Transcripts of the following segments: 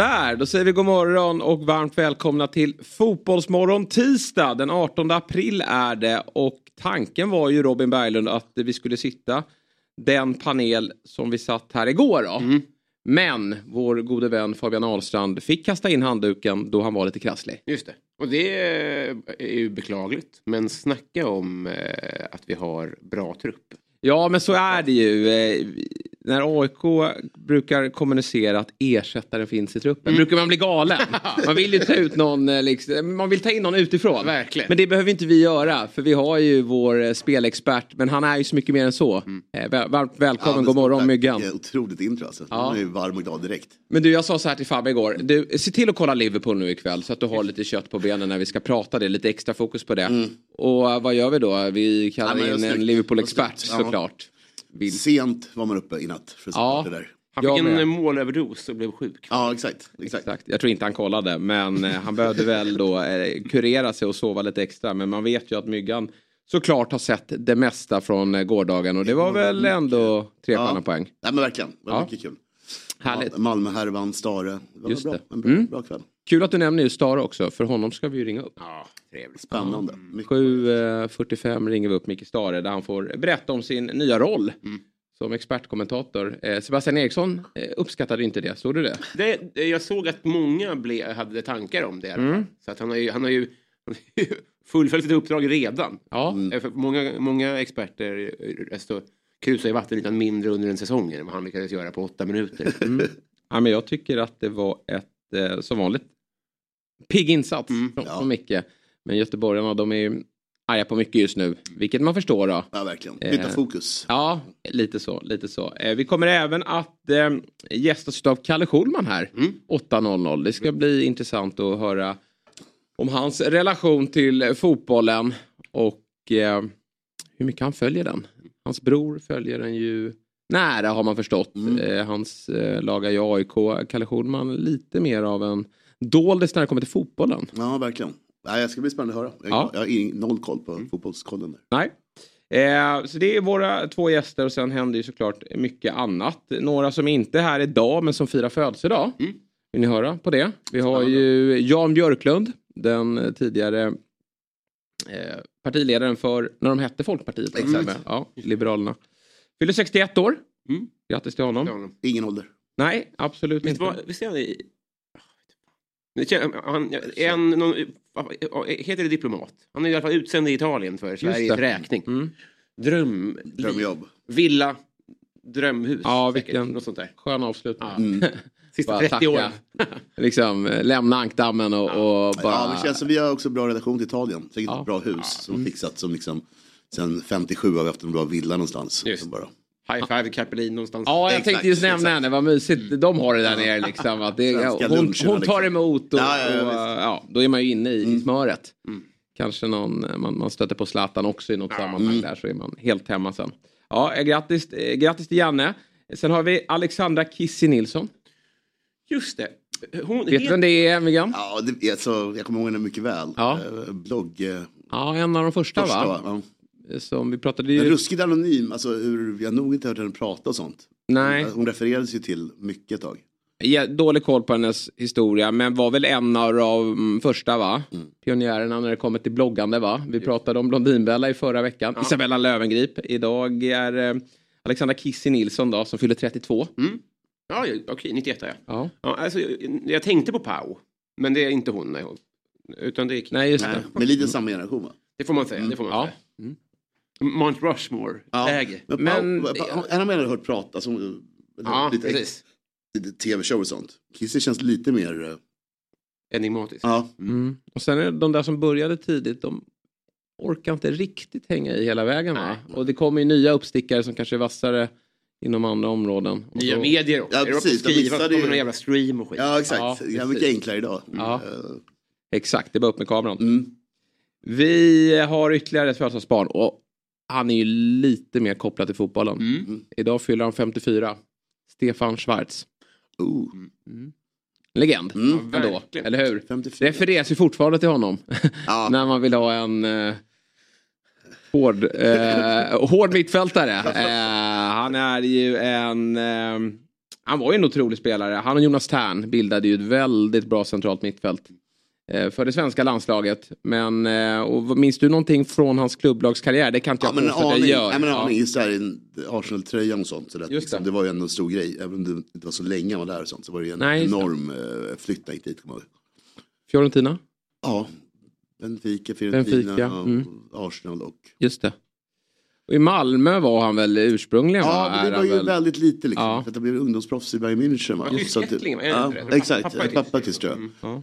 Sådär, då säger vi god morgon och varmt välkomna till Fotbollsmorgon tisdag. Den 18 april är det och tanken var ju Robin Berglund att vi skulle sitta den panel som vi satt här igår då. Mm. Men vår gode vän Fabian Ahlstrand fick kasta in handduken då han var lite krasslig. Just det. Och det är ju beklagligt. Men snacka om eh, att vi har bra trupp. Ja men så är det ju. Eh, när AIK brukar kommunicera att ersättaren finns i truppen brukar man bli galen. Man vill ju ta ut någon, eh, liksom, man vill ta in någon utifrån. Verkligen. Men det behöver inte vi göra för vi har ju vår eh, spelexpert men han är ju så mycket mer än så. Eh, väl- Varmt välkommen, men god morgon. Myggan. Eh, Otroligt intro alltså. Ja. Man är ju varm och glad direkt. Men du jag sa så här till Fabbe igår. Du, se till att kolla Liverpool nu ikväll så att du har lite kött på benen när vi ska prata det. Lite extra fokus på det. Och eh, vad gör vi då? Vi kallar Mm. Ja, in en. Liverpool-expert snyggt. Ja. Vill. Sent var man uppe i natt för att se Ja. det där. Han fick en eh, målöverdos och blev sjuk. Ja, exakt. exakt. Exakt. Jag tror inte han kollade men eh, han behövde väl då eh, kurera sig och sova lite extra. Men man vet ju att Myggan såklart har sett det mesta från gårdagen och det var väl ändå tre Ja. poäng. Nej men verkligen, det var Ja. mycket kul. Härligt. Ja, Malmö-härvan, Stare. Det var Just bra. det. En bra, Mm. bra kväll. Kul att du nämner just Stara också för honom ska vi ju ringa upp. Ja, trevligt. Spännande. Mycket. 7.45 ringer vi upp Micke Stare där han får berätta om sin nya roll Mm. som expertkommentator. Eh, Sebastian Eriksson eh, uppskattade inte det, såg du det? Det, jag såg att många ble, hade tankar om det. fall. Så att han har ju, han har ju, fullföljt sitt uppdrag redan. Ja, Eh, för Många, många experter eh, alltså, krusar i vattenytan mindre under en säsong än vad han lyckades göra på åtta minuter. ja men jag tycker att det var ett, eh, som vanligt, pigg insats Mm, från, ja. från Micke. Men göteborgarna de är ju arga på mycket just nu, vilket man förstår då. Ja, verkligen. Byta Eh, fokus. Ja, lite så. Lite så. Eh, vi kommer även att eh, gästas av Kalle Schulman här. Mm. 8.00. Det ska bli intressant att höra om hans relation till eh, fotbollen och eh, hur mycket han följer den. Hans bror följer den ju nära har man förstått. Mm. Eh, hans eh, lag ju AIK. Kalle Schulman lite mer av en doldis när det kommer till fotbollen. Ja, verkligen. Nej, jag ska bli spännande att höra. Jag, Ja. jag har noll koll på fotbollskollen. Där. Nej. Eh, så det är våra två gäster och sen händer ju såklart mycket annat. Några som inte är här idag men som firar födelsedag. Mm. Vill ni höra på det? Vi har ju Jan Björklund, den eh, tidigare eh, partiledaren för när de hette Folkpartiet. Exakt. Ja, Liberalerna. Fyller 61 år. Mm. Grattis till honom. Ja. Ingen ålder. Nej, absolut Visst, inte. var, visst är han i... Han, en, någon, heter det diplomat? Han är i alla fall utsänd i Italien för Sveriges räkning. Mm. Dröm... Drömjobb. Villa. Drömhus. Ja, säkert. vilken- Något sånt där. Skön avslutning. Ja. Mm. Sista Bara 30 tacka. åren. liksom, lämna ankdammen och, och bara... Ja, det känns som vi har också bra relation till Italien. Säkert Ja. ett bra hus som har fixat som liksom Sen 57 har vi haft en bra villa någonstans. Just. Bara, High five Carpelin någonstans. Ja, jag Exakt, tänkte just nämna exakt. henne, vad mysigt de har det där nere liksom. Att det, hon, hon tar liksom. emot och, Ja, och, ja, då är man ju inne i, i smöret. Mm. Kanske någon, man, man stöter på Zlatan också i något Ja. sammanhang Mm. där så är man helt hemma sen. Ja, eh, grattis, eh, grattis till Janne. Sen har vi Alexandra Kissi Nilsson. Just det. Hon, Vet du vem det är, Miguel? ja, det, alltså, jag kommer ihåg henne mycket väl. Ja. Eh, Blogg. Eh, Ja, en av de första, första, va? va? Ja. Som vi pratade Men ju... ruskigt anonym, alltså hur, jag har nog inte hört henne prata och sånt. Nej, Hon refererades ju till mycket ett tag. ja, dålig koll på hennes historia men var väl en av de första va? Mm. Pionjärerna när det kommer till bloggande va? Vi pratade om Blondinbella i förra veckan. Isabella Lövengrip. Idag är eh, Alexandra Kissi Nilsson då som fyller 32. Ja, ja, okej, 91 ja. Ja. ja alltså, jag, jag tänkte på Pau. Men det är inte hon. Nej. Utan det är Nej just Nej, det. men lite samma generation va? Det får man säga. Det får man Ja. Mount Rushmore-läge. Men, Men- men Pau, en av mig har hört prata som Ja, lite, precis. tv-show och sånt. Kissy känns lite mer, eh, Enigmatisk. ja, Mm. Och sen är det de där som började tidigt, de orkar inte riktigt hänga i hela vägen va? Nej. Och det kommer ju nya uppstickare som kanske är vassare inom andra områden. Och Nya då- medier också. Ja, är det precis, också de skriva missade ju- någon jävla stream och skit. Ja exakt, Ja, det är mycket enklare idag. Ja. Eh, Exakt, det är bara upp med kameran. Mm. Vi har ytterligare ett födelsedagsbarn och han är ju lite mer kopplad till fotbollen. Mm. Idag fyller han 54. Stefan Schwarz. Oh. Legend Mm. ändå, verkligen. eller hur? 54. Refereras ju fortfarande till honom. Ja. När man vill ha en eh, hård, eh, hård mittfältare. Eh, han är ju en... Eh, han var ju en otrolig spelare. Han och Jonas Tern bildade ju ett väldigt bra centralt mittfält. Eh, för det svenska landslaget. Men eh, och minns du någonting från hans klubblagskarriär? Det kan inte Ja jag påstå att jag gör. nej, men en Ja. aning i Arsenal-tröjan och sånt. Så det, liksom, det. det var ju ändå en stor grej. Även om det inte var så länge han var där och sånt så var det ju en Nej, enorm uh, flytt dit. kommer jag ihåg. Fiorentina? Ja, Benfica, Fiorentina, Benfica, ja, mm. Arsenal och... Just det. Och i Malmö var han väl ursprungligen? Ja, va? men det var han ju väl- väldigt lite liksom. Ja. För att det blev ungdomsproffs i Bayern München. Va? Tysk Så att ja, exakt, Pappa pappa, tysk tror jag. Mm. Ja.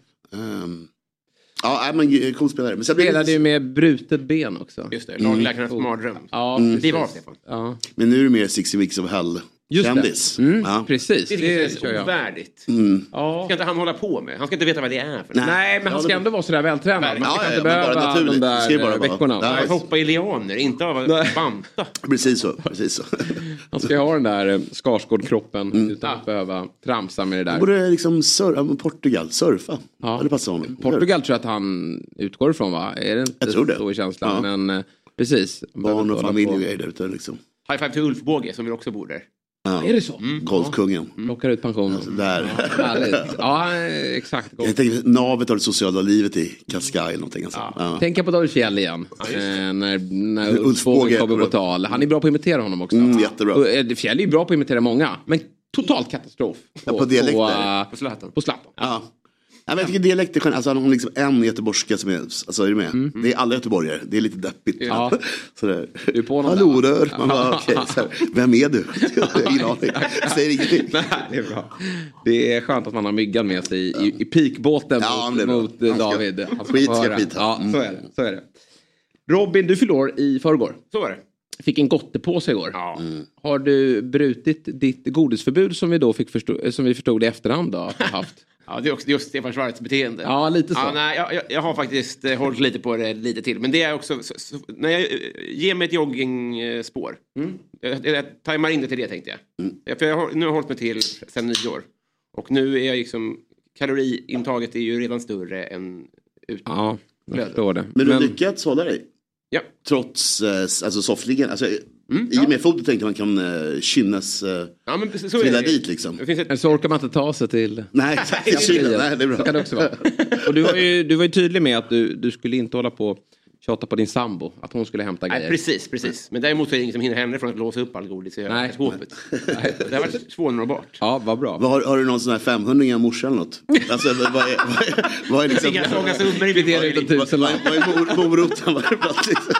Ja, men cool spelare. Men Spelade ju lite- med brutet ben också. Just det, lagläkarnas mardröm. Ja, Mm. Det var. Stefan. Ja. Men nu är det mer 60 Weeks of Hell Just kändis. det. Mm, Ja. Precis, Det det, jag. ovärdigt. Mm. Ja. ska inte han hålla på med. Han ska inte veta vad det är för Nej. Nej, men han ska ändå vara sådär vältränad. Man Ja, ska ja, inte ja, bara behöva naturligt. de Det ska där bara eh, veckorna. Ja. Nej, hoppa i lianer, inte av banta. Precis så. Precis så. Han ska ha den där eh, Skarsgård-kroppen Mm. utan att behöva tramsa med det där. Borde liksom sur- Portugal, surfa. Ja. Det passar honom. Portugal tror jag att han utgår ifrån va? Är det inte Jag tror det. så i känslan? Ja. Men eh, precis. Barn och familj och grejer där ute liksom. High five till Ulf Båge som vi också bor där. Ja. Är det så? Golfkungen. Plockar ut pensionen. Där. Härligt. Ja, eh, exakt. Jag tänker navet av det sociala livet i Cascais eller någonting. Alltså. Ja. Tänka på David Fjäll igen. eh, när när Ulf Båge kommer på tal. Han är bra på att imitera honom också. Mm, jättebra. Eh, Fjäll är bra på att imitera många. Men total katastrof. Ja, på dialekter. eh, På Zlatan. På Zlatan. Ja. Ja, men jag tycker dialekt är skönt. Alltså, han har liksom en göteborgska som är, alltså är du med? Det är alla göteborgare. Det är lite deppigt. Mm. Ja. Sådär. Du är på någon Hallå där. Man bara, här, vem är du? Ingen aning. Säger ingenting. Nej, det är bra. Det är skönt att man har myggan med sig i, i pikbåten Ja, mot, mot eh, Han ska- David. Han skit ska skita. Ja, Mm. så är det. Så är det. Robin, du år i förrgår. Så var det. Fick en gottepåse igår. Ja. Har du brutit ditt godisförbud som vi då fick förstå, som vi förstod i efterhand då? att du Haft? Ja, det är också just Stefan Schwarz beteende. Ja, lite så. Ja, nej, jag, jag, jag har faktiskt eh, hållit lite på det lite till. Men det är också, så, så, när jag eh, ger mig ett joggingspår. Mm. Jag, jag tajmar in det till det tänkte jag. Ja, För jag har, nu har jag hållit mig till sen nyår. Och nu är jag liksom, kaloriintaget är ju redan större än ut. Ja, jag förstår det. Men du har lyckats hålla dig? Ja. Trots eh, alltså, soffliggaren? Alltså, Mm, I och med fotot tänkte man kan uh, kynnes uh, Ja, men precis så är trilla det. dit liksom. Det finns ett, Men så orkar man inte ta sig till... Nej, till. Nej, det är Så kan det bra. också vara. Och du var ju, du var ju tydlig med att du, du skulle inte hålla på tjata på din sambo. Att hon skulle hämta nej, grejer. precis, precis. Men däremot så är det ingen som hinner henne från att låsa upp all godis i Nej. skåpet. Det har varit svårnåbart. Ja, vad bra. Har, har du någon sån här 500 av morsan eller något? Alltså, vad är, vad är, vad är liksom... Inga långa summor i min. Vad, är- moroten? Vad är det för något, liksom?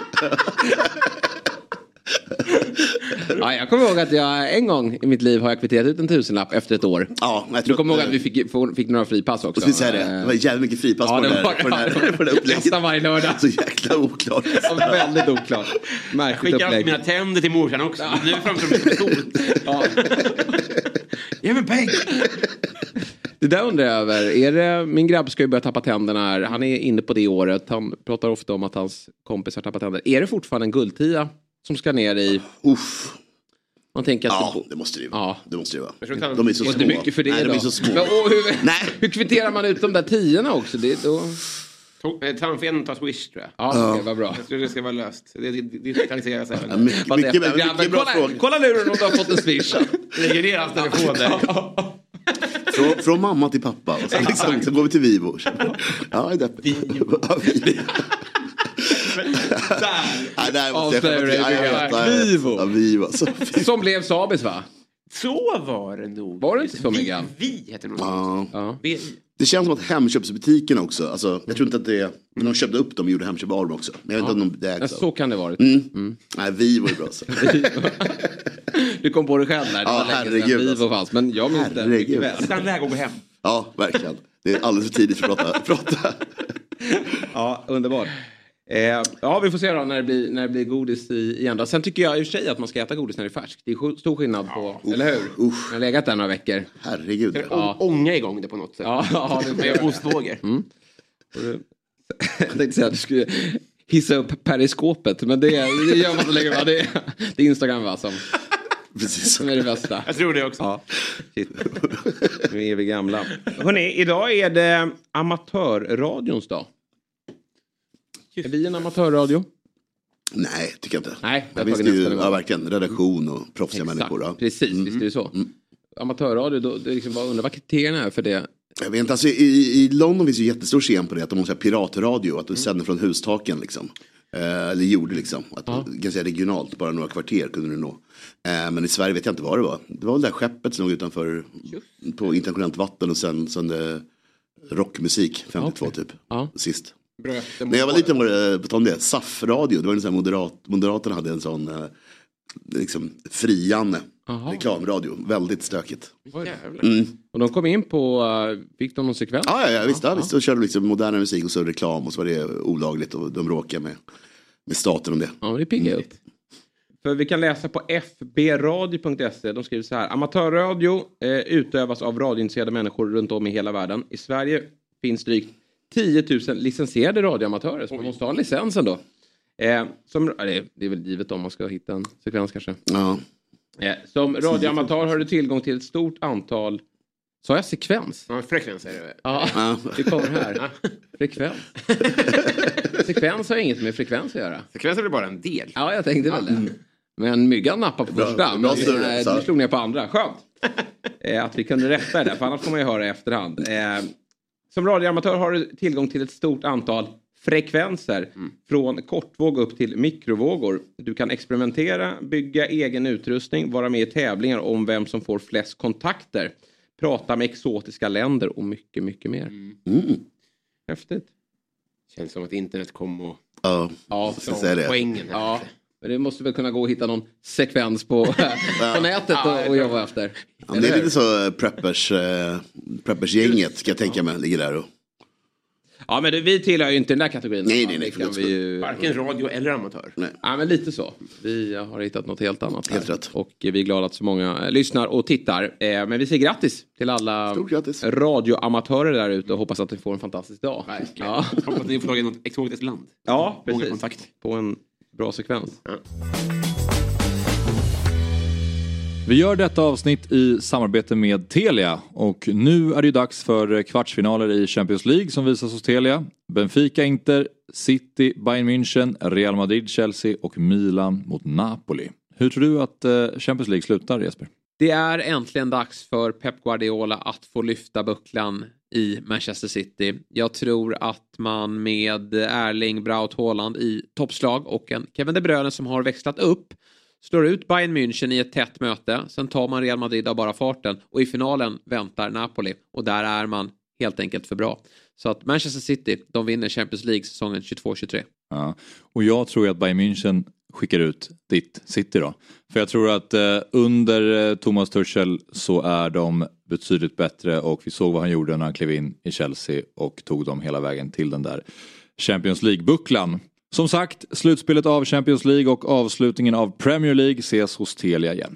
Ja, jag kommer ihåg att jag en gång i mitt liv har jag kvitterat ut en tusenlapp efter ett år. Ja, men jag Du tror kommer ihåg att- vi fick, fick några fripass också? Jag skulle säga det. Det var jävligt mycket fripass Ja, på, det var där, på, den här, på det här upplägget. Nästan varje lördag. Så jäkla oklart. Ja, väldigt oklart. Märkligt Skickar alltid upplägg. mina tänder till morsan också. Nu framstår de som. Ja. Ge mig pengar! Det där undrar jag över. Är det, min grabb ska ju börja tappa tänderna här. Han är inne på det året. Han pratar ofta om att hans kompis har tappat tänder. Är det fortfarande en guldtia som ska ner i... Uff. Man tänker att Ja, det, det måste det vara. Ja. Det måste det vara. De är så små. mycket för det Nej, då. de är så små. Men, och hur, Nej. hur kvitterar man ut de där tiorna också? Det, då... To- eh, Tandfenen tar swish tror jag. Ja, okej, vad bra. Jag tror det ska vara löst. Det digitaliseras Ja, även. mycket, Vad mycket, efter, mycket, grabben, bra kolla, fråga. kolla luren om du har fått en swish. Lägger ner hans telefon där. Från, från mamma till pappa. Och så, liksom, så går vi till Vivo. Ja, det är. Ja, Vivo. Nej, där måste jag. Vivo. Som blev Sabis va? Så var det nog. Var det inte så, Miguel? Vi, vi heter det nog. Ja. Ja. Vi. Det känns som att Hemköpsbutiken också, alltså, jag tror inte att det är, men de köpte upp dem och gjorde Hemköp Arm också. Men jag vet inte om de, det Ja, så av. kan det varit. Mm. Nej, Vivo är bra. Så. Du kom på det själv där. Det Ja, var herregud, Vivo alltså. fanns. Men jag minns det Herregud. mycket väl. Läge att gå hem. Ja, verkligen. Det är alldeles för tidigt för att prata. prata. Ja, underbart. Eh, ja, vi får se då när det blir, när det blir godis i, igen. Då. Sen tycker jag i och för sig att man ska äta godis när det är färskt. Det är stor skillnad på, eller hur? usch. Jag har legat där några veckor. Herregud. Ja. Ånga igång det på något sätt. Ja, ja det Med ostvågor. Jag tänkte säga att du skulle hissa upp periskopet, men det, det gör man så länge. va? Det, är- det är Instagram va, som, Precis. som är det bästa. Jag tror det också. Ja, shit. Nu är vi gamla. Hörrni, idag är det amatörradions dag. Är vi en amatörradio? Nej, tycker jag inte. Nej, jag finns det ju, ja, verkligen, redaktion och proffsiga människor. Ja. Precis, visst är det så. Amatörradio, då, det liksom undrar vad kriterierna är för det. Jag vet inte, alltså, i, I London finns ju jättestor scen på det, att de har piratradio, att de sänder från hustaken liksom. Eh, eller gjorde liksom, att ganska regionalt, bara några kvarter kunde du nå. Eh, men i Sverige vet jag inte vad det var. Det var väl det där skeppet som låg utanför på internationellt vatten och sen sände rockmusik, 52 typ, Ja. sist. När jag var mot- liten var det, om det, SAF-radio, det var en sån här moderat, Moderaterna hade en sån eh, liksom friande Aha. reklamradio, väldigt stökigt. Jävlar. Och de kom in på, uh, fick de någon sekvens? Ja, ja, ja visst, ja, visst. Så körde de liksom modernare musik och så reklam och så var det olagligt och de bråkade med, med staten om det. Ja, det piggar upp. För vi kan läsa på fbradio.se. De skriver så här. Amatörradio eh, utövas av radiointresserade människor runt om i hela världen. I Sverige finns drygt 10 000 licensierade radioamatörer. Så man måste ha licensen då. Eh, som, det, är, väl givet om man ska hitta en sekvens kanske. Ja. Eh, som radioamatör har du tillgång till ett stort antal... Sa jag sekvens? Ja, frekvens är det. Ja, Ja. det kommer här. Frekvens. sekvens har inget med frekvens att göra. Frekvens är väl bara en del. Ja, jag tänkte väl det. Men myggan nappade på Bra- första. bra men eh, du slog ner på andra. Skönt. Eh, att vi kunde rätta det där, för annars får man ju höra i efterhand. Som radioamatör har du tillgång till ett stort antal frekvenser. Från kortvåg upp till mikrovågor. Du kan experimentera, bygga egen utrustning, vara med i tävlingar om vem som får flest kontakter. Prata med exotiska länder och mycket, mycket mer. Mm. Häftigt. Känns som att internet kom och... Ja, Ja, jag säga det. Poängen. här. Ja, det måste väl kunna gå att hitta någon sekvens på, på nätet och, och jobba efter. Ja, men det är lite så eh, preppers, eh, preppers-gänget ska jag tänka mig ligger där och... Ja, men det, vi tillhör ju inte den där kategorin. Nej, nej, nej, kan vi ju... Varken radio eller amatör. Nej. Ja, men lite så. Vi har hittat något helt annat. Här. Helt rätt. Och vi är glada att så många eh, lyssnar och tittar. Men vi säger grattis till alla radioamatörer där ute och hoppas att ni får en fantastisk dag. Verkligen. Ja, Hoppas att ni får tag i något exotiskt land. ja Många precis. På en bra sekvens. Vi gör detta avsnitt i samarbete med Telia och nu är det ju dags för kvartsfinaler i Champions League som visas hos Telia. Benfica, Inter, City, Bayern München, Real Madrid, Chelsea och Milan mot Napoli. Hur tror du att eh, Champions League slutar Jesper? Det är äntligen dags för Pep Guardiola att få lyfta bucklan i Manchester City. Jag tror att man med Erling Braut Haaland i toppslag och en Kevin De Bruyne som har växlat upp slår ut Bayern München i ett tätt möte. Sen tar man Real Madrid av bara farten och i finalen väntar Napoli och där är man helt enkelt för bra. Så att Manchester City, de vinner Champions League säsongen 22-23. Ja. Och jag tror ju att Bayern München skickar ut ditt City då. För jag tror att eh, under eh, Thomas Tuchel så är de betydligt bättre och vi såg vad han gjorde när han klev in i Chelsea och tog dem hela vägen till den där Champions League-bucklan. Som sagt, slutspelet av Champions League och avslutningen av Premier League ses hos Telia igen.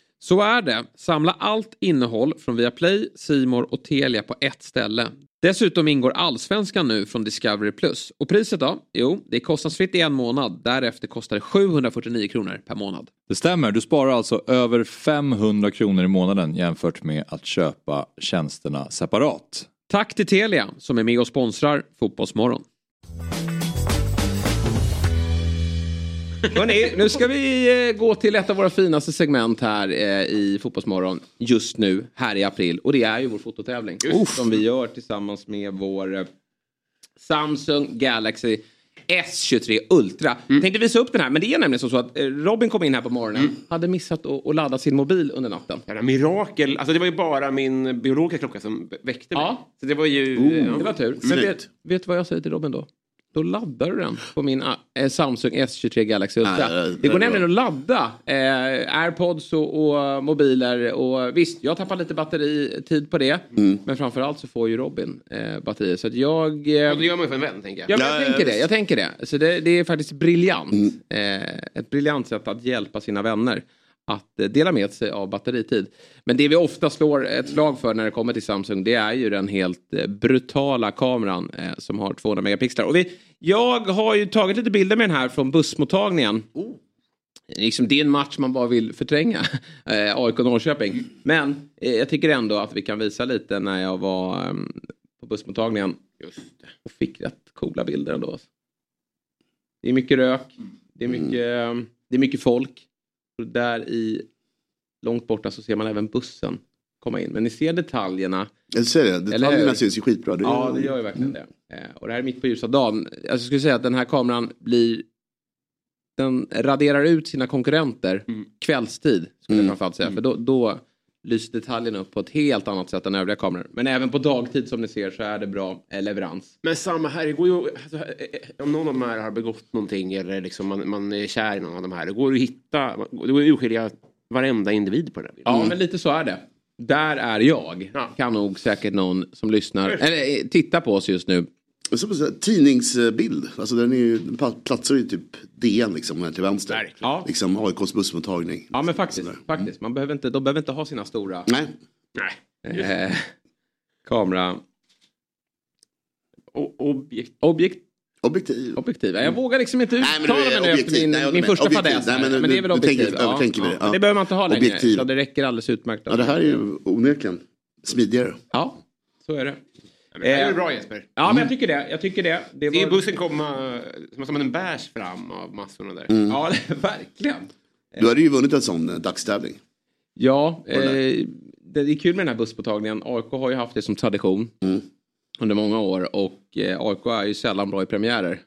Så är det. Samla allt innehåll från Viaplay, Simor och Telia på ett ställe. Dessutom ingår Allsvenskan nu från Discovery+. Och priset då? Jo, det är kostnadsfritt i en månad. Därefter kostar det 749 kronor per månad. Det stämmer, du sparar alltså över 500 kronor i månaden jämfört med att köpa tjänsterna separat. Tack till Telia som är med och sponsrar Fotbollsmorgon. Hörrni, nu ska vi eh, gå till ett av våra finaste segment här eh, i Fotbollsmorgon just nu, här i april. Och det är ju vår fototävling. Som vi gör tillsammans med vår eh, Samsung Galaxy S23 Ultra. Mm. Tänkte visa upp den här, men det är nämligen så, att Robin kom in här på morgonen, Mm. hade missat att, ladda sin mobil under natten. Jävla mirakel. Alltså det var ju bara min biologiska klocka som väckte mig. Ja. Så det var ju... Oh. ja. Det var tur. Men vet, vet du vad jag säger till Robin då? Då laddar du den på min eh, Samsung S23 Galaxy Ultra. Ja, det- det det går nämligen att ladda eh, airpods och, och mobiler. Och visst, jag tappar lite batteritid på det. Mm. Men framförallt så får ju Robin eh, batterier. Så att jag... Eh, Ja, det gör man ju för en vän, tänker jag. Ja, jag Ja, tänker det. Jag tänker det. Så det, det är faktiskt briljant. Mm. Eh, ett briljant sätt att hjälpa sina vänner att eh, dela med sig av batteritid. Men det vi ofta slår ett slag för när det kommer till Samsung det är ju den helt eh, brutala kameran eh, som har 200 megapixlar. Och vi, jag har ju tagit lite bilder med den här från bussmottagningen. Liksom, det är en match man bara vill förtränga, eh, AIK Norrköping. Men eh, jag tycker ändå att vi kan visa lite när jag var eh, på bussmottagningen och fick rätt coola bilder ändå. Det är mycket rök, det är mycket, eh, det är mycket folk. Där i långt borta så ser man även bussen komma in. Men ni ser detaljerna. Jag säger det, detaljerna syns ju skitbra. Det Ja, det gör ju verkligen det. Eh, Och det här är mitt på ljusa dagen. Alltså, Jag skulle säga att den här kameran blir... Den raderar ut sina konkurrenter kvällstid. Skulle jag framförallt säga. För då, då lyser detaljerna upp på ett helt annat sätt än övriga kameror. Men även på dagtid som ni ser så är det bra eh, leverans. Men samma här, det går ju, alltså, eh, eh, om någon av de här har begått någonting eller liksom man, man är kär i någon av de här, det går att hitta, det går att urskilja varenda individ på den här bilden. Ja, men lite så är det. Där är jag. Ja. Kan nog säkert någon som lyssnar, eller tittar på oss just nu. Så tidningsbild, alltså den är ju, platsar ju typ DN liksom här till vänster. Verkligen. Ja. Liksom AIKs bussmottagning. Ja, men faktiskt. Sådär. faktiskt. Man behöver inte, de behöver inte ha sina stora Nej, Nej. eh, kamera... O- objekt. Objekt, objektiv. objektiv. Jag vågar liksom inte uttala mig nu efter min, Nej, min första fadäs. Men Men, det är väl objektiv. tänker- övertänker vi det. Ja. det behöver man inte ha längre. Det räcker alldeles utmärkt. Ja, det här är ju onekligen smidigare. Ja, så är det. Men det är Eh, ju bra Jesper. Ja, men jag tycker det. Jag tycker det. Det Se var... bussen komma som, som en bärs fram av massorna där. Ja, verkligen. Du hade ju vunnit en sån eh, dagstävling. Ja, eh, det är kul med den här busspåtagningen. AIK har ju haft det som tradition Mm. under många år och eh, AIK är ju sällan bra i premiärer.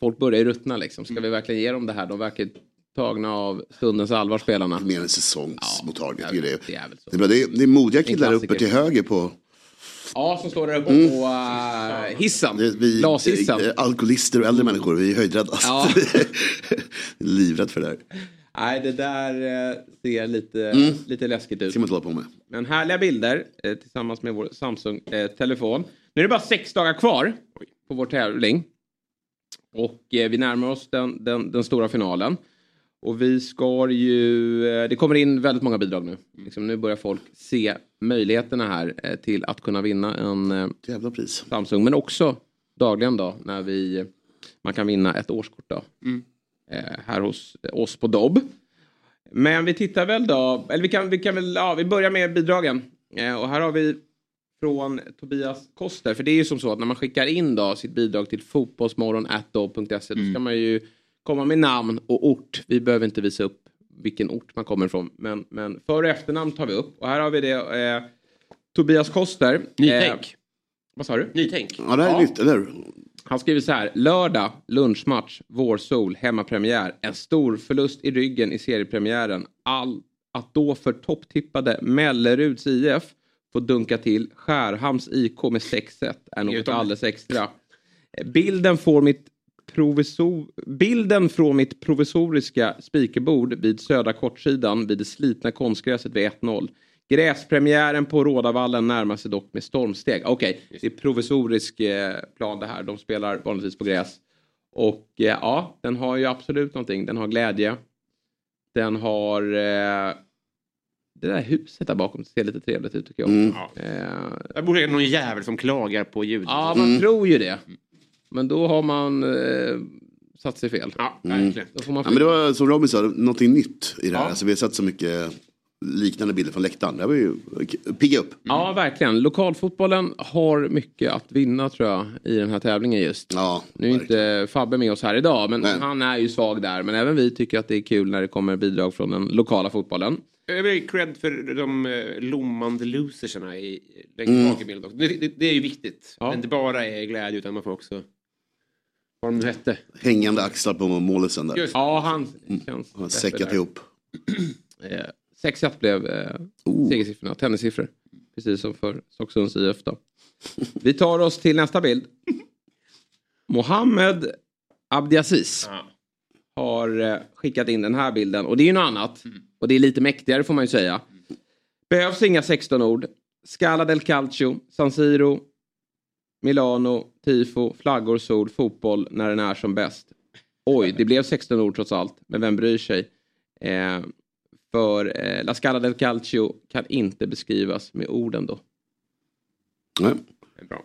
Folk börjar ju ruttna liksom. Ska vi verkligen ge dem det här? De verkar tagna av stundens allvar spelarna. Mer en säsongsmottagning. Ja, det, det är det, är det, är, är modiga killar uppe till höger på Ja, som står där uppe på uh, hissen. det, vi, Glashissen. eh, alkoholister och äldre människor. Vi är höjdrädda. Ja. Livrädd för det här. Nej, det där eh, ser lite, Mm. lite läskigt ut. ska man inte hålla på med. Men härliga bilder eh, tillsammans med vår Samsung-telefon. nu är det bara sex dagar kvar på vår tävling. Och eh, vi närmar oss den, den, den stora finalen. Och vi ska ju... Eh, det kommer in väldigt många bidrag nu. Liksom, nu börjar folk se möjligheterna här eh, till att kunna vinna en eh, Jävla pris. Samsung. Men också dagligen då när vi... Man kan vinna ett årskort då. Eh, här hos oss på Dobb. Men vi tittar väl då, eller vi kan, vi kan väl, ja vi börjar med bidragen. Och här har vi från Tobias Koster. För det är ju som så att när man skickar in då sitt bidrag till fotbollsmorgon.dobb.se då ska man ju komma med namn och ort. Vi behöver inte visa upp vilken ort man kommer ifrån. Men, men för och efternamn tar vi upp. Och här har vi det eh, Tobias Koster. Nytänk. Eh, vad sa du? Nytänk. Ja, det här är Ja. nytt, eller hur? Han skriver så här. Lördag, lunchmatch, vårsol, hemmapremiär. En stor förlust i ryggen i seriepremiären. All, att då för topptippade Melleruds IF få dunka till Skärhamns IK med 6-1 är något alldeles extra. Bilden, får mitt provisor... Bilden från mitt provisoriska speakerbord vid södra kortsidan vid det slitna konstgräset vid 1-0. Gräspremiären på Rådavallen närmar sig dock med stormsteg. Okej, det är provisorisk eh, plan det här. De spelar vanligtvis på gräs. Och eh, ja, den har ju absolut någonting. Den har glädje. Den har... Eh, det där huset där bakom ser lite trevligt ut tycker jag. Mm. Eh, Det borde någon jävel som klagar på ljudet. ja, man tror ju det. Men då har man eh, satt sig fel. Ja, verkligen. Då får man Ja, men det var som Robin sa, någonting nytt i det här. Ja. Alltså, vi har sett så mycket liknande bilder från läktaren. Det var ju pigga upp. Ja, verkligen. Lokalfotbollen har mycket att vinna tror jag i den här tävlingen just. Ja, Nu är inte Fabbe med oss här idag, men Nej. han är ju svag där. Men även vi tycker att det är kul när det kommer bidrag från den lokala fotbollen. Jag vill ge cred för de eh, lommande losersarna i längst Mm. bak i bilden. Det, det, det är ju viktigt. Ja. Det inte bara är glädje utan man får också Vad de nu hette. Hängande axlar på målisen där. Just. Ja, han känns... Han har säckat ihop. Eh, 6-1 blev eh, Oh. segersiffrorna, tennissiffror. Precis som för Stocksunds IF då. Vi tar oss till nästa bild. Mohammed Abdiaziz Ja. har eh, skickat in den här bilden. Och det är ju något annat. Och det är lite mäktigare får man ju säga. Behövs inga 16 ord. Scala del Calcio, San Siro, Milano, tifo, flaggor, sol, fotboll när den är som bäst. Oj, det blev 16 ord trots allt. Men vem bryr sig? Eh, för eh, La Scala del Calcio kan inte beskrivas med orden då. Nej. Det är Bra.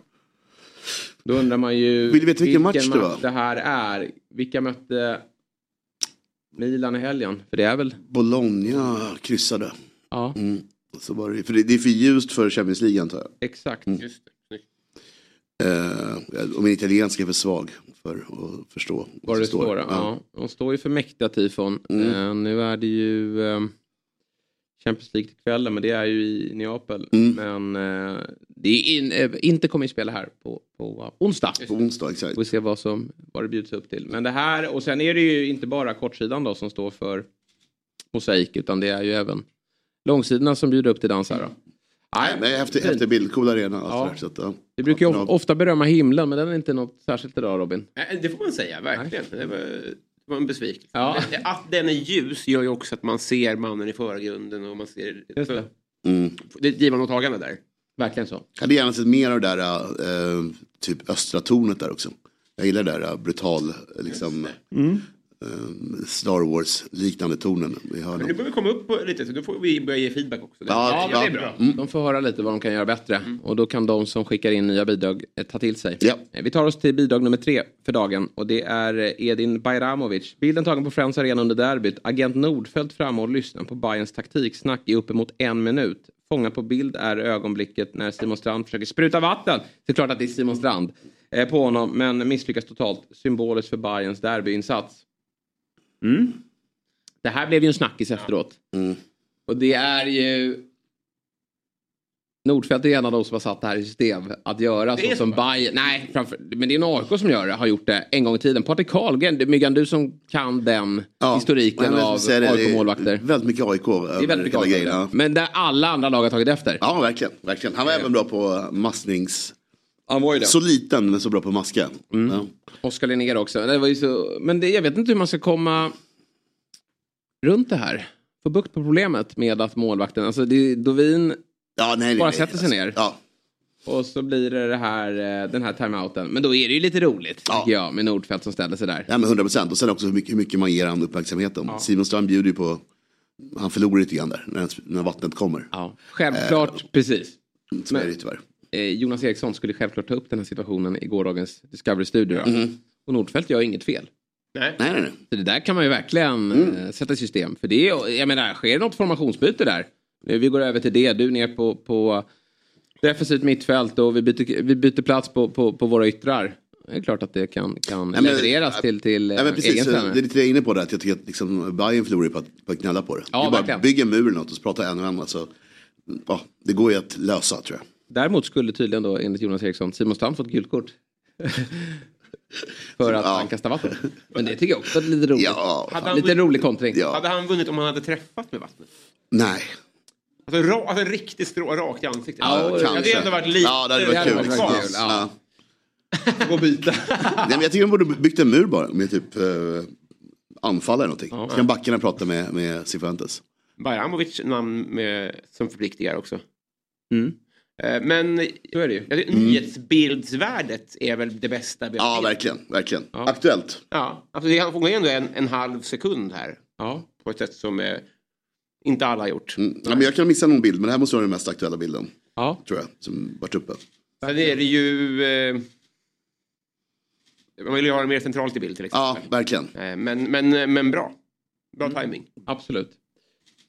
Då undrar man ju Vill du veta vilken match det var? det här är. Vilka mötte Milan i helgen? För det är väl... Bologna kryssade. Ja, Mm. Så var det, för det, det är för ljust för Champions League antar jag. exakt. Just det. Eh, och min italienska är för svag för att förstå Vad det står. Ja. De står ju för mäktiga tifon. Mm. Eh, nu är det ju eh, Champions League till kvällen, men det är ju i Neapel. Mm. Men eh, det är in, eh, inte kommer spela här på, på onsdag. På onsdag, exakt. Får vi se vad, som, vad det bjuds upp till. Men det här, och sen är det ju inte bara kortsidan då som står för mosaik, utan det är ju även långsidorna som bjuder upp till dans här då. Nej, men häftig, häftig bild, cool arena. Ja. så att, ja. Vi brukar ju ofta berömma himlen, men den är inte något särskilt idag Robin. Nej, Det får man säga, verkligen. Det var, det var en besvikelse. Ja. Att den är ljus gör ju också att man ser mannen i förgrunden och man ser... Just det. Mm. Det är ett givande och tagande där. Verkligen så. Jag hade gärna sett mer av det där eh, typ östra tornet där också. Jag gillar det där eh, brutal, liksom eh, Star Wars-liknande tonen. Vi har Men nu börjar vi komma upp på lite, så då får vi börja ge feedback också. Ja, ja, det är bra. Mm. De får höra lite vad de kan göra bättre. Och då kan de som skickar in nya bidrag eh, ta till sig. Ja. Eh, Vi tar oss till bidrag nummer tre för dagen. Och det är eh, Edin Bajramovic. Bilden tagen på Friends Arena under derbyt. Agent Nordfeldt framme och lyssnar på Bayerns taktiksnack i uppemot en minut. Fångad på bild är ögonblicket när Simon Strand försöker spruta vatten. Det är klart att det är Simon Strand eh, på honom, men misslyckas totalt. Symboliskt för Bayerns derbyinsats. Mm. Det här blev ju en snackis efteråt. Mm. Och det är ju... Nordfeldt är en av de som har satt det här i system att göra så som? Bayern. Nej, framför, men det är en AIK som gör det, har gjort det en gång i tiden. Patrik Karlgren, Myggan du som kan den historiken men jag av AIK-målvakter. Väldigt mycket AIK Det är väldigt mycket AIK. Ja. Men där alla andra lag har tagit efter. ja, verkligen. verkligen. Han var även bra på masknings... Han var ju Så liten men så bra på maska. Mm. Ja. Oskar Linnér också. Det var ju så... Men det, jag vet inte hur man ska komma runt det här. Få bukt på problemet med att målvakten, alltså det, Dovin Ja, nej, Bara nej, sätter sig ner. Ja, och så blir det, det här, eh, den här timeouten. Men då är det ju lite roligt, Ja. jag, med Nordfeldt som ställer sig där. ja men 100 procent. Och sen också hur mycket, hur mycket man ger han uppmärksamheten. Simon Strand bjuder ju på... Han förlorar lite grann där när, när vattnet kommer. Ja. Självklart, precis. Så är det ju tyvärr. Eh, Jonas Eriksson skulle självklart ta upp den här situationen i gårdagens Discovery-studio. då. Och Nordfeldt gör inget fel. Nej. Nej, nej, nej. Så det där kan man ju verkligen eh, sätta i system. För det är, jag menar, sker det något formationsbyte där? Nu, vi går över till det, du ner på, på defensivt mittfält och vi byter, vi byter plats på, på, på våra yttrar. Det är klart att det kan, kan men- levereras till, till Nej, eh, men precis, egen så tränare. det är lite det jag är inne på där, att jag tycker att liksom, Bayern förlorar på att, på att knälla på det. Ja, det är bara bygga en mur eller något och så prata en och en. Alltså, ja, det går ju att lösa tror jag. Däremot skulle tydligen då enligt Jonas Eriksson Simon Strand fått gult kort. För att Ja. han kastar vatten. Men det tycker jag också är lite roligt. Ja, Hade Lite vunnit- rolig kontring. Ja. Hade han vunnit om han hade träffat med vattnet? nej. Alltså, ra, alltså en riktig strå rakt i ansiktet. Ja, det hade ändå varit lite... Ja, det hade varit hade kul. varit kul, ja. Ja. Gå och byta. Nej, men jag tycker de borde byggt en mur bara med typ eh, anfall eller någonting. Så kan backarna prata med, med Cifuentes. Bajramovic namn med, som förpliktigar också. Mm. Eh, Men Så är det ju. tycker nyhetsbildsvärdet är väl det bästa. vi har Ja, verkligen. verkligen. Aktuellt. Ja, alltså det får ändå en, en halv sekund här. Ja. På ett sätt som eh, inte alla har gjort. Mm. Ja, men jag kan missa någon bild, men det här måste vara den mest aktuella bilden. Ja. Tror jag, som varit uppe. Sen är det ju... Eh, man vill ju ha det mer centralt i bild till Ja, exempel. verkligen. Eh, men, men, men bra. Bra timing. Absolut.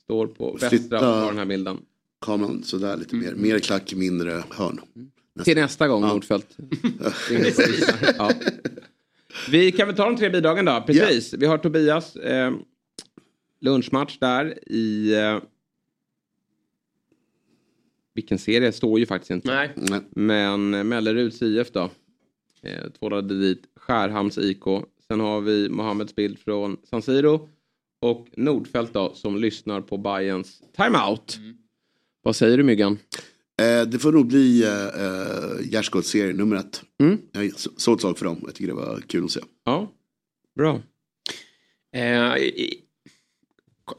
Står på västra och den här bilden. Kameran sådär lite mer. Mer klack, mindre hörn. Till nästa gång Nordfeldt. ja. Vi kan väl ta de tre bidragen då. Precis. Vi har Tobias eh, lunchmatch där i... Eh, vilken serie står ju faktiskt inte. Nej. Nej. Men Melleruds IF då. Eh, tvålade dit Skärhamns IK. Sen har vi Mohammeds bild från San Siro. Och Nordfeldt då som lyssnar på Bayerns timeout. Vad säger du Myggan? Eh, det får nog bli eh, eh, Gärdsgårdsserie nummer ett. Mm. Jag så- såg ett slag för dem. Jag tycker det var kul att se. Ja, bra. Eh,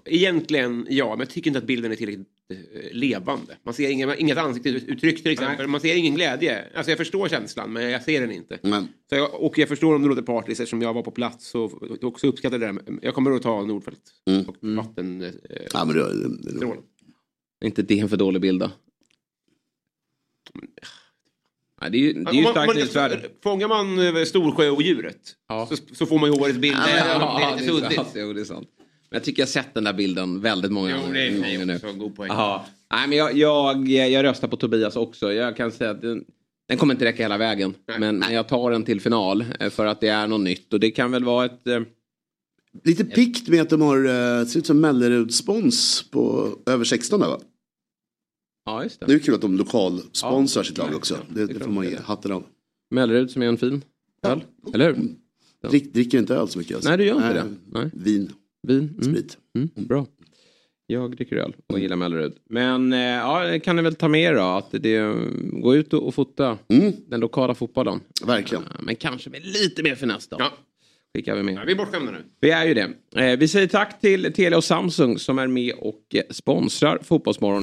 egentligen ja, men jag tycker inte att bilden är tillräckligt eh, levande. Man ser inga, inget ansiktsuttryck till exempel. Man ser ingen glädje. Alltså jag förstår känslan men jag ser den inte. Men Så jag, och jag förstår om det låter partiskt eftersom jag var på plats och också uppskattade det. där. Jag kommer att ta Nordfeldt Mm. och vatten... Eh, ja, men det, det, det. Är inte det en för dålig bild då? Nej, det är ju, det är ju man- starkt nyhetsvärde. Fångar man eh, Storsjöodjuret Ja. så, så får man ju årets bild. Ja, om det är lite suddigt. Jo, det är sant. Men jag tycker jag har sett den där bilden väldigt många Jo, det är gånger nu. god poäng. Nej, men jag, jag, jag röstar på Tobias också. Jag kan säga att den, den kommer inte räcka hela vägen. Men, men jag tar den till final eh, för att det är något nytt. Och det kan väl vara ett... Lite pikt med att de har, eh, ser ut som Mellerud-spons på över 16 där va? ja, just Det det. är kul att de lokalsponsrar Ja, sitt lag också. Det Det, det får man det ge hatten av. Mellerud som är en fin öl. Eller hur? Ja. Drick, dricker inte öl så mycket. Alltså. Nej, du gör inte det. Nej. Vin, Vin. Mm. sprit. Mm, bra. Jag dricker öl och gillar Mellerud. Men eh, ja, det kan ni väl ta med er då. Att det, gå ut och, och fota Mm, den lokala fotbollen. verkligen. Eh, Men kanske med lite mer finess då. Ja. Skickar vi med. Ja, vi är bortskämda nu. Vi är ju det. Eh, vi säger tack till Telia och Samsung som är med och eh, sponsrar Fotbollsmorgon.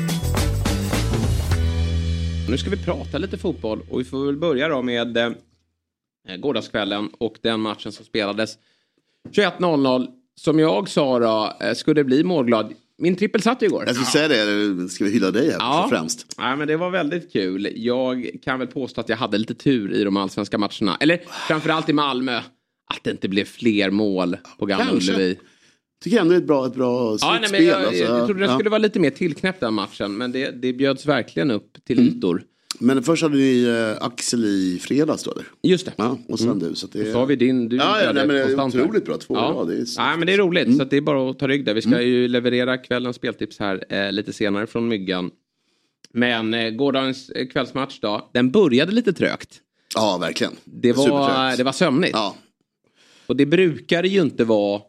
Nu ska vi prata lite fotboll och vi får väl börja då med eh, gårdagskvällen och den matchen som spelades 21.00. Som jag sa då, eh, skulle bli målglad. Min trippel satt ju igår. Jag skulle säga det, ska vi hylla dig här Ja. främst? Ja, men det var väldigt kul. Jag kan väl påstå att jag hade lite tur i de allsvenska matcherna. Eller framförallt i Malmö. Att det inte blev fler mål på Gamla. Ullevi. Tycker ändå det är ett bra, ett bra Ja, nej, men jag, alltså. jag trodde den Ja. skulle vara lite mer tillknäppt den matchen. Men det, det bjöds verkligen upp till Mm. ytor. Men först hade ni eh, Axel i fredags då eller? Just det. Ja, och sen du. Så det Så har vi din. Du Ja, ja, nej, men det är otroligt bra. Två ja. det är Mm. Nej, men det är roligt. Så att det är bara att ta rygg där. Vi ska ju leverera kvällens speltips här eh, lite senare från Myggan. Men eh, gårdagens eh, kvällsmatch då, den började lite trögt. Ja, verkligen. Det var, det var sömnigt. Ja, Och det brukar det ju inte vara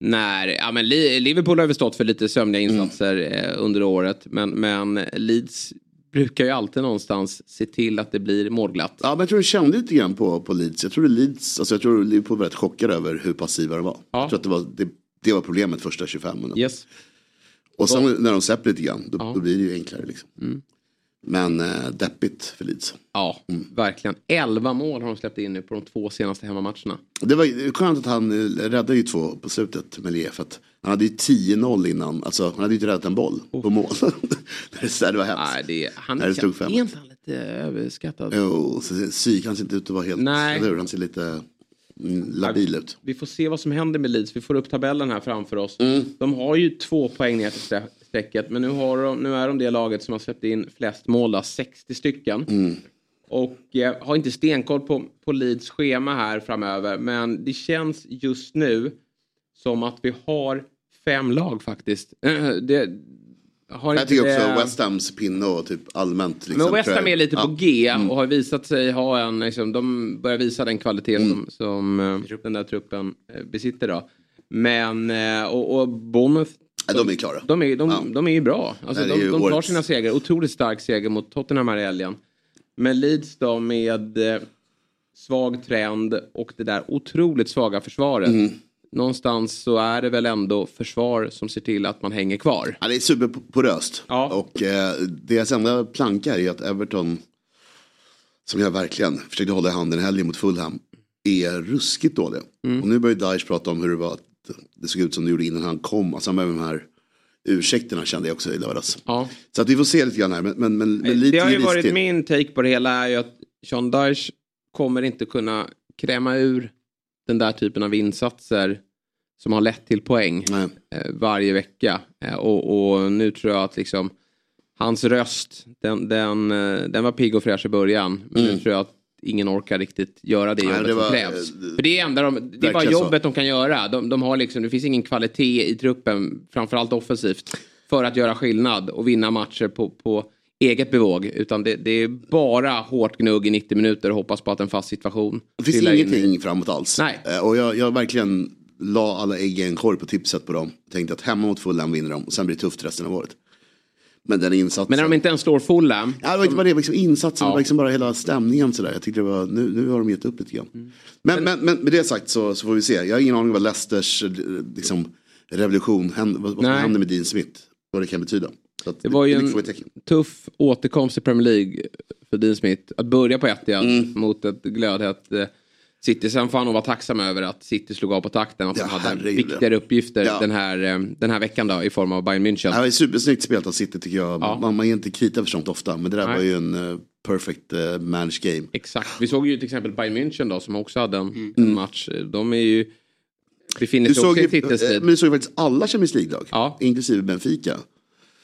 när, ja men Li- Liverpool har väl stått för lite sömniga Mm. insatser eh, under året. Men, men Leeds brukar ju alltid någonstans se till att det blir målglatt. Ja, men jag tror du kände lite grann på, på Leeds. Jag tror Leeds, alltså jag tror Liverpool var rätt chockade över hur passiva de var. Ja. Jag tror att det var, det, det var problemet första 25 minuterna. Yes. Och sen när de släpper lite grann, då, Ja. Mm. då blir det ju enklare liksom. Men eh, deppigt för Leeds. Ja, Mm. verkligen. 11 mål har de släppt in nu på de två senaste hemmamatcherna. Det var skönt att han eh, räddade ju två på slutet med Lie, för att han hade ju 10-0 innan. Alltså han hade ju inte räddat en boll på mål. det var hemskt. Oh. Nej, det han Nej, det är, stod fem. är inte han lite överskattad? Jo, psyk, han ser inte ut att vara helt... Nej. Eller hur? Han ser lite mm, labil ut. Vi får se vad som händer med Leeds. Vi får upp tabellen här framför oss. Mm. De har ju två poäng ner till strecket. Men nu, har de, nu är de det laget som har släppt in flest mål, då, 60 stycken. Mm. Och eh, har inte stenkoll på, på Leeds schema här framöver. Men det känns just nu som att vi har fem lag faktiskt. Eh, det, har Jag tycker också det- West Hams pinne och typ allmänt. Liksom, men West Ham är lite på Ja. Mm. G och har visat sig ha en, liksom, de börjar visa den kvalitet Mm. som, som eh, den där truppen eh, besitter då. Men, och, och Bournemouth, Ja, de är klara. de är, de, Ja. de är ju bra. Alltså, är de, ju de tar sina segrar, otroligt stark seger mot Tottenham här i helgen. Men Leeds då med eh, svag trend och det där otroligt svaga försvaret. Mm. Någonstans så är det väl ändå försvar som ser till att man hänger kvar. Ja, det är superporöst. Ja. Och eh, deras enda planka är att Everton, som jag verkligen försökte hålla i handen i helgen mot Fulham, är ruskigt dåliga. Mm. Och nu börjar Daesh prata om hur det var det såg ut som det gjorde innan han kom. Alltså han med de här ursäkterna kände jag också i lördags. Ja. Så att vi får se lite grann här. Men, men, men, men lite det har ju varit till. min take på det hela är ju att Sean Dyche kommer inte kunna kräma ur den där typen av insatser som har lett till poäng Nej. eh, varje vecka. Eh, och, och nu tror jag att liksom hans röst, den, den, eh, den var pigg och fräsch i början. Men nu tror jag att ingen orkar riktigt göra det Mm. Nej, jobbet det var, som krävs. eh, För det är, enda de, det är bara verkligen så. jobbet de kan göra. De, de har liksom, det finns ingen kvalitet i truppen, framförallt offensivt, för att göra skillnad och vinna matcher på, på eget bevåg. Utan det, det är bara hårt gnugg i 90 minuter och hoppas på att en fast situation Det finns trillar in ingenting framåt alls. Nej. Eh, Och jag, jag verkligen la alla ägg i en korg på tipset på dem. Tänkte att hemma mot Fulham vinner de och sen blir det tufft resten av året. Men den insatsen. Men när de inte ens slår Fulham. Ja, det var inte bara det, liksom insatsen, Ja. liksom bara hela stämningen sådär. Jag tyckte det var, nu, nu har de gett upp lite grann. Mm. Men, men, men med det sagt så, så får vi se. Jag har ingen aning vad Leicesters eh, liksom, revolution, händer, vad, vad som händer med Dean Smith. Vad det kan betyda. Att Det var ju en tuff återkomst i Premier League för Dean Smith. Att börja på Etihad Mm. mot ett glödhett eh, City. Sen får han nog vara tacksam över att City slog av på takten. Att Ja, de hade viktigare uppgifter Ja. den, här, eh, den här veckan då, i form av Bayern München. Det var supersnyggt spelat av City tycker jag. Ja. Man, man ger inte krita för sånt ofta. Men det där Nej. var ju en uh, perfect uh, managed game. Exakt. Vi såg ju till exempel Bayern München då som också hade en, en match. De är ju befinner sig också i titelstrid. eh, men du såg ju faktiskt alla Champions League-lag. Ja. Inklusive Benfica.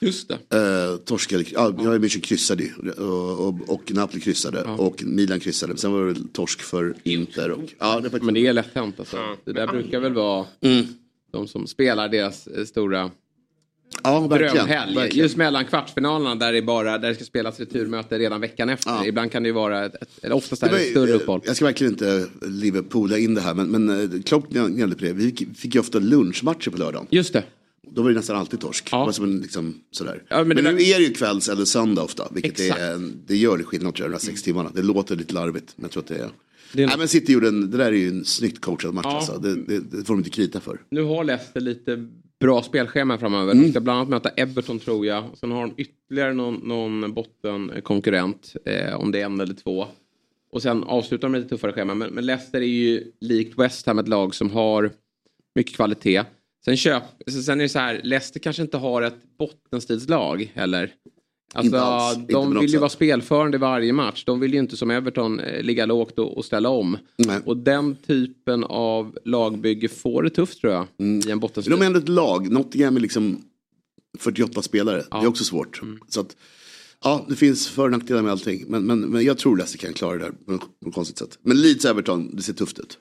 Just det. Uh, torskade, ja, ja. München kryssade ju. Och, och, och Napoli kryssade. Och Milan kryssade. Sen var det väl torsk för Inter. Och, ja, det Men det är lätt hänt alltså. Det där brukar väl vara Mm. de som spelar deras eh, stora ja, verkligen. Just mellan kvartsfinalerna där det, bara, där det ska spelas returmöte redan veckan efter. Ja. Ibland kan det ju vara, ett, ett, eller oftast är Det ett större eh, uppehåll. Jag ska verkligen inte Liverpoola in det här. Men, men eh, Klopp gnällde på det. Vi fick, fick ju ofta lunchmatcher på lördagen. Just det. Då var det nästan alltid torsk. Ja. Det var som en, liksom, sådär. Ja, men men nu där- är det ju kvälls eller söndag ofta. Vilket är, det gör det skillnad tror jag, de här sex timmarna. Det låter lite larvigt. Men jag tror att det är... Det är- Nej men City gjorde en, det där är ju en snyggt coachad match Ja. alltså. det, det, det får de inte krita för. Nu har Leicester lite bra spelschema framöver. Mm. De ska bland annat möta Everton tror jag. Sen har de ytterligare någon, någon bottenkonkurrent. Eh, om det är en eller två. Och sen avslutar de med lite tuffare schema. Men, men Leicester är ju likt West Ham ett lag som har mycket kvalitet. Sen, köp, sen är det så här, Leicester kanske inte har ett bottenstridslag heller. Alltså, alls, de vill ju sätt. vara spelförande varje match. De vill ju inte som Everton eh, ligga lågt och, och ställa om. Nej. Och den typen av lagbygge får det tufft tror jag. I en bottenstrid. de är ändå ett lag. Nottingham är liksom 48 spelare. Ja. Det är också svårt. Mm. Så att, ja, det finns för och nackdelar med allting. Men, men, men jag tror Leicester kan klara det där på något, konstigt sätt. Men Leeds-Everton, det ser tufft ut.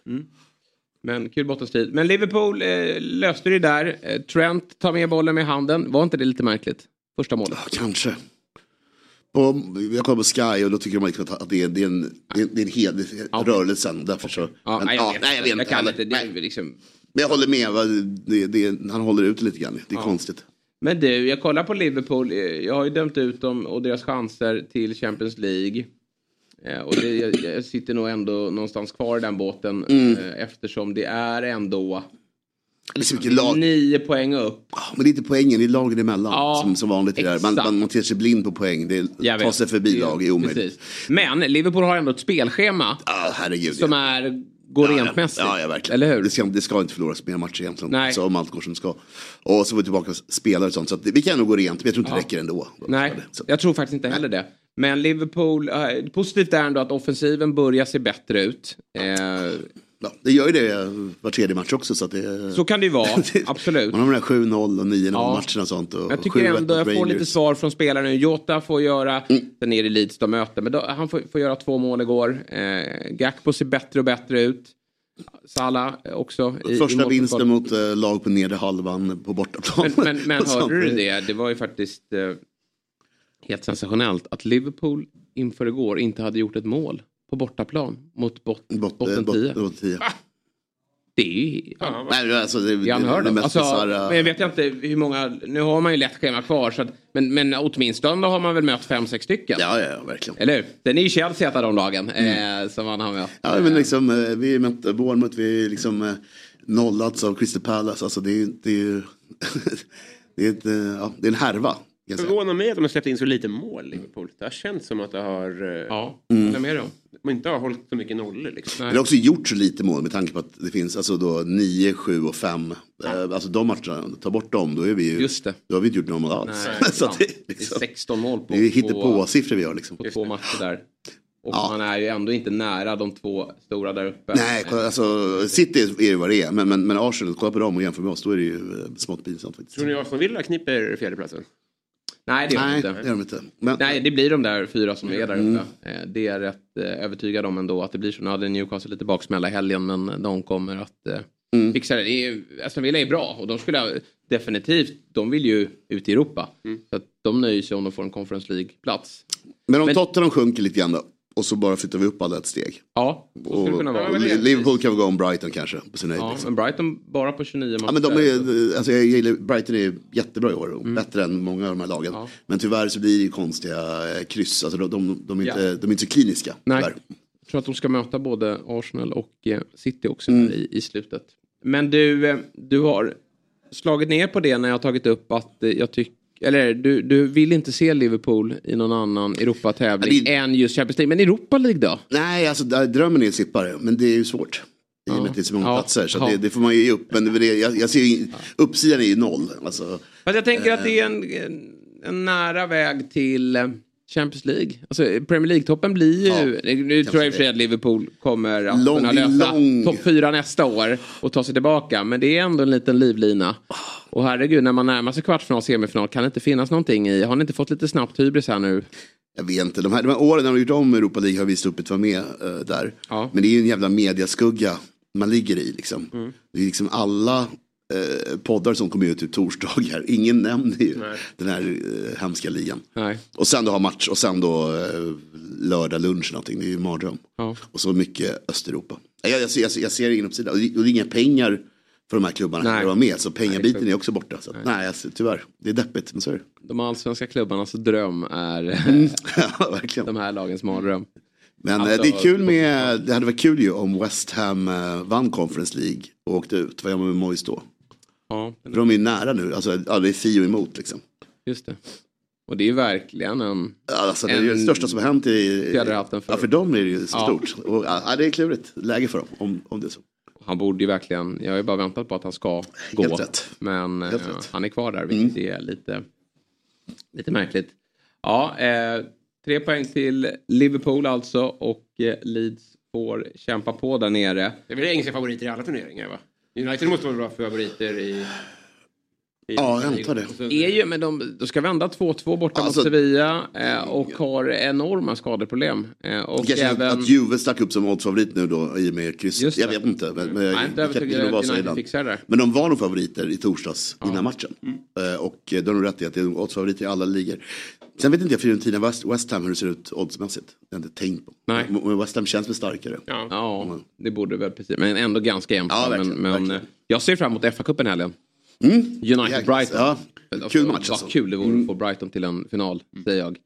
Men kul bottenstrid. Men Liverpool eh, löste det där. Eh, Trent tar med bollen med handen. Var inte det lite märkligt? Första målet. Ja, kanske. Och jag kollar på Sky och då tycker de liksom att det är, det är en, det är, det är en hel Ja. rörelsen. Därför så. Ja, men, nej, jag ja, vet nej, jag vet inte. inte. Det Nej. liksom... Men jag håller med. Det, det, han håller ut lite grann. Det är konstigt. Men du, jag kollar på Liverpool. Eh, Jag har ju dömt ut dem och deras chanser till Champions League. Eh, Och det, jag, jag sitter nog ändå någonstans kvar i den båten. Mm. eh, Eftersom det är ändå är lag. nio poäng upp. Ja, Men det är inte poängen, det är lagen emellan. Ja, som, som vanligt här. Man, man, man ter sig blind på poäng. Det är, ta sig förbi Det- lag är omöjligt. precis. Men Liverpool har ändå ett spelschema Ah, herregud. som ja. är, går Ja, rent mässigt. Ja, ja, verkligen. Eller hur? Det ska, det ska inte förloras mer matcher egentligen. Nej. Så om allt går som det ska. Och så får vi tillbaka spelare och sånt. Så att vi kan nog gå rent, men jag tror inte det räcker ändå. Nej, jag tror faktiskt inte heller det. Men Liverpool, eh, positivt är ändå att offensiven börjar se bättre ut. Eh, Ja, det gör ju det var tredje match också. Så, att det, så kan det ju vara, absolut. Man har de där 7-0 och 9-0 Ja. matcherna och sånt. Och Jag tycker 7-1 ändå, jag får lite svar från spelaren nu. Jota får göra, Mm. sen är det Leeds de möter, men då, han får, får göra två mål igår. Eh, Gakpo ser bättre och bättre ut. Salah också. I, i Första målprotokoll. vinsten mot eh, lag på nedre halvan på bortaplan. Men, men, men hörde du det? Det var ju faktiskt eh, helt sensationellt att Liverpool inför igår inte hade gjort ett mål på bortaplan mot bot, Bot, botten eh, bot, 10. bot, 10. Det är ju Nej, men alltså, det, det, det är det, Alltså, bisarra. men jag vet inte hur många, nu har man ju lätt schema kvar, så att, men, men åtminstone har man väl mött fem, sex stycken. Ja, ja, ja, verkligen. Eller hur? Den är ju Chelsea ett av de lagen eh, som man har mött. Ja, men liksom, eh, vi mötte Bournemouth, vi är liksom eh, nollats av Crystal Palace. Alltså det är ju, det är ju det är, ett, eh, ja, det är en härva. Det förvånar mig att de har släppt in så lite mål, Liverpool. Det har känts som att det har... eh, Ja, Mm. håller med dig om. De inte har hållit så mycket nollor liksom. Men det har också gjort så lite mål med tanke på att det finns alltså då 9, 7 och 5. Alltså de matcherna, ta bort dem då är vi ju, Just det. då har vi inte gjort något mål alls. Nej, så att det, är Det är liksom, 16 mål på, det är ju på, hittepå-siffror vi har liksom. på två matcher där. Och Ja. man är ju ändå inte nära de två stora där uppe. Nej, kolla, alltså City är ju vad det är. Men, men, men Arsenal, kolla på dem och jämför med oss, då är det ju eh, smått pinsamt faktiskt. Tror ni Aston Villa kniper fjärdeplatsen? Nej, det gör de Nej, inte. det gör de inte. Men, Nej, det blir de där fyra som är där Mm. uppe. Eh, Det är jag rätt eh, övertygad om ändå att det blir så. Nu hade Newcastle lite baksmälla i helgen men de kommer att eh, Mm. fixa det. det är, Aston Villa är bra och de skulle definitivt, de vill ju ut i Europa. Mm. Så att de nöjer sig om de får en Conference League-plats. men om Men- Tottenham sjunker lite grann då, och så bara flyttar vi upp alla ett steg. Ja, så skulle kunna vara. och Liverpool kan väl gå om Brighton kanske på sin höjd. Ja, liksom. men Brighton bara på 29 matcher. Ja, men de är, alltså jag gillar, Brighton är jättebra i år och Mm. bättre än många av de här lagen. Men tyvärr så blir det ju konstiga eh, kryss, alltså de, de, de, är, inte, de är inte så kliniska. Nej. tyvärr. Jag tror att de ska möta både Arsenal och eh, City också Mm. i, i slutet. Men du, eh, du har slagit ner på det när jag har tagit upp att jag tycker eller du, du vill inte se Liverpool i någon annan Europatävling Ja, det- än just Champions League. Men Europa League då? Nej, alltså där, drömmen är att slippa det, men det är ju svårt. I och med att det är så många Ja. platser, så Ja. det, det får man ju ge upp. Men det, jag, jag ser ju, uppsidan är ju noll. Alltså, Fast jag tänker att det är en, en, en nära väg till eh, Champions League. Alltså Premier League-toppen blir ju... nu tror jag i och för sig att Liverpool kommer att Lång- kunna lösa topp fyra nästa år och ta sig tillbaka. Men det är ändå en liten livlina. Och herregud, när man närmar sig kvartsfinal semifinal kan det inte finnas någonting i. Har ni inte fått lite snabbt hybris här nu? Jag vet inte, de här, de här åren när de gjort om Europa League har vi sluppit vara med eh, där. Ja. Men det är ju en jävla mediaskugga man ligger i liksom. Mm. Det är liksom alla eh, poddar som kommer ut till torsdagar. Ingen nämner ju den här eh, hemska ligan. Nej. Och sen då ha match och sen då eh, lördag lunch någonting. Det är ju en mardröm. Ja. Och så mycket Östeuropa. Jag, jag, jag, jag ser ingen uppsida. Och det, och det är inga pengar för de här klubbarna Nej. att vara med. Så pengabiten Nej, är också borta. Så, att, nej, alltså, tyvärr. Det är deppigt, men så är det. De allsvenska klubbarnas dröm är ja, verkligen. de här lagens mardröm. Men eh, Alltså, det är kul med, det hade varit kul ju om West Ham eh, vann Conference League och åkte ut. Vad gör man med Moyes då? Ja, För de är nära nu, alltså ja, det är Fio emot liksom. just det. Och det är verkligen en... Ja, Alltså, det är ju det En- största som har hänt i... Fjäderhatten för- Ja, för dem är det ju så Ja. stort. Och, ja, det är klurigt läge för dem, om, om det är så. Han borde ju verkligen, jag har ju bara väntat på att han ska gå. Helt rätt. Men Helt eh, rätt. Mm. han är kvar där, vilket är lite, lite märkligt. Ja, eh, tre poäng till Liverpool alltså och eh, Leeds får kämpa på där nere. Det är väl engelska favoriter i alla turneringar va? United måste vara bra favoriter i i Ja, jag antar det. Är ju, men de, de ska vända 2-2 borta Alltså- mot Sevilla eh, och har enorma skadeproblem. Eh, och Kanske även... att Juve stack upp som oddsfavorit nu då i och med kryss. Jag vet inte. Men, men, Nej, jag, United ibland. fixar det där. Men de var nog favoriter i torsdags innan matchen. Mm. Eh, Och de har nog rätt i att det är oddsfavoriter i alla ligor. Sen vet inte jag Fiorentina West, West Ham hur det ser ut oddsmässigt. Det har jag inte tänkt på. Nej. Men West Ham känns väl starkare. Ja. Ja, det borde väl precis. Men ändå ganska jämnt. Ja, men verkligen, men verkligen. eh, jag ser fram emot FA-cupen helgen. United Jäklar. Brighton. Ja, Alltså, kul match Vad alltså. kul det vore att få Brighton till en final, säger jag.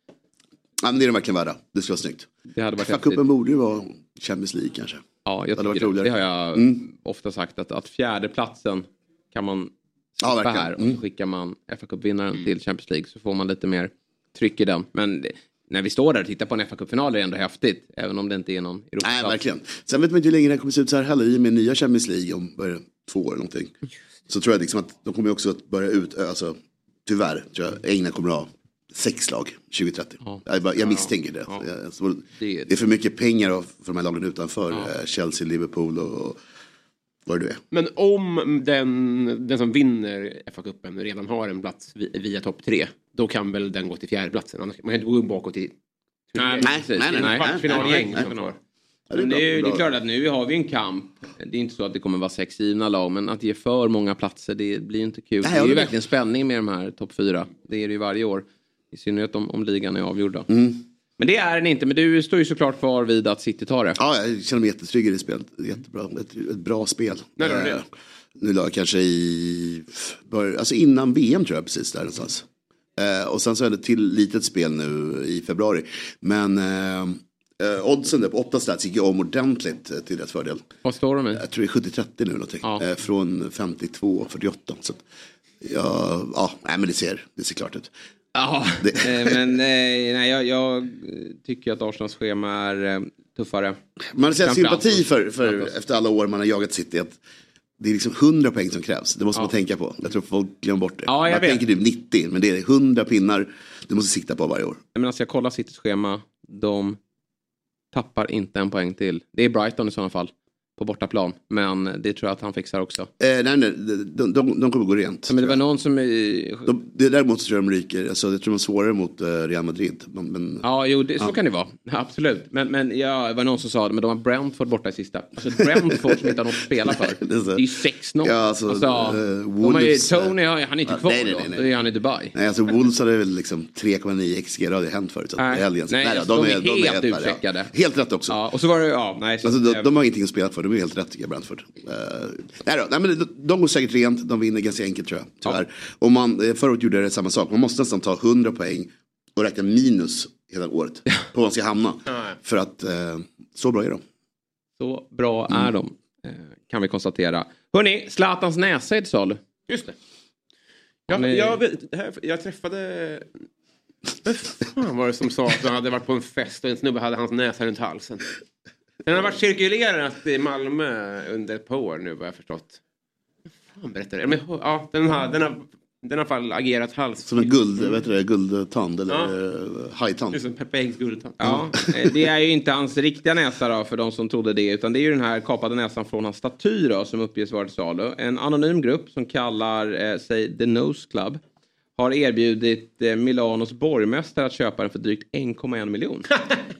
Ja, men det är de verkligen värda. Det skulle vara snyggt. Det hade varit. FA-cupen borde ju vara Champions League kanske. Ja, jag varit tycker det. det har jag Mm. ofta sagt att, att fjärdeplatsen kan man Ja, verkligen. här och Mm. så skickar man FA-cupvinnaren till Champions League så får man lite mer tryck i den. Men det, när vi står där och tittar på en FA-cupfinal är det ändå häftigt, även om det inte är någon Nej, Europaplats. verkligen. Sen vet man inte hur länge det kommer se ut så här heller. I och med nya Champions League om det, två år eller någonting. Så tror jag liksom att de kommer också att börja ut, alltså tyvärr tror jag England kommer att ha sex lag 2030. Ja. Jag, bara, jag misstänker det. Ja. Jag- så Det- det är för mycket pengar för de här lagen utanför. eh, Chelsea, Liverpool och, och vad det nu är. Men om den, den som vinner FA-cupen redan har en plats vi- via topp tre, då kan väl den gå till fjärdeplatsen. Man kan inte gå bakåt i... Nej, Nej, precis. nej, nej, nej. Kvartsfinalgäng nej, som nej. får. Ja, Men det, är, ju- bra, det är klart att nu har vi en kamp. Det är inte så att det kommer vara sex givna lag, men att ge för många platser, det blir inte kul. Nej, det är ju verkligen spänning med de här topp fyra. Det är det ju varje år. I synnerhet om, om ligan är avgjorda. Mm. Men det är den inte, men du står ju såklart kvar vid att City tar det. Ja, jag känner mig jättetrygg i det spelet. Jättebra. Ett, ett bra spel. När var det? Eh, Nu la jag kanske i, bör, alltså innan VM tror jag precis där någonstans. Eh, och sen så är det till litet spel nu i februari. Men eh, eh, oddsen där på 8 stats gick ju om ordentligt eh, till deras fördel. Vad står de i? Jag tror det är 70-30 nu någonting. Ja. Eh, från 52-48. Så att, ja, ja, nej men det ser, det ser klart ut. Ja, eh, men eh, nej, jag, jag tycker att Arsenals schema är tuffare. Man Framförallt sympati för, för efter alla år man har jagat City. Att det är liksom 100 poäng som krävs. Det måste man tänka på. Jag tror folk glömmer bort det. Ja, jag man vet. tänker typ 90, men det är 100 pinnar du måste sikta på varje år. Men alltså jag kollar Citys schema. De tappar inte en poäng till. Det är Brighton i sådana fall. På bortaplan. Men det tror jag att han fixar också. Eh, nej, nej, de, de, de kommer gå rent. Men det var någon som... eh, De, det däremot så tror jag de ryker. Alltså, jag tror de är svårare mot eh, Real Madrid. Men, Ja, jo, det, så Ja. kan det vara. Absolut. Men, men ja, det var någon som sa det, men de har Brentford borta i sista. Alltså Brentford som inte har något att spela för. Det är är ju 6-0. Ja, alltså, alltså, de har ju, Wolves, Tony, har- han är inte ja, kvar nej, nej, då. nej, nej. Då är han i Dubai. Nej, alltså Wolves hade väl liksom 3,9 XG, det hade hänt förut. Så Nej. Nej, då, alltså, de är helt värre, ja. utcheckade. Helt rätt också. Ja, och så var det, ja, nej. Så, Alltså, de, de har ingenting att spela för, de är helt rätt jag, Brentford. Eh, nej, då, nej, men de, de går säkert rent, de vinner ganska enkelt tror jag. Tyvärr. Och man, eh, förra året gjorde det samma sak, man måste nästan ta 100 poäng och räkna minus hela året. På var man ska hamna. För att eh, så bra är de. så bra Mm. är de. Kan vi konstatera. Hörni, Zlatans näsa är till salu. Just det. Jag, Nej. jag, här, jag träffade... Vem fan var det som sa att han hade varit på en fest och en snubbe hade hans näsa runt halsen? Den har varit cirkulerat i Malmö under ett par år nu vad jag förstått. Fan berättar? Men, ja, den har, den har, den har fall agerat hals. Som en guld, vet du det, guldtand eller Ja. eh, hajtand. Det är som Peppe Engs guldtand. Ja, eh, det är ju inte hans riktiga näsa då för de som trodde det. Utan det är ju den här kapade näsan från hans staty då som uppges vara till salu. En anonym grupp som kallar eh, sig The Nose Club. Har erbjudit eh, Milanos borgmästare att köpa den för drygt 1,1 miljon.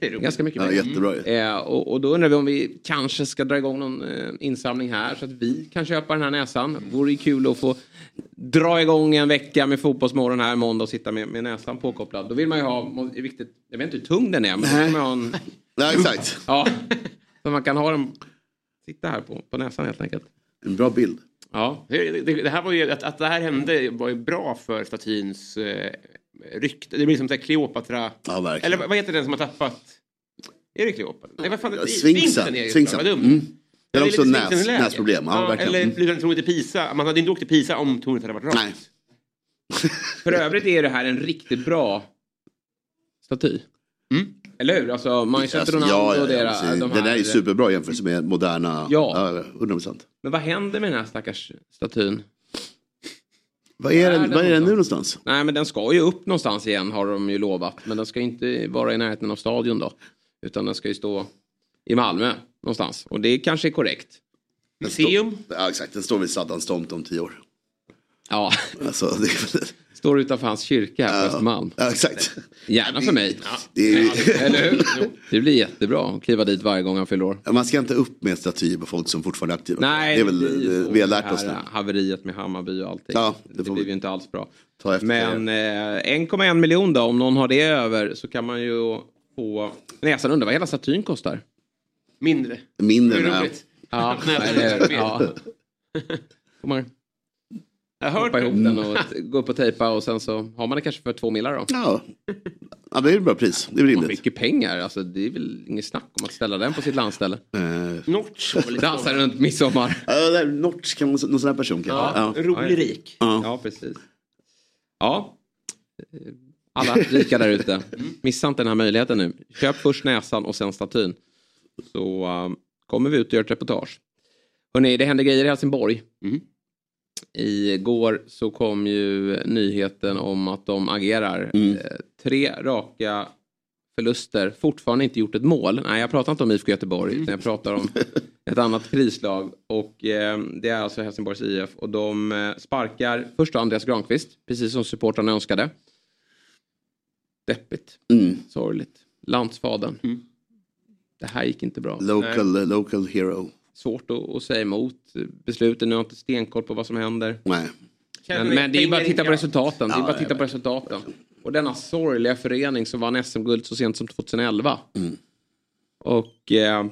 Ganska mycket Ja, pengar. jättebra ju. Eh, och, och då undrar vi om vi kanske ska dra igång någon eh, insamling här så att vi kan köpa den här näsan. Vore ju kul att få dra igång en vecka med Fotbollsmorgon här måndag och sitta med, med näsan påkopplad. Då vill man ju ha, viktigt, jag vet inte hur tung den är men då man ha en, Ja, exakt. ja, så man kan ha den, sitta här på, på näsan helt enkelt. En bra bild. Ja, Det, det, här var ju, att, att det här hände var ju bra för statyns eh, rykte. Det blir som här Kleopatra. Ja, verkligen. Eller vad heter den som har tappat? Är det Kleopatra? Nej, vad fan, Ja, det- Sfinxen. är ju Sfinxen. Vad dumt. Mm. Det är också näs, näsproblem. Ja, verkligen. eller flyttade tornet till Pisa. Man hade inte åkt till Pisa om tornet hade varit rakt. Nej. för övrigt är det här en riktigt bra staty. Mm. Eller hur? Alltså Manchester Alltså, Ronaldo ja, ja, och ja, deras, de Den här, är ju superbra jämfört med moderna. Ja. 100 procent. Men vad händer med den här stackars statyn? Vad är är den, vad är den nu någonstans? Nej men den ska ju upp någonstans igen har de ju lovat. Men den ska inte vara i närheten av stadion då. Utan den ska ju stå i Malmö någonstans. Och det kanske är korrekt. Museum. Ja, exakt. Den står vid Saddans tomt om tio år. Ja, Alltså, det är, står utanför hans kyrka här på Östermalm. ja, exakt. Gärna för mig. Det är, Eller hur? Det blir jättebra att kliva dit varje gång han fyller år. man ska inte upp med statyer på folk som fortfarande är aktiva. Nej, det är väl, så. vi har lärt Det oss nu. Haveriet med Hammarby och allting. Ja, det det blev vi ju inte alls bra. ta efter. Men eh, 1,1 miljon då, om någon har det över så kan man ju få... Näsan undrar vad hela statyn kostar. Mindre. Mindre Det är än roligt. Ja, ja. Jag har hoppa ihop den och gå upp och tejpa och sen så har man det kanske för två millar då. Ja. ja, det är ett bra pris. Det är rimligt. mycket pengar, alltså det är väl inget snack om att ställa den på sitt landställe. Eh, Notch. var väl lite Dansa runt midsommar. Ja, Notch, kan man, någon sån här person kanske. Ja. Rolig rik. Ja. Ja, precis. Ja. Alla rika där ute. Missa inte den här möjligheten nu. Köp först näsan och sen statyn. Så um, kommer vi ut och gör ett reportage. Hörrni, det händer grejer i Helsingborg. Mm. Igår så kom ju nyheten om att de agerar. Mm. Eh, tre raka förluster, fortfarande inte gjort ett mål. Nej, jag pratar inte om IFK Göteborg, utan jag pratar om ett annat krislag. Och eh, det är alltså Helsingborgs IF. Och de eh, sparkar först Andreas Granqvist, precis som supportrarna önskade. Deppigt, Mm. sorgligt. Landsfadern. Det här gick inte bra. Local, local hero. Svårt att, att säga emot besluten. Nu har jag inte stenkoll på vad som händer. Nej. Men, men det är bara att titta på resultaten. Det är Ja, bara att titta på resultaten. Och denna sorgliga förening som vann SM-guld så sent som 2011. Mm. Och eh,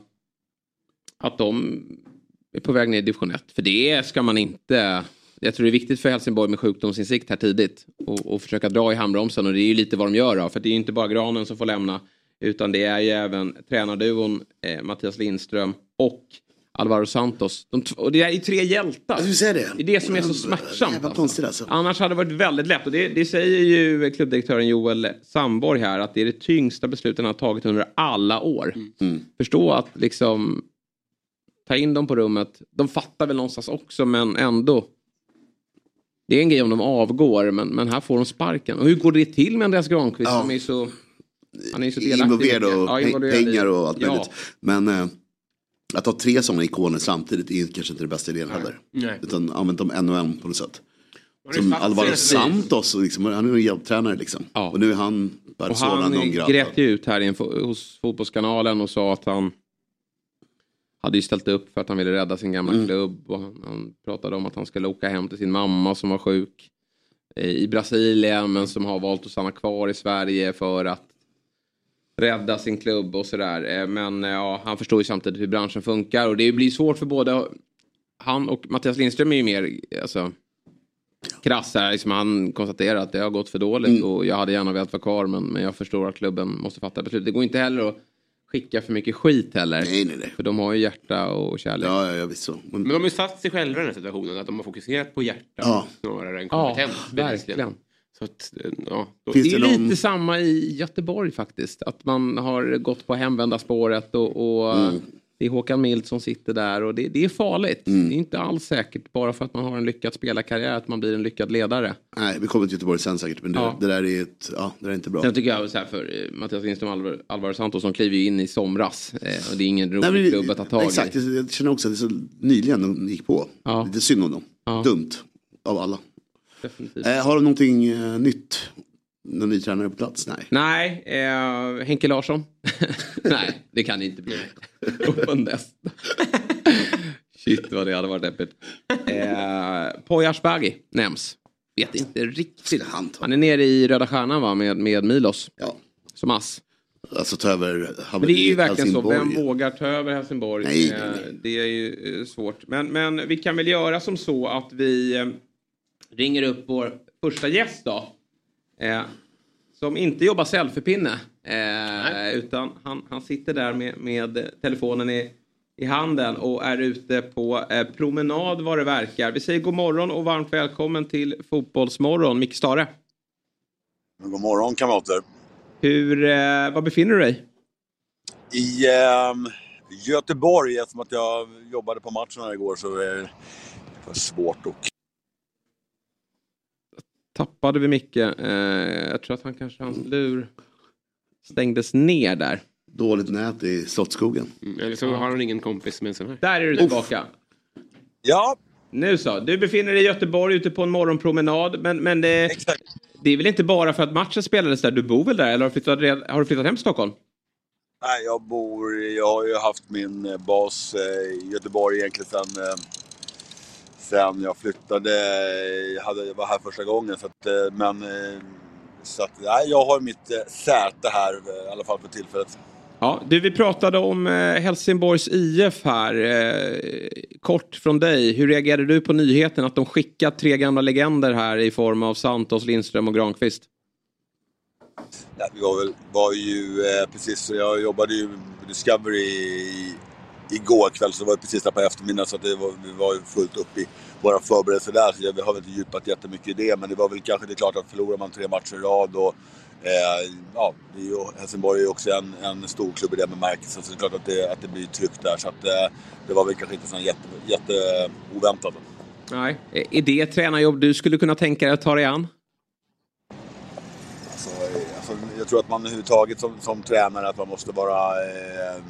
att de är på väg ner i division 1. För det ska man inte... Jag tror det är viktigt för Helsingborg med sjukdomsinsikt här tidigt. Och, och försöka dra i handbromsen. Och det är ju lite vad de gör då. För det är ju inte bara Granen som får lämna. Utan det är ju även tränarduon eh, Mattias Lindström och Alvaro Santos. De, och det är tre hjältar. Skulle säga det. Det är det som är så smärtsamt. Jävla alltså. konstigt alltså. Annars hade det varit väldigt lätt. Och det, det säger ju klubbdirektören Joel Sandborg här. Att det är det tyngsta beslutet han har tagit under alla år. Mm. Förstå att liksom ta in dem på rummet. De fattar väl någonstans också men ändå. Det är en grej om de avgår men, men här får de sparken. Och hur går det till med Andreas Granqvist Ja. som är så... Han är så delaktig. Involverad och Ja, pengar och allt Ja. möjligt. Men eh, att ha tre sådana ikoner samtidigt är kanske inte det bästa idén heller. Nej. Utan använt dem en och en på något sätt. Som Alvaro. Santos, liksom, han är ju en hjälptränare liksom. Ja. Och nu är han Och han grät ju ut här i en, fo- hos Fotbollskanalen och sa att han hade ju ställt upp för att han ville rädda sin gamla Mm. klubb. Och han, han pratade om att han skulle åka hem till sin mamma som var sjuk eh, i Brasilien men som har valt att stanna kvar i Sverige för att rädda sin klubb och sådär. Eh, Men eh, ja, han förstår ju samtidigt hur branschen funkar och det blir svårt för både han och Mattias Lindström är ju mer alltså, krass här. Liksom han konstaterar att det har gått för dåligt Mm. och jag hade gärna velat vara kvar men, men jag förstår att klubben måste fatta beslut. Det går inte heller att skicka för mycket skit heller. Nej, nej, nej. För de har ju hjärta och kärlek. Ja, ja, ja visst så. Men, Men de har ju satt sig själva i den här situationen. Att de har fokuserat på hjärta Ja. snarare än Ja, kompetens. verkligen. Så att, eh, ja, Det är det lite någon- samma i Göteborg faktiskt. Att man har gått på hemvändarspåret och, och Mm. det är Håkan Mild som sitter där och det, det är farligt. Mm. Det är inte alls säkert bara för att man har en lyckad spelarkarriär att man blir en lyckad ledare. nej, vi kommer till Göteborg sen säkert. Men det, Ja. det där är ett, ja, det är inte bra. Sen tycker jag så här för eh, Mattias Lindström Alvar, Alvaro Santos som kliver in i somras. Eh, och det är ingen rolig Nej, klubb att ta tag Exakt, i. jag känner också att det är så nyligen de gick på. Ja. Lite synd om dem. Ja. Dumt av alla. Definitivt. Eh, har de någonting eh, nytt? Någon ny tränare på plats? Nej. Nej, eh, Henke Larsson. Nej, det kan inte bli. Och nästa. Shit vad det hade varit deppigt. Eh, Poya Asbaghi nämns. Vet inte riktigt. han är nere i Röda Stjärnan va, med, med Milos. Ja. Som ass. Alltså ta över Men det är ju verkligen så. Helsingborg. Vem vågar ta över Helsingborg? Nej, Eh, nej, nej. Det är ju eh, svårt. Men, men vi kan väl göra som så att vi eh, ringer upp vår första gäst då. Eh, som inte jobbar selfiepinne. Eh, utan han, han sitter där med, med telefonen i, i handen och är ute på eh, promenad vad det verkar. Vi säger god morgon och varmt välkommen till Fotbollsmorgon. Micke Stare. God morgon kamrater. Hur, eh, var befinner du dig? I ehm, Göteborg, eftersom att jag jobbade på matchen här igår så är det för svårt att... tappade vi Micke. Eh, jag tror att han kanske hans lur stängdes ner där. Dåligt nät i Slottsskogen. Mm, eller så har han ingen kompis med en sån här. Där är du tillbaka. Ja, Nu så, du befinner dig i Göteborg ute på en morgonpromenad. Men, men det, det är väl inte bara för att matchen spelades där? Du bor väl där eller har du flyttat, har du flyttat hem till Stockholm? Nej, jag bor... Jag har ju haft min eh, bas eh, i Göteborg egentligen sen, eh, sen jag flyttade. Jag, hade, jag var här första gången. Så att, eh, men eh, så att, nej, jag har mitt eh, säte här i alla fall för tillfället. Ja, du, vi pratade om Helsingborgs IF här. Kort från dig. Hur reagerade du på nyheten att de skickat tre gamla legender här i form av Santos, Lindström och Granqvist? Ja, vi var, väl, var ju precis, jag jobbade ju på Discovery i, igår kväll så det var precis där på eftermiddagen så att det var, vi var ju fullt upp i våra förberedelser där. Så vi har väl inte djupat jättemycket i det men det var väl kanske det är klart att förlorar man tre matcher i rad och eh, ja, det är ju, Helsingborg är ju också en, en stor klubb i den bemärkelsen så det är klart att det, att det blir tryck där så att eh, det var väl kanske inte så jätte, jätte oväntat. Nej. Är det ett tränarjobb du skulle kunna tänka dig att ta dig an? Alltså, eh, alltså, jag tror att man överhuvudtaget som, som tränare att man måste vara eh,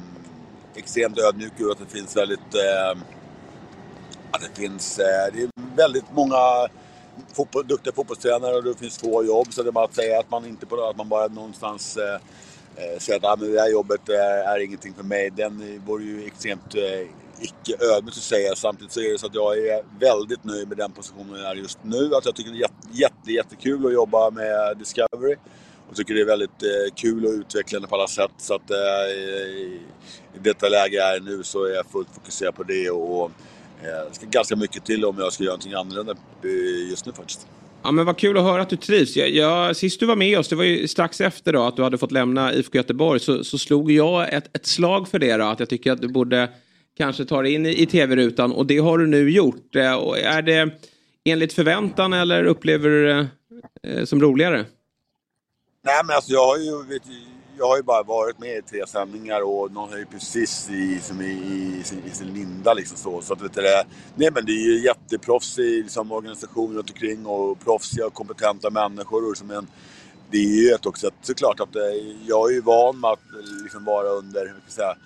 extremt ödmjuk och att det finns väldigt... Eh, att det finns... Eh, det är väldigt många fotboll, duktiga fotbollstränare och det finns få jobb. Så det är bara att säga att man inte på att man bara någonstans eh, eh, säger att ah, men det här jobbet är, är ingenting för mig. Den vore ju extremt eh, icke ödmjukt att säga. Samtidigt så är det så att jag är väldigt nöjd med den positionen jag är just nu. Att jag tycker det är jätte, jätte, jättekul att jobba med Discovery. Och tycker det är väldigt eh, kul och utvecklande på alla sätt. Så att eh, i, detta läge jag är nu så är jag fullt fokuserad på det. Och, eh, det ska ganska mycket till om jag ska göra någonting annorlunda eh, just nu faktiskt. Ja, men vad kul att höra att du trivs. Jag, jag, sist du var med oss, det var ju strax efter då, att du hade fått lämna IFK Göteborg, så, så slog jag ett, ett slag för det. Då, att jag tycker att du borde kanske ta dig in i, i tv-rutan och det har du nu gjort. Eh, och är det enligt förväntan eller upplever du det eh, som roligare? Nej men alltså jag har ju, vet, jag har ju bara varit med i tre sändningar och någon är ju precis i, som i, i, sin, i sin linda liksom så. Så att vet du, det, nej men det är ju jätteproffsig liksom, organisation runt omkring och proffsiga och kompetenta människor. Och liksom, som en, det är ju ett också såklart att det, eh, jag är ju van med att eh, liksom vara under, hur ska jag säga,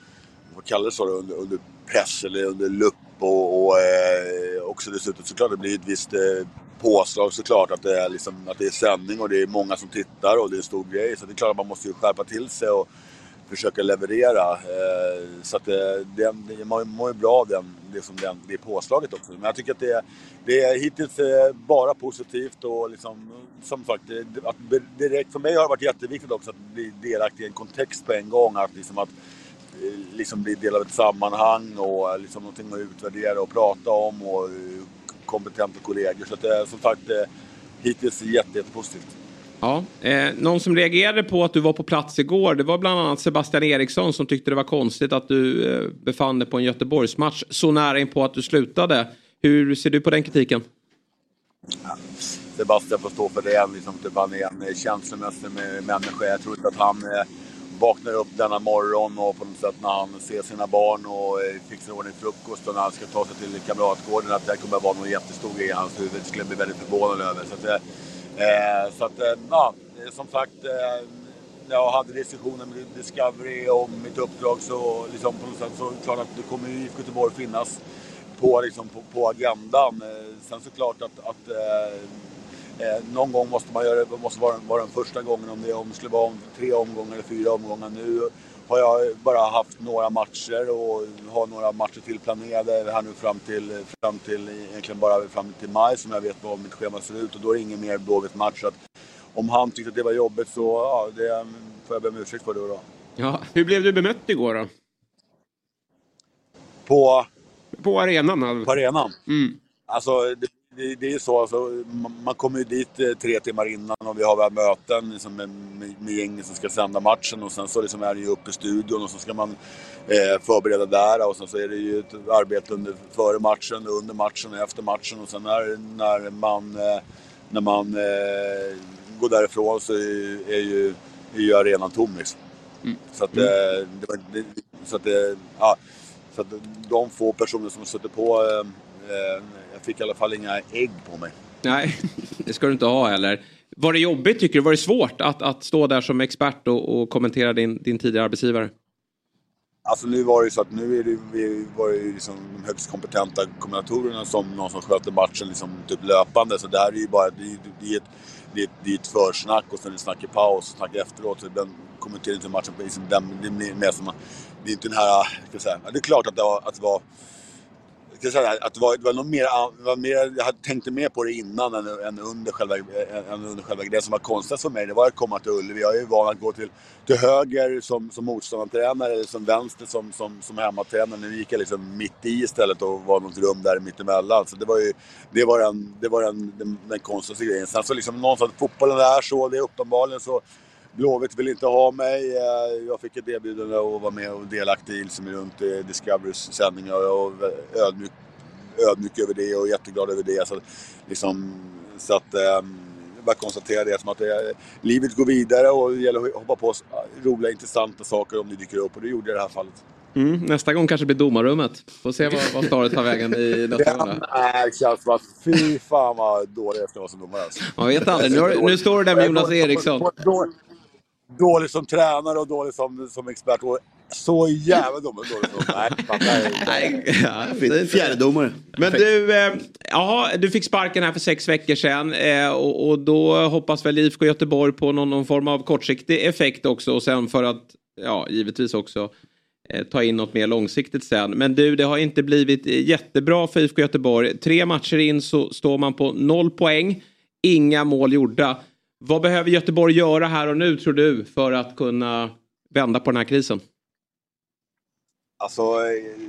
vad kallas det så under, under press eller under lupp och, och eh, också dessutom såklart det blir ett visst eh, påslag såklart att det, är liksom, att det är sändning och det är många som tittar och det är en stor grej. Så det är klart att man måste ju skärpa till sig och försöka leverera. Eh, så att eh, det, det, man mår ju bra av den, det, som den, det påslaget också. Men jag tycker att det, det är hittills eh, bara positivt och liksom, som sagt, att direkt, för mig har det varit jätteviktigt också att bli delaktig i en kontext på en gång. Att, liksom att eh, liksom bli del av ett sammanhang och liksom någonting att utvärdera och prata om och kompetenta kollegor. Så att det är som sagt hittills jätte, jättepositivt. Ja, eh, någon som reagerade på att du var på plats igår det var bland annat Sebastian Eriksson som tyckte det var konstigt att du eh, befann dig på en Göteborgsmatch så nära in på att du slutade. Hur ser du på den kritiken? Ja, Sebastian får stå för det. Liksom, typ han är en känslomässig människa. Jag tror inte att han eh, vaknar upp denna morgon och på något sätt när han ser sina barn och eh, fixar ordning frukost och när han ska ta sig till Kamratgården att det kommer att vara någon jättestor grej i hans huvud. Det skulle jag bli väldigt förvånad över. Så att, eh, eh så att, eh, ja, eh, som sagt, eh, när jag hade diskussioner med Discovery om mitt uppdrag så, liksom, på något sätt, så klart att det kommer IFK Göteborg finnas på, liksom, på, på agendan. Sen såklart att, att eh, någon gång måste man göra det, måste vara, vara den första gången om det, om skulle vara om tre omgångar eller fyra omgångar. Nu har jag bara haft några matcher och har några matcher till planerade här nu fram till, fram till egentligen bara fram till maj som jag vet vad mitt schema ser ut och då är det ingen mer Blåvitt-match. Om han tyckte att det var jobbigt så ja, det får jag be om ursäkt för det då. Ja, hur blev du bemött igår då? På? På arenan. På arenan? Mm. Alltså, det, det, det är ju så, alltså, man kommer ju dit eh, tre timmar innan och vi har våra möten liksom, med, med, gänget som ska sända matchen och sen så liksom är det ju uppe i studion och så ska man eh, förbereda där och sen så är det ju ett arbete under, före matchen, under matchen och efter matchen och sen när, när man, eh, när man eh, går därifrån så är, är, ju, är ju arenan tom liksom. Mm. Så att, mm. Eh, det, det, så att, ja, så att de få personer som suttit på eh, jag fick i alla fall inga ägg på mig. Nej, det ska du inte ha heller. Var det jobbigt tycker du? Var det svårt att, att stå där som expert och, och kommentera din, din tidigare arbetsgivare? Alltså nu var det ju så att nu är det, vi var det ju liksom de högst kompetenta kommentatorerna som någon som sköter matchen liksom typ löpande. Så det här är ju bara det är, det är ett, det är ett, det är ett försnack och sen ett snack i paus och snack efteråt. Så den kommenterar inte matchen på isen. det är mer som, det är inte den här, ska säga, det är klart att det var, att det var ska säga att det var, det var nog mer, var mer, jag tänkte mer på det innan än, än, under själva, än under själva Det som var konstigt för mig det var att komma till Ullevi. Jag är ju van att gå till, till höger som, som motståndartränare eller som vänster som, som, som hemmatränare. Nu gick jag liksom mitt i istället och var något rum där mittemellan. Så det var ju det var den, det var den, den, den konstigaste grejen. Sen så liksom någonstans, fotbollen är så, det är uppenbarligen så Blåvitt vill inte ha mig. Eh, jag fick ett erbjudande att vara med och delaktig i liksom runt Discoverys sändningar. Jag var ödmjuk, ödmjuk över det och jätteglad över det. Så, liksom, så att, ähm, bara konstatera det som att det, livet går vidare och det gäller att hoppa på roliga, intressanta saker om det dyker upp. Och det gjorde jag i det här fallet. Mm, nästa gång kanske det blir domarrummet. Får se vad, vad Staret tar vägen i nästa gång. Som att fy fan vad dålig jag ska vara som domare. Alltså. Man vet aldrig. Nu, nu står du där med Jonas Eriksson dålig som tränare och dålig som, som expert. Och så jävla dålig som... Nej, fan, nej. ja, Fjärdedomare. Men du, eh, ja, du fick sparken här för sex veckor sedan. Eh, och, och, då hoppas väl IFK Göteborg på någon, någon, form av kortsiktig effekt också. Och sen för att, ja, givetvis också eh, ta in något mer långsiktigt sen. Men du, det har inte blivit jättebra för IFK Göteborg. Tre matcher in så står man på noll poäng. Inga mål gjorda. Vad behöver Göteborg göra här och nu tror du för att kunna vända på den här krisen? Alltså,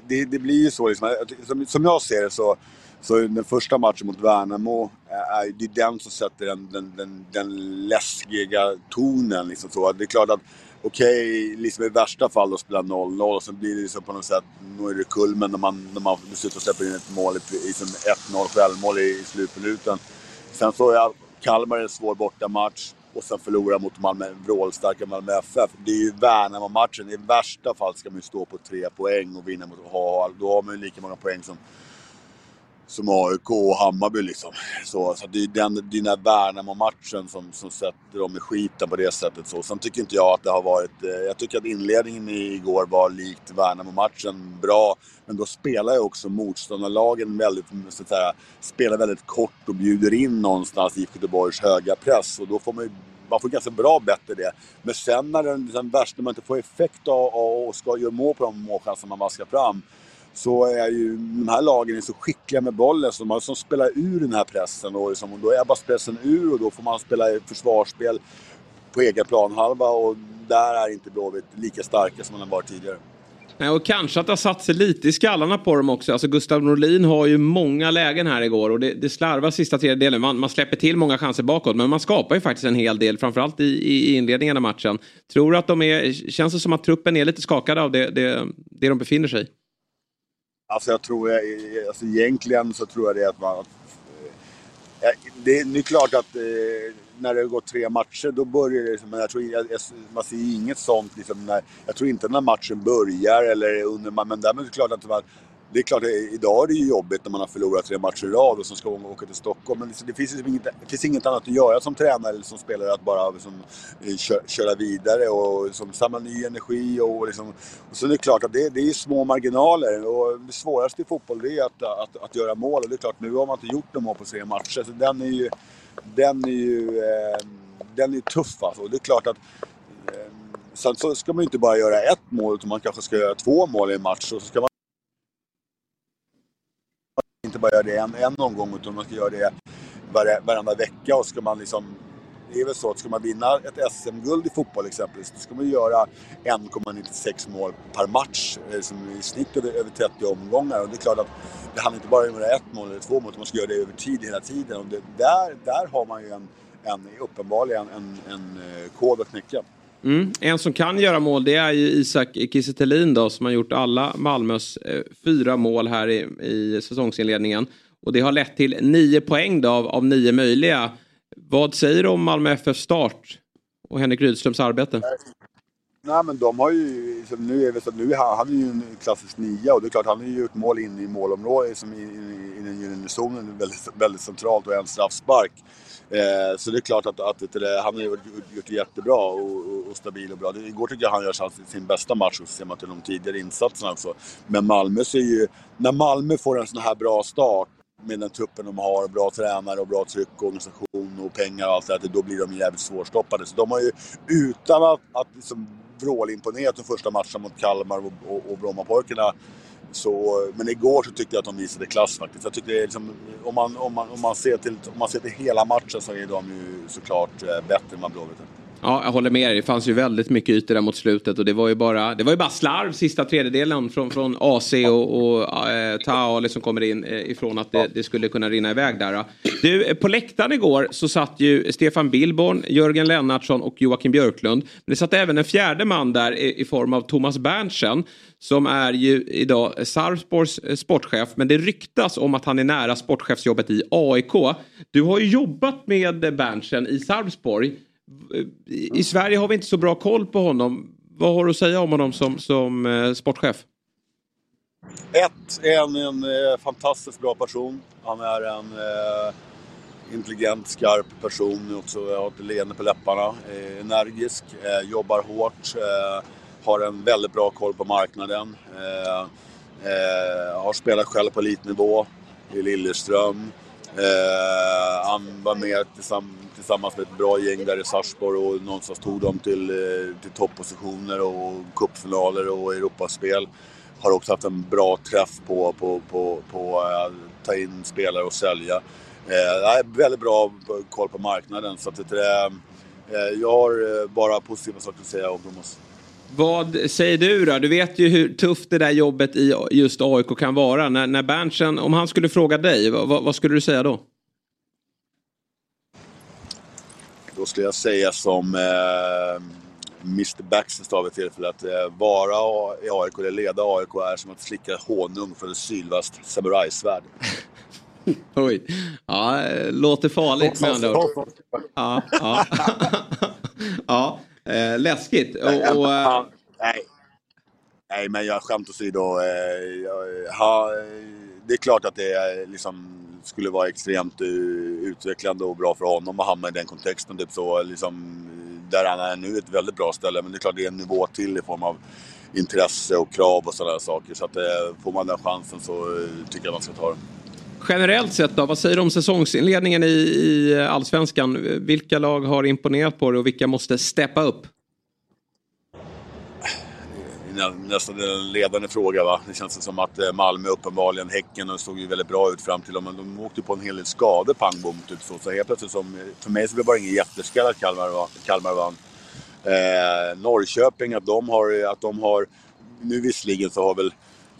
det, det blir ju så liksom. Som, som jag ser det så, så är den första matchen mot Värnamo, är, det är den som sätter den, den, den, den läskiga tonen. Liksom så. Det är klart att, okej, liksom i värsta fall då spela 0-0 och sen blir det liksom på något sätt, nu är det kulmen när man, när man dessutom släpper in ett mål, liksom 1-0 självmål i, i slutminuten. Sen så är en svår bortamatch och sen förlora mot Malmö, vrålstarka Malmö FF. Det är ju Värnamo-matchen. I värsta fall ska man ju stå på tre poäng och vinna mot HA. Då har man ju lika många poäng som, som AIK och Hammarby liksom. Så, så det är den, det är den där Värnamo-matchen som, som sätter dem i skiten på det sättet. Så. Sen tycker inte jag att det har varit... Eh, jag tycker att inledningen igår var likt Värnamo-matchen bra. Men då spelar ju också motståndarlagen väldigt, så att säga, spelar väldigt kort och bjuder in någonstans i Göteborgs höga press. Och då får man ju man får ganska bra bett i det. Men sen när den, den värsta man inte får effekt av- och ska göra mål på de målchanser man vaskar fram så är ju de här lagen är så skickliga med bollen så de som spelar ur den här pressen och, liksom, och då är bara pressen ur och då får man spela försvarsspel på egen planhalva och där är inte Blåvitt lika starka som man har varit tidigare. Nej, och kanske att det har satt sig lite i skallarna på dem också. Alltså Gustav Norlin har ju många lägen här igår och det, det slarvar sista tredjedelen. Man, man släpper till många chanser bakåt men man skapar ju faktiskt en hel del, framförallt i, i inledningen av matchen. Tror du att de är, känns det som att truppen är lite skakad av det, det, det de befinner sig i? Alltså jag tror, jag, alltså egentligen så tror jag det att man... Eh, att, det, det, det är klart att eh, när det har gått tre matcher då börjar det, men jag tror, jag, jag, man ser inget sånt liksom, när, Jag tror inte när matchen börjar eller under, men däremot är det klart att man, det är klart, eh, idag är det ju jobbigt när man har förlorat tre matcher i rad och så ska man åka till Stockholm. Men det, finns liksom inget, det finns inget annat att göra som tränare eller som spelare att bara liksom, eh, köra vidare och liksom, samla ny energi. Och, liksom, och så är det klart att det, det är små marginaler och det svåraste i fotboll är att, att, att göra mål. Och det är klart, nu har man inte gjort några mål på tre matcher. Så den är ju, den är ju, eh, den är ju tuff alltså. Och det är klart att eh, Sen så ska man ju inte bara göra ett mål utan man kanske ska göra två mål i en match. Och så ska man inte bara göra det en, en omgång utan man ska göra det var, varenda vecka. Och ska man liksom, det är väl så att ska man vinna ett SM-guld i fotboll exempelvis, då ska man göra 1,96 mål per match. liksom i snitt över, över 30 omgångar. Och det är klart att det handlar inte bara om att göra ett mål eller två mål, utan man ska göra det över tid hela tiden. Och det, där, där har man ju en, en uppenbarligen en, en eh, kod att knäcka. Mm. En som kan göra mål det är ju Isak Kiese Thelin då som har gjort alla Malmös eh, fyra mål här i, i säsongsinledningen. Och det har lett till nio poäng då av, av nio möjliga. Vad säger du om Malmö FF start och Henrik Rydströms arbete? Nej men de har ju, liksom, nu är det så att nu han, han är ju en klassisk nia och det är klart han har ju gjort mål in i målområdet, som i, i, i den gyllene zonen, väldigt, väldigt centralt och en straffspark. Eh, så det är klart att, att att han har gjort, gjort det jättebra och, och, och stabil och bra. Igår tycker jag han gör sin, sin bästa match och ser man till de tidigare insatserna också. Men Malmö ser ju, när Malmö får en sån här bra start med den truppen de har, bra tränare och bra tryck och organisation och pengar och allt det där, då blir de jävligt svårstoppade. Så de har ju, utan att, att liksom vrålimponerat de första matcherna mot Kalmar och, och, och Brommapojkarna, så, men igår så tyckte jag att de visade klass faktiskt. Jag tyckte liksom, om, man, om, man, om, man ser till, om man ser till hela matchen så är de ju såklart eh, bättre än vad Blåvitt är. Ja, jag håller med dig. Det fanns ju väldigt mycket ytor där mot slutet och det var ju bara, det var ju bara slarv sista tredjedelen från, från AC och, och äh, Taale som kommer in eh, ifrån att det, det skulle kunna rinna iväg där. Du, eh, på läktaren igår så satt ju Stefan Billborn, Jörgen Lennartsson och Joakim Björklund. Men det satt även en fjärde man där i, i form av Thomas Berntsen som är ju idag Sarpsborgs eh, sportchef. Men det ryktas om att han är nära sportchefsjobbet i AIK. Du har ju jobbat med Berntsen i Sarpsborg. I i Sverige har vi inte så bra koll på honom. Vad har du att säga om honom som, som eh, sportchef? Ett, är en, en eh, fantastiskt bra person. Han är en eh, intelligent, skarp person. Också har ett leende på läpparna. Eh, energisk, eh, jobbar hårt. Eh, har en väldigt bra koll på marknaden. Eh, eh, har spelat själv på elitnivå i Lilleström. Eh, han var med tillsamm tillsammans med ett bra gäng där i Sarpsborg och någonstans tog dem till, eh, till toppositioner och cupfinaler och Europaspel. Har också haft en bra träff på, på, på, på att ta in spelare och sälja. Eh, väldigt bra koll på marknaden så att det, eh, jag har eh, bara positiva saker att säga om Thomas. Vad säger du då? Du vet ju hur tufft det där jobbet i just AIK kan vara. När, när Berntsen, om han skulle fråga dig, vad, vad skulle du säga då? Då skulle jag säga som eh, Mr Baxter sa vid tillfället. Eh, vara i AIK eller leda AIK är som att slicka honung från ett sylvasst samurajsvärd. Oj. Ja, låter farligt med andra ord. Ja, ja. ja eh, läskigt. Och, och, ja, nej. nej, men jag skämt åsido. Eh, ja, det är klart att det liksom, skulle vara extremt utvecklande och bra för honom att hamna i den kontexten. Typ så, liksom, där han är nu, ett väldigt bra ställe. Men det är klart det är en nivå till i form av intresse och krav och sådana saker. Så att, eh, får man den chansen så tycker jag man ska ta den. Generellt sett då, vad säger du om säsongsinledningen i, i allsvenskan? Vilka lag har imponerat på dig och vilka måste steppa upp? nästan en ledande fråga. Va? Det känns som att eh, Malmö uppenbarligen, Häcken, de såg ju väldigt bra ut fram till dem. Men de åkte på en hel del skador, pang bom. Typ så. så helt plötsligt, som, eh, för mig så blev det bara ingen jätteskräll att Kalmar, Kalmar vann. Eh, Norrköping, att de har, eh, att de har... Nu visserligen så har väl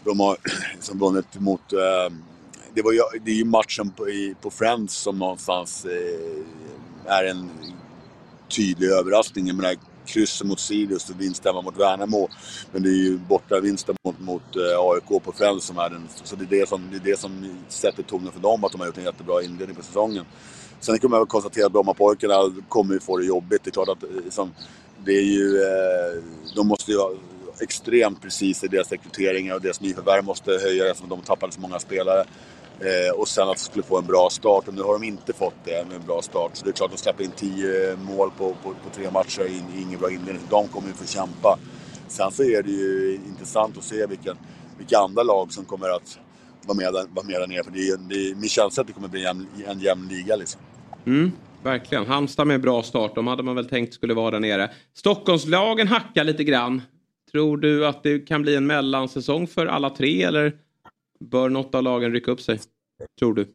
de har liksom vunnit mot... Eh, det, var ju, det är ju matchen på, i, på Friends som någonstans eh, är en tydlig överraskning. Jag menar, krysset mot Sirius och vinsten mot Värnamo. Men det är ju borta vinsten mot, mot eh, AIK på Friends som är den. Så det är det, som, det är det som sätter tonen för dem, att de har gjort en jättebra inledning på säsongen. Sen kan man väl konstatera att Brommapojkarna kommer ju få det jobbigt. Det är klart att liksom, det är ju... Eh, de måste ju ha extremt precis i deras rekryteringar och deras nyförvärv måste höja eftersom de tappade så många spelare. Eh, och sen att de skulle få en bra start. Och nu har de inte fått det med en bra start. Så det är klart de släpper in 10 eh, mål på, på, på tre matcher. In, ingen bra inledning. De kommer ju få kämpa. Sen så är det ju intressant att se vilken, vilka andra lag som kommer att vara med, vara med där nere. För det är, det, min känsla att det kommer bli en, en jämn liga liksom. Mm, verkligen. Halmstad med bra start. De hade man väl tänkt skulle vara där nere. Stockholmslagen hackar lite grann. Tror du att det kan bli en mellansäsong för alla tre eller Bör något av lagen rycka upp sig? Tror du?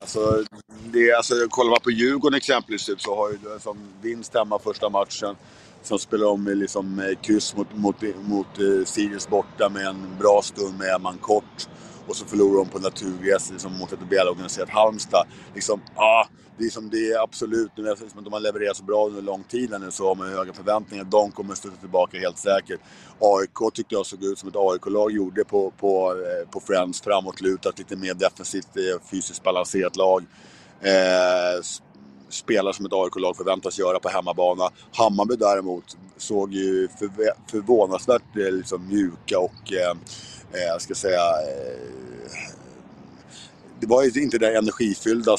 Alltså, det, alltså, kollar man på Djurgården exempelvis typ, så har ju som vinst hemma första matchen. som spelar de liksom eh, kryss mot, mot, mot eh, Sirius borta med en bra stund med man kort. Och så förlorar de på naturgräs liksom, mot ett välorganiserat Halmstad. Liksom, ah, det, är som, det är absolut, nu eftersom de har levererat så bra under lång tid nu så har man höga förväntningar. De kommer studsa tillbaka helt säkert. AIK tyckte jag såg ut som ett AIK-lag gjorde på, på, eh, på Friends. Framåtlutat, lite mer defensivt, eh, fysiskt balanserat lag. Eh, spelar som ett AIK-lag förväntas göra på hemmabana. Hammarby däremot såg ju förvånansvärt eh, liksom, mjuka och, eh, jag ska säga, eh, det var ju inte det energifyllda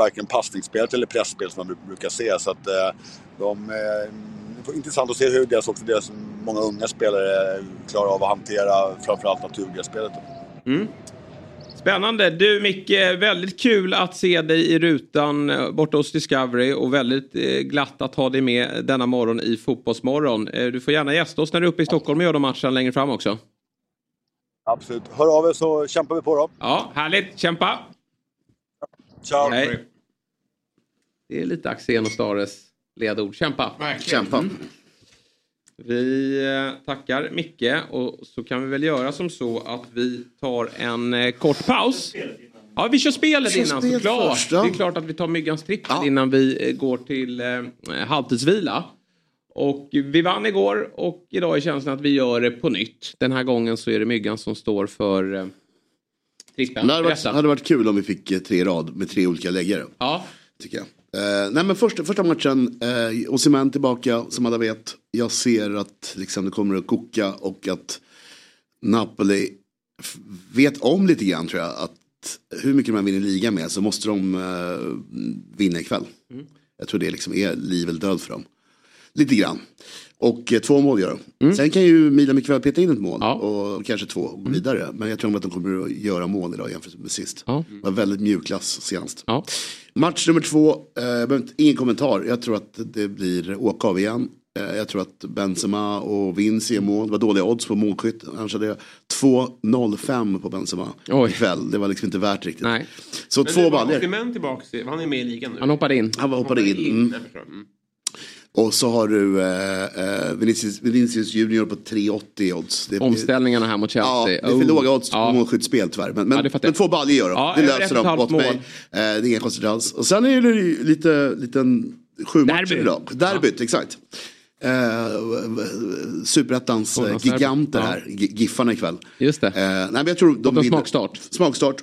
varken passningsspelet eller pressspelet som man brukar se. Så att eh, de, eh, det är intressant att se hur deras, också deras många unga spelare klarar av att hantera framförallt naturgrässpelet. Mm. Spännande. Du Micke, väldigt kul att se dig i rutan eh, borta hos Discovery och väldigt glatt att ha dig med denna morgon i Fotbollsmorgon. Du får gärna gästa oss när du är uppe i Stockholm och gör de matcherna längre fram också. Absolut. Hör av er så kämpar vi på då. Ja, härligt. Kämpa! Ciao! Hej. Det är lite Axén och Stares ledord. Kämpa! Verkligen. Kämpa! Mm. Vi eh, tackar Micke och så kan vi väl göra som så att vi tar en eh, kort paus. Ja, vi kör spelet kör innan spel såklart. Först, ja. Det är klart att vi tar myggans trippel ja. innan vi eh, går till eh, halvtidsvila. Och vi vann igår och idag är känslan att vi gör det på nytt. Den här gången så är det Myggan som står för eh, trippen. Det hade varit, hade varit kul om vi fick tre rad med tre olika läggare. Ja. Tycker jag. Eh, nej men första, första matchen, eh, Osimhen tillbaka som alla vet. Jag ser att liksom, det kommer att koka och att Napoli vet om lite grann tror jag. Att hur mycket man vinner liga med så måste de eh, vinna ikväll. Mm. Jag tror det liksom är liv eller död för dem. Lite grann. Och eh, två mål gör de. Mm. Sen kan ju Milan mycket väl peta in ett mål. Ja. Och kanske två och gå mm. vidare. Men jag tror att de kommer att göra mål idag jämfört med sist. Ja. Det var väldigt mjukglass senast. Ja. Match nummer två, eh, ingen kommentar. Jag tror att det blir åka av igen. Eh, jag tror att Benzema och Vinci är mål. Det var dåliga odds på målskytt. Annars hade jag 2-0-5 på Benzema Oj. ikväll. Det var liksom inte värt riktigt. Nej. Så Men två baljor. tillbaka, han är med i ligan nu. Han hoppade in. Han hoppade in. in. Mm. Och så har du eh, eh, Vinicius, Vinicius Junior på 3,80 odds. Det, Omställningarna här mot Chelsea. Ja, det är för Oh. låga odds Ja. på målskyttsspel tyvärr. Men, men, Ja, men två baljor gör de. Ja, det löser de åt mig. Eh, det är inga konstigt alls. Och sen är det ju lite, liten sju matcher Derby. idag. Derbyt, exakt. Eh, Superettans eh, giganter Ja. här, Gi- Giffarna ikväl. Just det. Eh, nej, men jag tror de smakstart. Smakstart.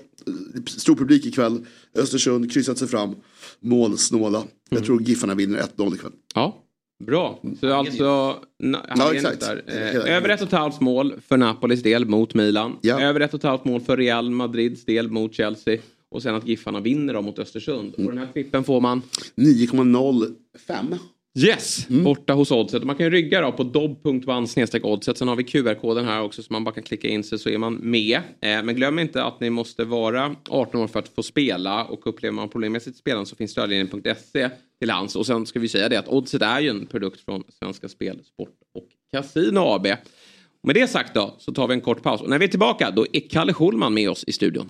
Stor publik ikväll. Östersund kryssat sig fram. Målsnåla. Mm. Jag tror Giffarna vinner 1-0 ikväll. Ja, bra. Så alltså, na, Ja, exakt. Där. Eh, över ett och ett halvt mål för Napolis del mot Milan. Ja. Över ett och ett halvt mål för Real Madrids del mot Chelsea. Och sen att Giffarna vinner dem mot Östersund. Och den här trippen får man 9,05. Yes, borta hos Oddset. Man kan rygga då på dobb.one oddset. Sen har vi QR-koden här också så man bara kan klicka in sig så är man med. Eh, men glöm inte att ni måste vara 18 år för att få spela och upplever man problem med sitt spelande så finns stödlinjen.se till hands. Och sen ska vi säga det att Oddset är ju en produkt från Svenska Spel, Sport och Casino AB. Med det sagt då så tar vi en kort paus och när vi är tillbaka då är Kalle Schulman med oss i studion.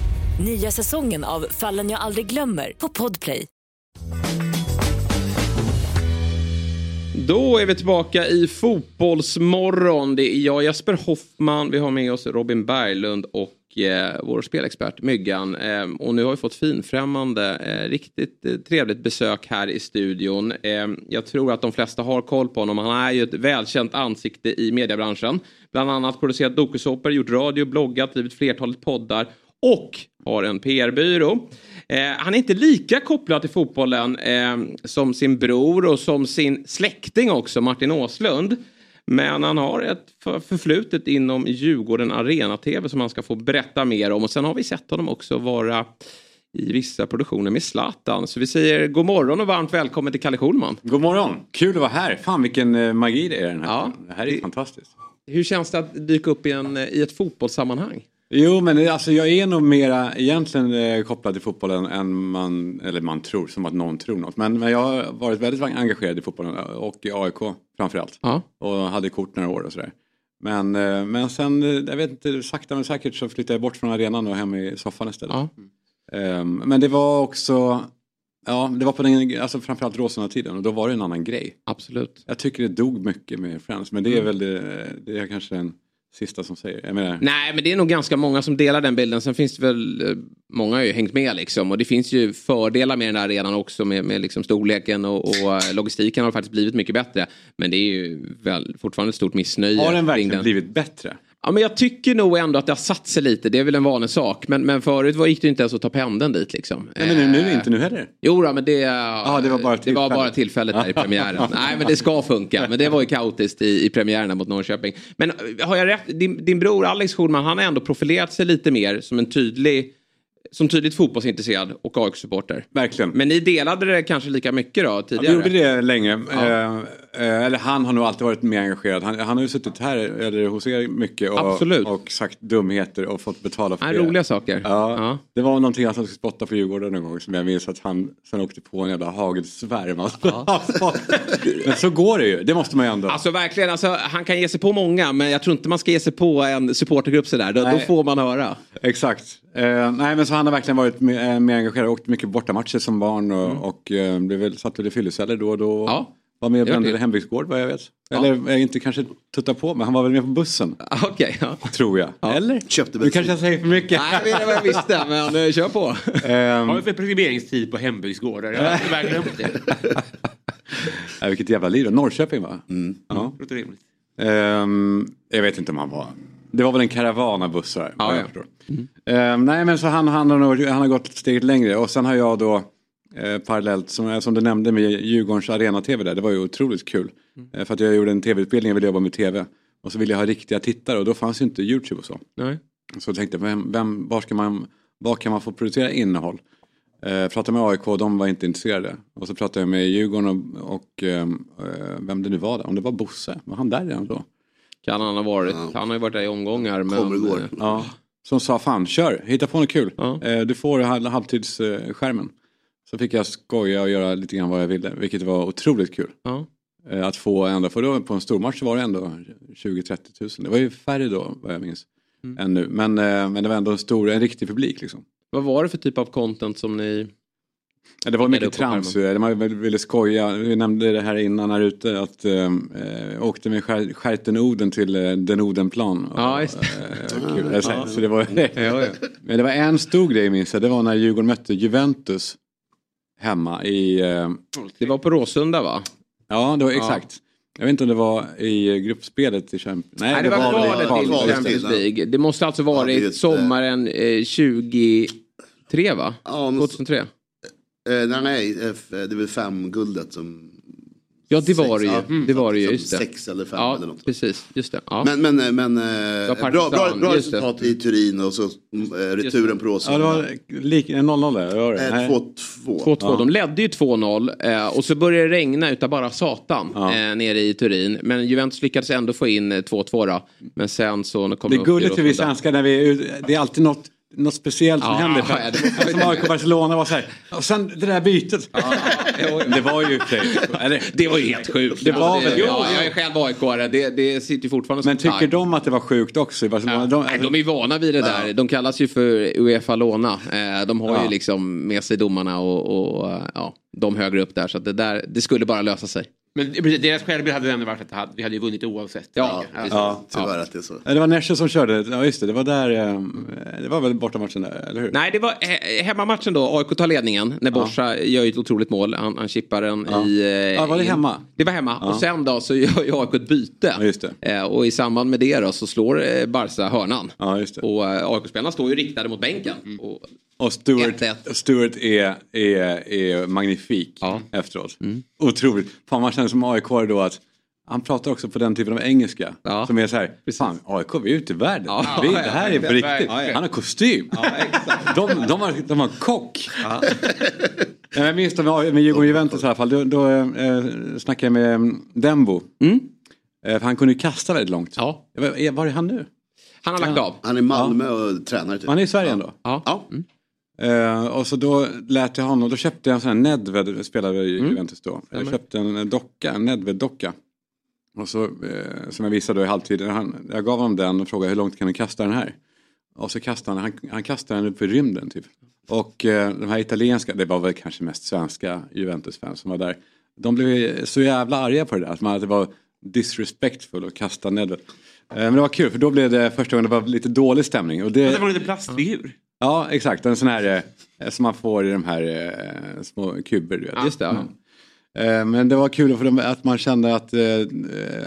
Nya säsongen av Fallen jag aldrig glömmer på Podplay. Då är vi tillbaka i Fotbollsmorgon. Det är jag Jesper Hoffman, vi har med oss Robin Berglund och eh, vår spelexpert Myggan. Eh, och nu har vi fått finfrämmande, eh, riktigt eh, trevligt besök här i studion. Eh, jag tror att de flesta har koll på honom. Han är ju ett välkänt ansikte i mediebranschen. Bland annat producerat dokusåpor, gjort radio, bloggat, drivit flertalet poddar och har en PR-byrå. Eh, han är inte lika kopplad till fotbollen eh, som sin bror och som sin släkting också, Martin Åslund. Men han har ett för- förflutet inom Djurgården Arena-TV som han ska få berätta mer om. Och sen har vi sett honom också vara i vissa produktioner med Zlatan. Så vi säger god morgon och varmt välkommen till Kalle Schulman. God morgon, kul att vara här. Fan vilken eh, magi det är den här. Ja. Det här är fantastiskt. Hur känns det att dyka upp i, en, i ett fotbollssammanhang? Jo men alltså jag är nog mera egentligen eh, kopplad till fotbollen än man, eller man tror, som att någon tror något. Men, men jag har varit väldigt engagerad i fotbollen och i AIK framförallt. Ja. Och hade kort några år och sådär. Men, eh, men sen, eh, jag vet inte, sakta men säkert så flyttade jag bort från arenan och hem i soffan istället. Ja. Ehm, men det var också, ja det var på den, alltså framförallt Råsunda-tiden och då var det en annan grej. Absolut. Jag tycker det dog mycket med Friends men det är Mm. väl det, det är kanske den sista som säger. Jag menar, Nej, men det är nog ganska många som delar den bilden. Sen finns det väl, eh, många har ju hängt med liksom. Och det finns ju fördelar med den här arenan också med, med liksom storleken och, och eh, logistiken har faktiskt blivit mycket bättre. Men det är ju väl fortfarande ett stort missnöje. har den verkligen den. blivit bättre? Ja, men jag tycker nog ändå att det har satt sig lite. Det är väl en vanlig sak. Men, men förut var, gick det inte ens att ta pendeln dit liksom. Nej men nu, nu Eh, inte nu heller. Jo då, men det, det var bara det var tillfället. bara tillfället där i premiären. Nej, men det ska funka. Men det var ju kaotiskt i, i premiären mot Norrköping. Men eh, har jag rätt? Din, din bror Alex Schulman, han har ändå profilerat sig lite mer som en tydlig som tydligt fotbollsintresserad och AIK-supporter. Verkligen. Men ni delade det kanske lika mycket då Ja, vi tidigare? gjorde det länge. Ja. Eh, eh, eller han har nog alltid varit mer engagerad. Han, han har ju suttit här eller hos er mycket och, Absolut. och sagt dumheter och fått betala för Ja, det. roliga saker. Ja, Det var någonting han skulle spotta på Djurgården någon gång som jag minns att han sen åkte på en jävla hagelsvärm. Alltså, Men så går det ju, det måste man ju ändå. Alltså verkligen, alltså, han kan ge sig på många men jag tror inte man ska ge sig på en supportergrupp sådär. Då, då Nej. får man höra. Exakt. Eh, nej men så han har verkligen varit mer, eh, mer engagerad och åkt mycket bortamatcher som barn och, och eh, blev väl, satt väl i fylloceller då och då. Ja. Var med och brände det. hembygdsgård vad jag vet. Ja. Eller eh, inte kanske tutta på men han var väl med på bussen. Okej, ja. Tror jag. Eller? Köpte Nu kanske jag säger för mycket. Nej, jag vet vad jag visste, men kör på. Vad har vi för premieringstid på hembygdsgårdar? Jag har verkligen glömt det. vilket jävla liv. Norrköping va? Ja. Låter rimligt. Ehm, jag vet inte om han var. Det var väl en karavan av bussar. Jag ja. förstår. Ehm, nej men så han, han, har nog, han har gått ett steg längre och sen har jag då eh, parallellt som, som du nämnde med Djurgårdens arena-tv där. Det var ju otroligt kul. Eh, för att jag gjorde en tv-utbildning, jag ville jobba med tv. Och så ville jag ha riktiga tittare och då fanns ju inte YouTube och så. Nej. Så jag tänkte, vem, vem, var, ska man, var kan man få producera innehåll? Eh, pratade med AIK, de var inte intresserade. Och så pratade jag med Djurgården och, och ehm, eh, vem det nu var, där. om det var Bosse, var han där redan då? Kan han ha varit. Han har ju varit där i omgångar. Men... Kommer och går. Ja, som sa fan kör, hitta på något kul. Eh, du får halv, halvtidsskärmen. Så fick jag skoja och göra lite grann vad jag ville, vilket var otroligt kul. Ja. Eh, att få ändå, för då på en stormatch var det ändå 20-30 tusen. Det var ju färre då vad jag minns. Än nu. Men, eh, men det var ändå en stor, en riktig publik liksom. Vad var det för typ av content som ni... Ja, det var mycket trams. Man ville skoja. Vi nämnde det här innan här ute att eh, eh, åkte med skär, skärten Oden till eh, den Odenplan. Ja, just kul. Ja. Så det var, Ja, ja. Men det var en stor grej minns jag. Det var när Djurgården mötte Juventus hemma i... Eh, Det var på Råsunda va? ja, det var Ja. exakt. Jag vet inte om det var i gruppspelet i Champions Nej, det var kvalet kvalet Champions League. Det måste alltså det varit sommaren eh, 2003 va? Ja, men- 2003? Eh, nej, nej, eh, f- det är väl fem guldet som... Ja det var det ju. ja, Det var det ju, just det. Sex eller fem ja, eller något. precis. Just det. Ja. Men, men, eh, men eh, var bra, bra, bra just det. resultat i Turin och så mm, returen på Ja, Råsunda. det var lik, en 0-0 där. Var det? Eh, Nej. 2-2. 2-2. Ja. De ledde ju 2-0 eh, och så började det regna utav bara satan Ja. nere i Turin. Men Juventus lyckades ändå få in eh, 2-2 då. Men sen så kom Det de är gulligt för vi svenskar när vi det är alltid något, något speciellt som Ja, händer. ja, det För, som AIK Barcelona var så här. Och sen det där bytet. Det var ju. Eller, Det var ju helt sjukt. Det var väl det. Ja, jag är själv AIK-are. Det, det sitter ju fortfarande Men tycker tagg. de att det var sjukt också i Barcelona? De, Nej, de är vana vid det där. De kallas ju för Uefa Låna. Eh, De har Ja. ju liksom med sig domarna och, och ja, de högre upp där. Så det, där, det skulle bara lösa sig. Men deras självbild hade ändå varit att vi hade ju vunnit oavsett. Ja, Alltså, ja. Tyvärr att det är så. Ja, det var Nesche som körde, ja just det, det var där, eh, det var väl bortamatchen där, eller hur? Nej, det var he- hemmamatchen då. AIK tar ledningen när Borsa gör ju ett otroligt mål. Han, han chippar den Ja. i... eh, Ja, var det in- hemma? Det var hemma. Ja. Och sen då så gör ju AIK ett byte. Ja, just det. Eh, och i samband med det då så slår eh, Barca hörnan. Ja, just det. Och AIK-spelarna står ju riktade mot bänken. Och, Och Stewart, 1-1. Stewart är, är, är magnifik Ja. efteråt. Otroligt. Fan man känner som aik då att han pratar också på den typen av engelska. Ja. Som är så här, fan AIK vi är ute i världen. Ja. vi, det här är på riktigt. ja, ja. Han har kostym. de, de, har, de har kock. Ja. Jag minns det med, med Djurgården Juventus i alla fall. Då, då eh, snackade jag med mm, Dembo. Eh, för han kunde ju kasta väldigt långt. Ja. Var, var är han nu? han har lagt av. Han är i Malmö och tränar typ. Han är i Sverige ändå? Ja. Ja. Eh, och så då lät jag honom, då köpte jag en sån här Nedved, spelade i Mm. Juventus då. Jag köpte en docka, en Nedved-docka. Och så, eh, som jag visade då i halvtid, han, jag gav honom den och frågade hur långt kan du kasta den här? Och så kastade han, han, han kastade den upp i rymden typ. Och eh, de här italienska, det var väl kanske mest svenska Juventus-fans som var där. De blev så jävla arga på det där, att man- att det var disrespectful att kasta Nedved. Eh, men det var kul för då blev det första gången det var lite dålig stämning. Och det, Det var en liten plastfigur. Ja, exakt. En sån här eh, som man får i de här eh, små kuber. Du vet. Just det, ja. Eh, men det var kul för dem att man kände att, eh,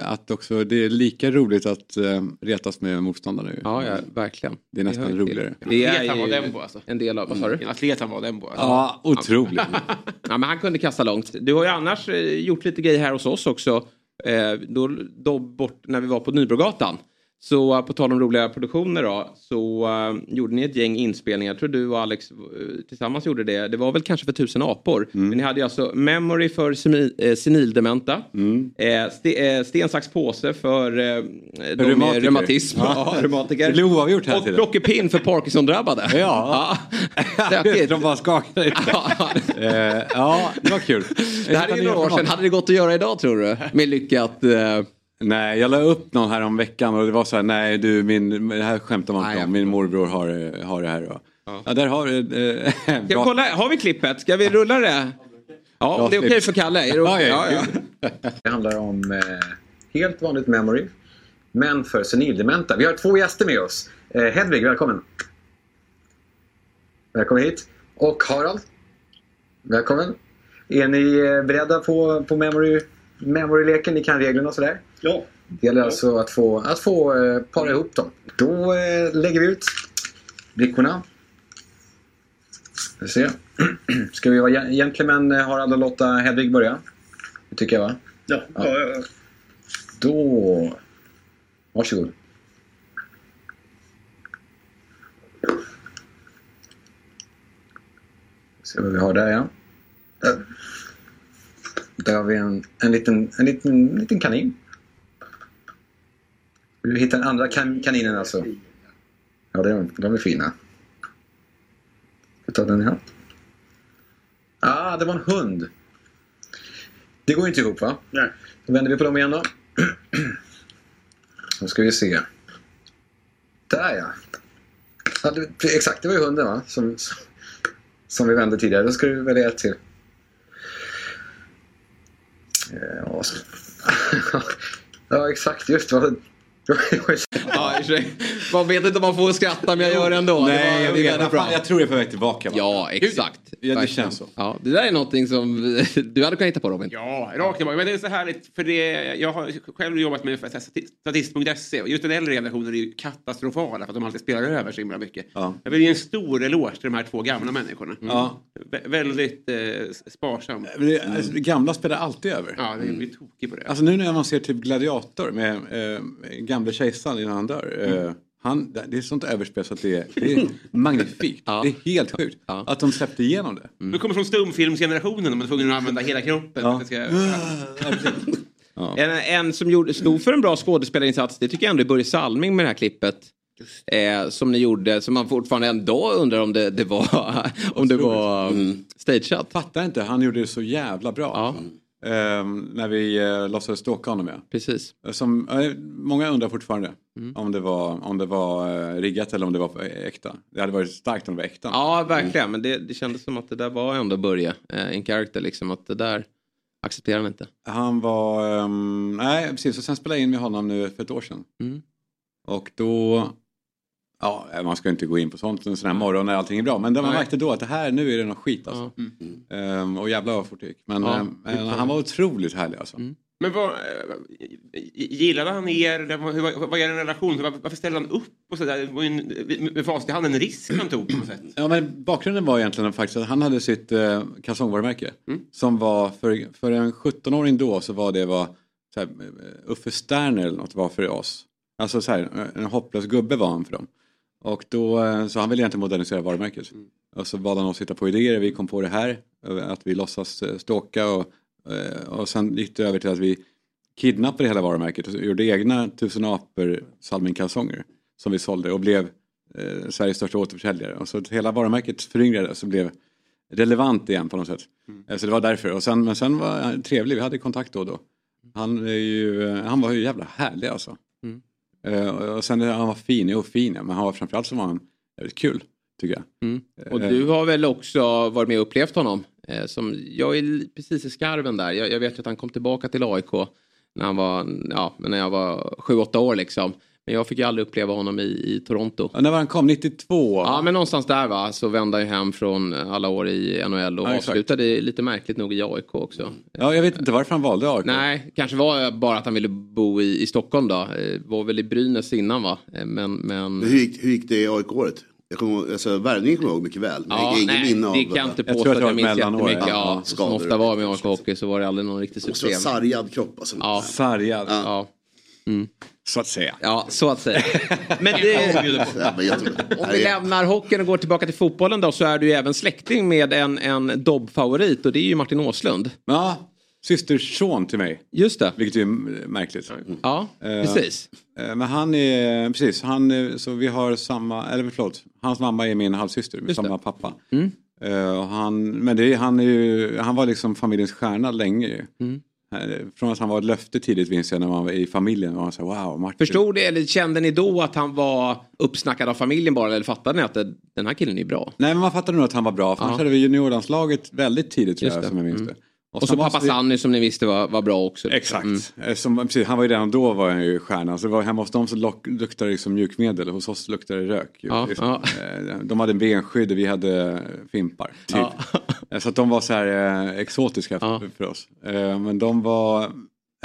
att också det är lika roligt att eh, retas med motståndare. ju. Ja, ja, verkligen. Det är nästan hör till. roligare. Det var är den ju på alltså. en del av... Vad sa du? En atlet han var den på. Alltså. Ja, otroligt. Ja, men han kunde kasta långt. Du har ju annars eh, gjort lite grejer här hos oss också. Eh, då, då bort, när vi var på Nybrogatan. Så eh, på tal om roliga produktioner då. Så eh, gjorde ni ett gäng inspelningar. Jag tror du och Alex eh, tillsammans gjorde det. Det var väl kanske för tusen apor. Men ni hade ju alltså Memory för semi, eh, senildementa. Eh, ste, eh, sten, sax, påse för eh, de Reumatiker. reumatism. Ja. Ja, reumatiker. Det blir oavgjort hela Och plockepinn för Parkinson-drabbade. Ja. ja. De bara skakade ja, det var kul. Det här är ju några år sedan. Hade det gått att göra idag tror du? Med lyckat... Eh, Nej, jag la upp någon här om veckan och det var så här, nej du, min, det här skämtar man Nej, inte om, min morbror har, har det här. Och, ja. där har du eh, Ska kolla, har vi klippet? Ska vi rulla det? Ja, om det är okej klipp. för Kalle. Är det Ja, ja, Ja, ja. Det handlar om eh, helt vanligt memory, men för senildementa. Vi har två gäster med oss. Eh, Hedvig, välkommen. Välkommen hit. Och Harald. Välkommen. Är ni eh, beredda på, på memory, memory-leken? Ni kan reglerna och sådär? Ja. Det gäller alltså att få, att få eh, para ihop dem. Då eh, lägger vi ut brickorna. Ska vi se. Ska vi vara gen- gentlemen, eh, Harald och Lotta Hedvig börja? Det tycker jag va? Ja, ja, ja, ja. Då... Varsågod. Se vad vi har där ja. Där, har vi en, en, liten, en liten, liten kanin. Du hittar den andra kan, kaninen alltså? Ja, de, de är fina. Ska ta den här? Ah, det var en hund. Det går inte ihop va? Nej. Då vänder vi på dem igen då. Då ska vi se. Där ja. ja det, exakt, det var ju hunden va? Som, som vi vände tidigare. Då ska du välja ett till. Eh, Ja, ja exakt, just det. Ja, Man vet inte om man får skratta men jag gör det ändå. Nej, det var, jag vet. Fan, jag tror jag är på väg tillbaka. va? Ja, exakt. Ja, det känns så. Ja, det där är någonting som du hade kunnat hitta på Robin. Ja, rakt tillbaka. Men det är så härligt för det, jag har själv jobbat med statist.se och just den äldre generationen är ju katastrofala för att de alltid spelar över så himla mycket. Ja. Jag vill ge en stor eloge till de här två gamla människorna. Ja. Vä- väldigt eh, sparsam. Men det- Alltså, det gamla spelar alltid över. Ja, det blir tokig på det. Alltså nu när man ser typ Gladiator med eh, gamle kejsaren innan han dör. Eh, han, det är sånt överspel så att det är, det är magnifikt. Det är helt sjukt att de släppte igenom det. Du kommer från stumfilmsgenerationen och man är tvungen att använda hela kroppen. det ska... En, en som gjorde, stod för en bra skådespelarinsats, det tycker jag ändå är Börje Salming med det här klippet. Eh, som ni gjorde, som man fortfarande ändå undrar om det, det var, om det var mm. stageat. Fattar inte, han gjorde det så jävla bra. Ehm, när vi eh, låtsades stalka honom ja. Precis. Som, eh, många undrar fortfarande Mm. om det var, om det var eh, riggat eller om det var eh, äkta. Det hade varit starkt om det var äkta. Ja, verkligen. Men det, det kändes som att det där var ändå Börje, eh, en karaktär liksom. Att det där accepterar han inte. Han var, ehm, nej precis, och sen spelade jag in med honom nu för ett år sedan. Mm. Och då, ja man ska inte gå in på sånt en sån här morgon när allting är bra. Men det man märkte då att det här, nu är det något skit alltså. Ja. Ehm, och jävlar vad fort det gick. Men Ja, ehm, det är han var otroligt härlig alltså. Men vad, eh, gillade han er? Hur, vad var er relation? Var, varför ställde han upp? Och så där? Det var ju en, med facit i hand en risk han tog på något sätt. Ja, men bakgrunden var egentligen faktiskt att han hade sitt eh, kalsongvarumärke. Som var, för, för en 17-åring då så var det vad så här, eh, Uffe Sterner eller något var för oss. Alltså så här, en hopplös gubbe var han för dem. Och då, eh, så han ville egentligen modernisera varumärket. Och så bad han oss hitta på idéer, vi kom på det här. eh, Att vi låtsas eh, stalka och, och sen gick det över till att vi kidnappade hela varumärket och gjorde egna tusen apor Salming-kalsonger. Som vi sålde och blev eh, Sveriges största återförsäljare. Och så hela varumärket föryngrades och blev relevant igen på något sätt. Eh, Så det var därför. Och sen, men sen var han trevlig, vi hade kontakt då och då. Han, är ju, han var ju jävla härlig alltså. Eh, och sen han var fin, jo fin men han var framförallt så var han jävligt kul. Tycker jag. Mm. Och Eh, du har väl också varit med och upplevt honom? Eh, som, jag är precis i skarven där. Jag, jag vet ju att han kom tillbaka till AIK när, han var, ja, när jag var 7-8 år liksom. Men jag fick ju aldrig uppleva honom i, i Toronto. Ja, när var han kom? 92? Ja men någonstans där va. Så vände han ju hem från alla år i NHL och Ja, exakt. avslutade lite märkligt nog i AIK också. Ja, jag vet inte varför han valde AIK. Nej, kanske var bara att han ville bo i, i Stockholm då. Eh, Var väl i Brynäs innan va. Eh, Men, men... Hur, gick, hur gick det i AIK-året? Jag kommer ihåg- alltså, värvningen kommer jag ihåg mycket väl. Men Ja, ingen nej, minne av... det kan jag inte Jag påstå tror att jag minns jättemycket. ja. Som ofta var med AIK Hockey så var det aldrig någon riktig Måste vara succé. sargad kropp alltså. Ja, Sargad. ja. Mm. Så att säga. ja, så att säga. Men det, om vi lämnar hockeyn och går tillbaka till fotbollen då så är du ju även släkting med en, en Dobb-favorit och det är ju Martin Åslund. Ja, systerson till mig. Just det. Vilket är märkligt. Ja, Eh, precis. eh, Men han är, precis, han, är- så vi har samma, eller förlåt, hans mamma är min halvsyster med Just det. samma pappa. Mm. Eh, och han, men det han, är ju, han var liksom familjens stjärna länge ju. Mm. Eh, Från att han var ett löfte tidigt minns jag när man var i familjen. Man sa wow, Martin. Förstod det, eller kände ni då att han var uppsnackad av familjen bara? Eller fattade ni att det, den här killen är bra? Nej men man fattade nog att han var bra. För han körde vi juniorlandslaget väldigt tidigt tror jag, som jag minns Mm. det. Och, så pappa måste Sanny som ni visste var, var bra också. Exakt. Mm. Eh, Som, precis, han var ju redan då var han ju stjärna. Så det var, hemma hos dem så lock, luktade det liksom mjukmedel. Hos oss luktade det rök. Ja, ja. Eh, De hade benskydd och vi hade fimpar. Typ. Ja. Eh, Så att de var så här eh, exotiska för, för oss. Eh, Men de var...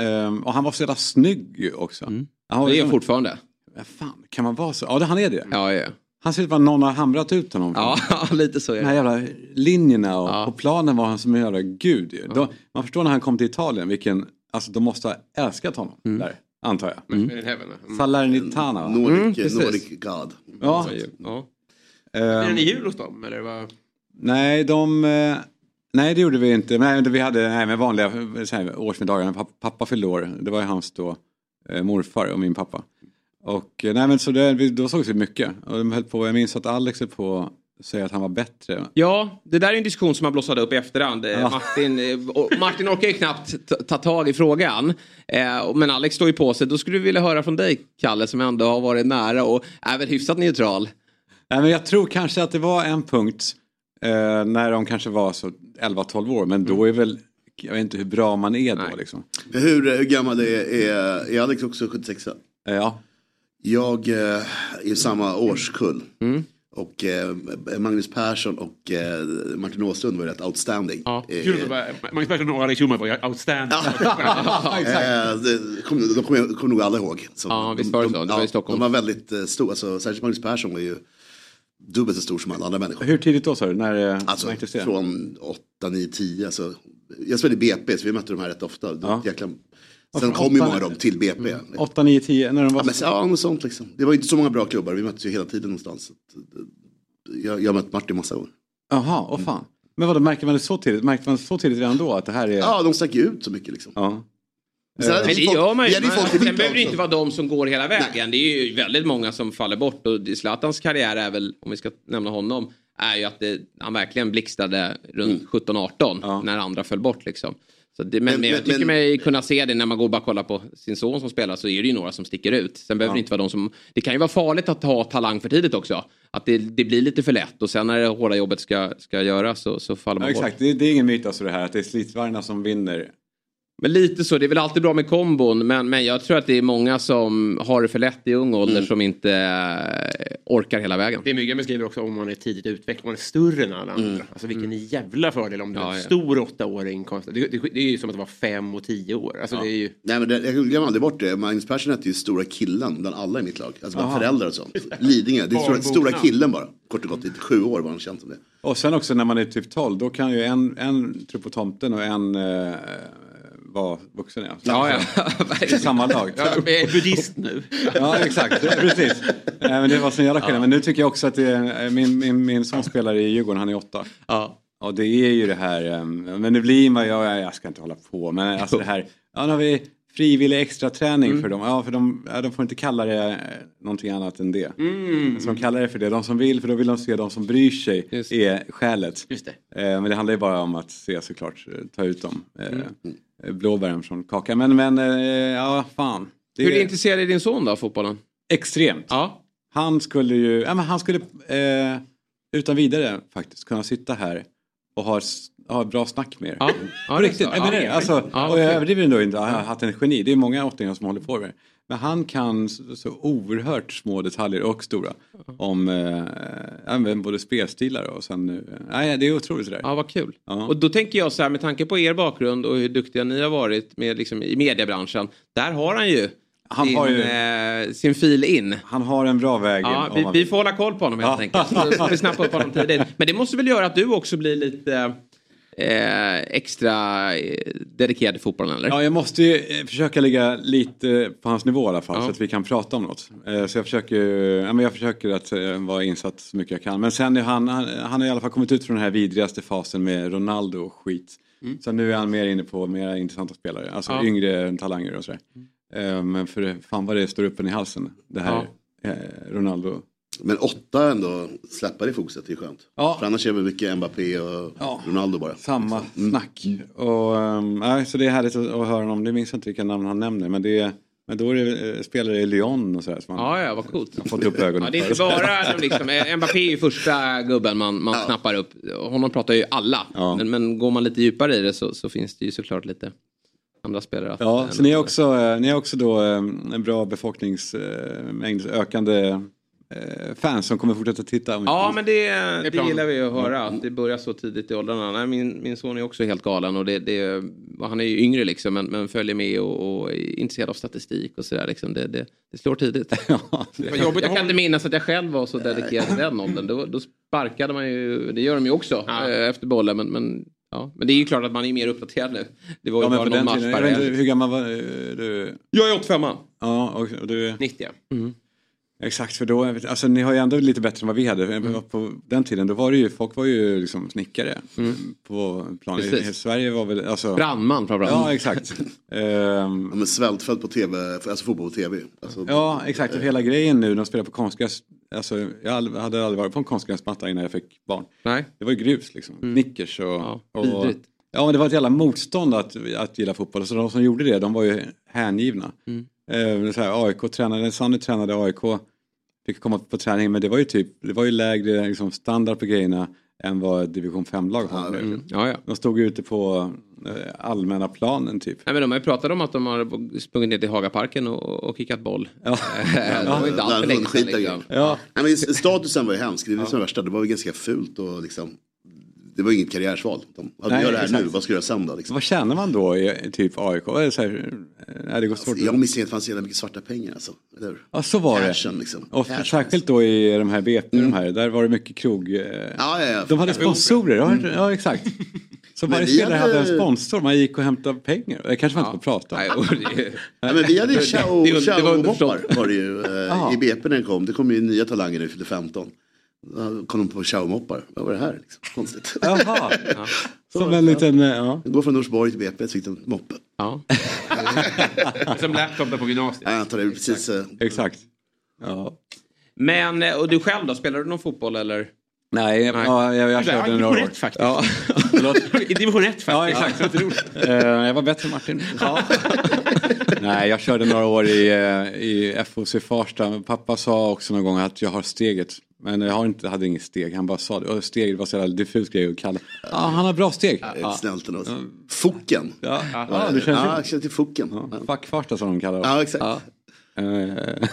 eh, Och han var så jävla snygg också. Han var Mm. Det är liksom- fortfarande. Ja, fan, kan man vara så? Ja, det, han är det. Ja, ja. Han ser ut som någon har hamrat ut honom. Ja, lite så är De här det. jävla linjerna och Ja. på planen var han som en jävla gud ju. Då, man förstår när han kom till Italien vilken, alltså de måste ha älskat honom Mm. där, antar jag. Mm. Mm. Salernitana va? Nordic, Mm, precis. Nordic God. Ja. Ja. Är Ehm, ni jul hos dem? Eller vad? Nej, de... eh, Nej, det gjorde vi inte. Nej, vi hade nej, med vanliga så här, årsmiddagar. Pappa, pappa fyllde år. Det var ju hans då eh, morfar och min pappa. Och eh, nej, men så det, då sågs vi mycket. Och de höll på, jag minns att Alex höll på säga att han var bättre. Ja, det där är en diskussion som har blossat upp i efterhand. Eh, Ja. Martin, eh, Martin orkar ju knappt ta- ta tag i frågan. Men Alex står ju på sig. Då skulle vi vilja höra från dig, Kalle, som ändå har varit nära och är väl hyfsat neutral. Nej, men jag tror kanske att det var en punkt eh, när de kanske var så 11-12 år. Men då är väl, jag vet inte hur bra man är då liksom. Hur, hur gammal är, är, är Alex också 76? Ja. Jag eh, är i samma årskull. Mm. Och eh, Magnus Persson och eh, Martin Åslund var ju rätt outstanding. Eh, Magnus Persson och Alex Schulman var ju outstanding. Eh, kommer- de kommer kommer nog alla ihåg. Så Ja, visst de, var det de, så. Det var i Stockholm. De var väldigt eh, stora, alltså, särskilt Magnus Persson var ju dubbelt så stor som alla andra människor. Hur tidigt då sa du? När eh, Alltså från 8, 9, 10. Alltså, jag spelade i BP så vi mötte de här rätt ofta. Ja. Jäkla... Och Sen kom ju många av dem till BP. 8, 9, 10 när de var Ja, men, ja, något sånt liksom. Det var ju inte så många bra klubbar, vi möttes ju hela tiden någonstans. Eh, Jag, jag har mött Martin massa gånger. Jaha, åh fan. Men vadå, märker man det så tidigt? Märkte man så tidigt redan då att det här är... Ja, de stack ju ut så mycket liksom. Ja. Sen hade Men det gör man ju. Sen behöver det inte vara de som går hela vägen. Det är ju väldigt många som faller bort. Och Zlatans karriär är väl, om vi ska nämna honom, är ju att det, han verkligen blixtrade runt 17-18 när andra föll bort. Liksom. Det, men, Men- men, jag tycker men- mig kunna se det när man går och bara kollar på sin son som spelar så är det ju några som sticker ut. Sen behöver Ja. det inte vara de som... Det kan ju vara farligt att ha talang för tidigt också. Att det, det blir lite för lätt och sen när det hårda jobbet ska, ska göras så, så faller man Ja, bort. exakt, det, det är ingen myt alltså det här att det är slitvargarna som vinner. Men lite så, det är väl alltid bra med kombon men, men jag tror att det är många som har det för lätt i ung ålder som inte eh, orkar hela vägen. Det Myggan beskriver också om man är tidigt utvecklad, man är större än alla andra. Mm. Alltså vilken jävla fördel om du är Ja, en ja. stor åttaåring. Det, det, det är ju som att vara fem och tio år. Alltså Ja. det är ju... Nej, men det, jag glömmer aldrig bort det. Magnus Persson hette ju stora killen bland alla i mitt lag. Alltså bland Aha. föräldrar och sånt. Lidingö, det är stora, stora killen bara. Kort och gott, i sju år var han känd som det. Och sen också när man är typ 12 då kan ju en, en tro på tomten och en eh, vara vuxen. Ja, Ja, ja. I samma lag. Jag är buddhist nu. Ja exakt, precis. Men det var sån jävla skillnad. Men nu tycker jag också att det är, min, min, min son spelar i Djurgården, han är åtta. Ja. Och det är ju det här, men nu blir man, jag, jag ska inte hålla på, men alltså det här, ja nu har vi frivillig extra träning Mm. för dem. Ja, för de, ja, de får inte kalla det eh, någonting annat än det. Mm. Så de kallar det för det, de som vill, för då vill de se de som bryr sig är skälet. Just det. Eh, men det handlar ju bara om att se såklart, eh, ta ut dem. Eh, Mm. Eh, Blåbären från kakan. Men, men eh, ja, fan. Det Hur intresserad är din son då av fotbollen? Extremt. Ja. Han skulle ju, ja, men han skulle eh, utan vidare faktiskt kunna sitta här och ha, ha bra snack med er. Ja. Ja, På riktigt, Ja. det. Alltså, Ja, och okej. jag överdriver nog inte, han har haft en geni. Det är många åttingar som håller på med det. Men han kan så, oerhört små detaljer och stora. Om eh, både spelstilar och sen nu. Nej, det är otroligt det där. Ja, vad kul. Ja. Och då tänker jag så här med tanke på er bakgrund och hur duktiga ni har varit med, liksom, i mediebranschen. Där har han ju, Han sin, har ju- eh, sin fil in. Han har en bra väg. Ja, vi, vi får hålla koll på honom helt Ja. enkelt. Så vi snappa upp honom tidigt. Men det måste väl göra att du också blir lite eh, extra eh, dedikerad till fotbollen eller? Ja, jag måste ju eh, försöka ligga lite på hans nivå i alla fall Ja. så att vi kan prata om något. Eh, Så jag försöker, ja, men jag försöker att eh, vara insatt så mycket jag kan. Men sen är han, han, han har i alla fall kommit ut från den här vidrigaste fasen med Ronaldo och skit. Så nu är han mer inne på mer intressanta spelare, alltså Ja. yngre talanger och sådär. Eh, Men för fan vad det står upp en i halsen, det här Ronaldo. Men åtta ändå, släppa det fokuset, det är skönt. Ja. För annars är det mycket Mbappé och Ja. Ronaldo bara. Samma Mm. snack. Och, um, ja, så det är härligt att, att höra honom. Det minns jag inte vilka namn han nämner. Men, det är, men då är det eh, spelare i Lyon och sådär. Som han Ja, ja, vad coolt. har fått upp ögonen Ja, det är inte bara liksom, eh, Mbappé är ju första gubben man, man snappar upp. Honom pratar ju alla. Ja. Men, men går man lite djupare i det så, så finns det ju såklart lite andra spelare. Ja, så ni är också, eh, ni är också då eh, en bra befolkningsmängd, ökande fans som kommer fortsätta titta. om- Ja, men det, det planen. gillar vi att höra. Att det börjar så tidigt i åldrarna. Nej, min, min son är också helt galen. Och det, det, han är ju yngre liksom, men, men följer med och, och är intresserad av statistik och sådär. Liksom. Det, det, det slår tidigt. Vad jobbigt Jag kan inte minnas att jag själv var så dedikerad i den åldern. Då, då sparkade man ju, det gör de ju också Ja. eh, efter bollen. Men, men, ja. men det är ju klart att man är mer uppdaterad nu. Det var ju Ja, bara någon den match tiden, per jag vet inte, helg. hur gammal var eh, du? Jag är 85 Ja, och, och du? 90. Mm. Exakt, för då, alltså ni har ju ändå lite bättre än vad vi hade. På den tiden, då var det ju, folk var ju liksom snickare på planen. Mm. Precis. I Sverige var väl, alltså... Brandman framförallt. Ja, exakt. Ehm, Ja, men svältfält på tv, alltså fotboll på tv. Alltså, Ja, exakt. Och hela grejen nu, de spelar på konstgräs. Alltså, jag hade aldrig varit på en konstgräsmatta innan jag fick barn. Nej. Det var ju grus liksom. Knickers och... Ja, och ja, men det var ett jävla motstånd att, att gilla fotboll. Så de som gjorde det, de var ju hängivna. Mm. Eh, så här, AIK tränade, Sanny tränade AIK. Fick komma på träning, men det var ju typ, det var ju lägre liksom, standard på grejerna än vad division 5-lag har nu. Mm. Ja, ja. De stod ju ute på eh, allmänna planen typ. Nej, men de har ju pratat om att de har sprungit ner till Hagaparken och, och kickat boll. Ja. det var inte alls för länge sedan. Liksom. Ja. Nej, men statusen var ju hemsk, det är det värsta. Det var ju ganska fult och liksom. Det var inget karriärsval. De, ja, du Nej, gör det här exakt. nu, vad ska du göra sen då? Liksom. Vad känner man då i typ AIK? Eller så här, nej, det går svårt. Jag misstänker att det fanns jävla mycket svarta pengar alltså. Eller? Ja, så var det. Cashen, liksom. Och Cash. särskilt då i de här BP, de här, där var det mycket krog. eh, Ja, ja, ja. De hade sponsorer, ja, ja exakt. Så varje vi spelare hade... hade- en sponsor, man gick och hämtade pengar. Det kanske man inte får prata om. Nej, det- Ja, men vi hade ju Det- det- det var det ju eh, Ja. i BP när den kom. Det kom ju nya talanger när vi fyllde 15. Då kom de på chow-moppar. Vad var det här? Liksom? Konstigt. Jaha. Som en liten, eh, ja. Gå från Norsborg till BP så fick de moppe. Ja. Som laptop där på gymnasiet. Ja, Jag antar det precis. eh, Exakt. Ja. Men, eh, och du själv då? Spelar du någon fotboll eller? Nej, Ja, jag, jag körde division några år. ett faktiskt. Ja. I division 1 faktiskt. Ja, exakt. Eh, jag var bättre än Martin. Nej, jag körde några år i, i FOC Farsta. Pappa sa också någon gång att jag har steget. Men jag har inte, hade inget steg. Han bara sa det. Och steget var så jävla diffus grej att kalla. Ja, han har bra steg. Ja. Snällt ändå. Focken. Ja, Ja, ja du känner ja, till jag känner till Focken. Ja. Fuck Farsta som de kallar det. Ja, exakt. Ja. Eh,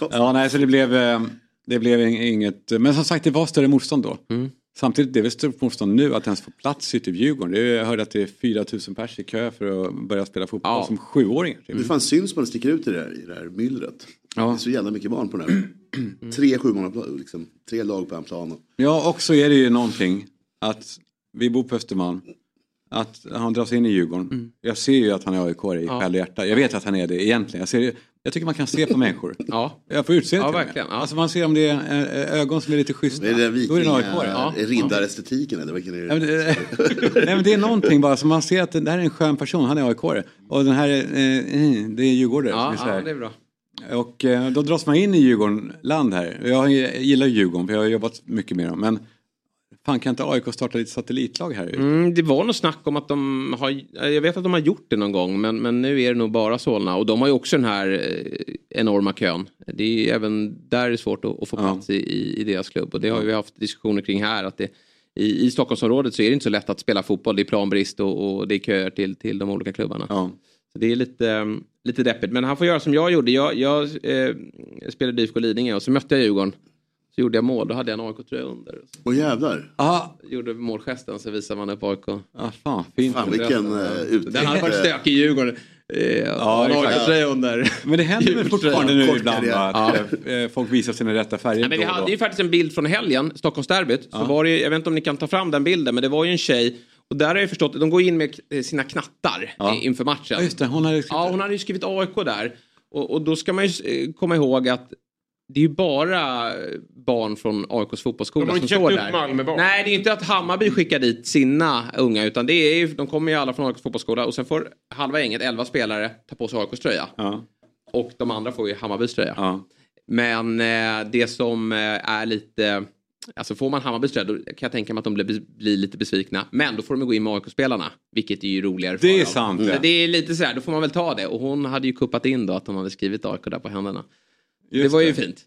ja, nej, så det blev, eh, det blev ing- inget. Men som sagt, det var större motstånd då. Mm. Samtidigt, det är väl stort motstånd nu att ens få plats i typ Djurgården. Det är, jag hörde att det är 4000 pers i kö för att börja spela fotboll Ja. som sjuåringar. Typ. Hur fan syns man sticker ut i det här, i det här myllret? Ja. Det är så jävla mycket barn på den här. Tre sjumannaplan, liksom. Tre lag på en plan. Ja, och så är det ju någonting att vi bor på Östermalm. Att han dras in i Djurgården. Jag ser ju att han är aik i Ja. själ och hjärta. Jag vet att han är det egentligen. Jag, ser, det- jag tycker man kan se på människor. Ja. Jag får utse Ja, till och med. verkligen. Ja. Alltså man ser om det är eh, ögon som är lite schyssta. Är det den Då är det en aik Ja. riddarestetiken eller vilken är Ja, det? men det, nej, men det är någonting bara som man ser att det här är en skön person, han är aik Och den här är, eh, det är djurgårdare. Ja, så ja, det är bra. Och eh, då dras man in i Djurgården-land här. Jag gillar Djurgården för jag har jobbat mycket med dem. Men fan kan inte AIK starta lite satellitlag här? Mm, det var nog snack om att de har, jag vet att de har gjort det någon gång men, men nu är det nog bara Solna och de har ju också den här eh, enorma kön. Det är ju även där är det svårt att, att få Ja. plats i, i, i deras klubb och det har vi haft diskussioner kring här att det, i, i Stockholmsområdet så är det inte så lätt att spela fotboll. Det är planbrist och, och det är köer till, till de olika klubbarna. Ja. Så det är lite, eh, lite deppigt men han får göra som jag gjorde. Jag, jag eh, spelade IFK Lidingö och så mötte jag Djurgården. Så gjorde jag mål, då hade jag en AIK-tröja under. Åh jävlar. Ah, Gjorde målgesten så visar man upp AIK. ah, fan, fint. Fan vilken uh, ut... Den hade varit stökig i Djurgården. Eh, ja, exakt. AIK-tröja under. Men det händer väl fortfarande nu ibland att eh, folk visar sina rätta färger. Ja, men vi hade ju faktiskt en bild från helgen, Stockholmsderbyt. Så var det, ju- jag vet inte om ni kan ta fram den bilden, men det var ju en tjej. Och där har jag förstått de går in med eh, sina knattar Ja. inför matchen. Ja just det, hon hade skrivit Ja, hon hade ju skrivit AIK där. Och, och då ska man ju eh, komma ihåg att det är ju bara barn från AIKs fotbollsskola som står där. Malmöbarn. Nej, det är inte att Hammarby skickar dit sina unga utan det är ju, de kommer ju alla från AIKs fotbollsskola och sen får halva gänget, 11 spelare, ta på sig AIKs tröja. Ja, Och de andra får ju Hammarbys tröja. ja. Men eh, det som eh, är lite... Alltså får man Hammarbys tröja då kan jag tänka mig att de blir, blir lite besvikna. Men då får de gå in med AIK-spelarna. Vilket är ju roligare för Det är dem. sant, Så ja. Det är lite sådär, då får man väl ta det. Och hon hade ju kuppat in då att de hade skrivit AIK där på händerna. Just det var ju fint.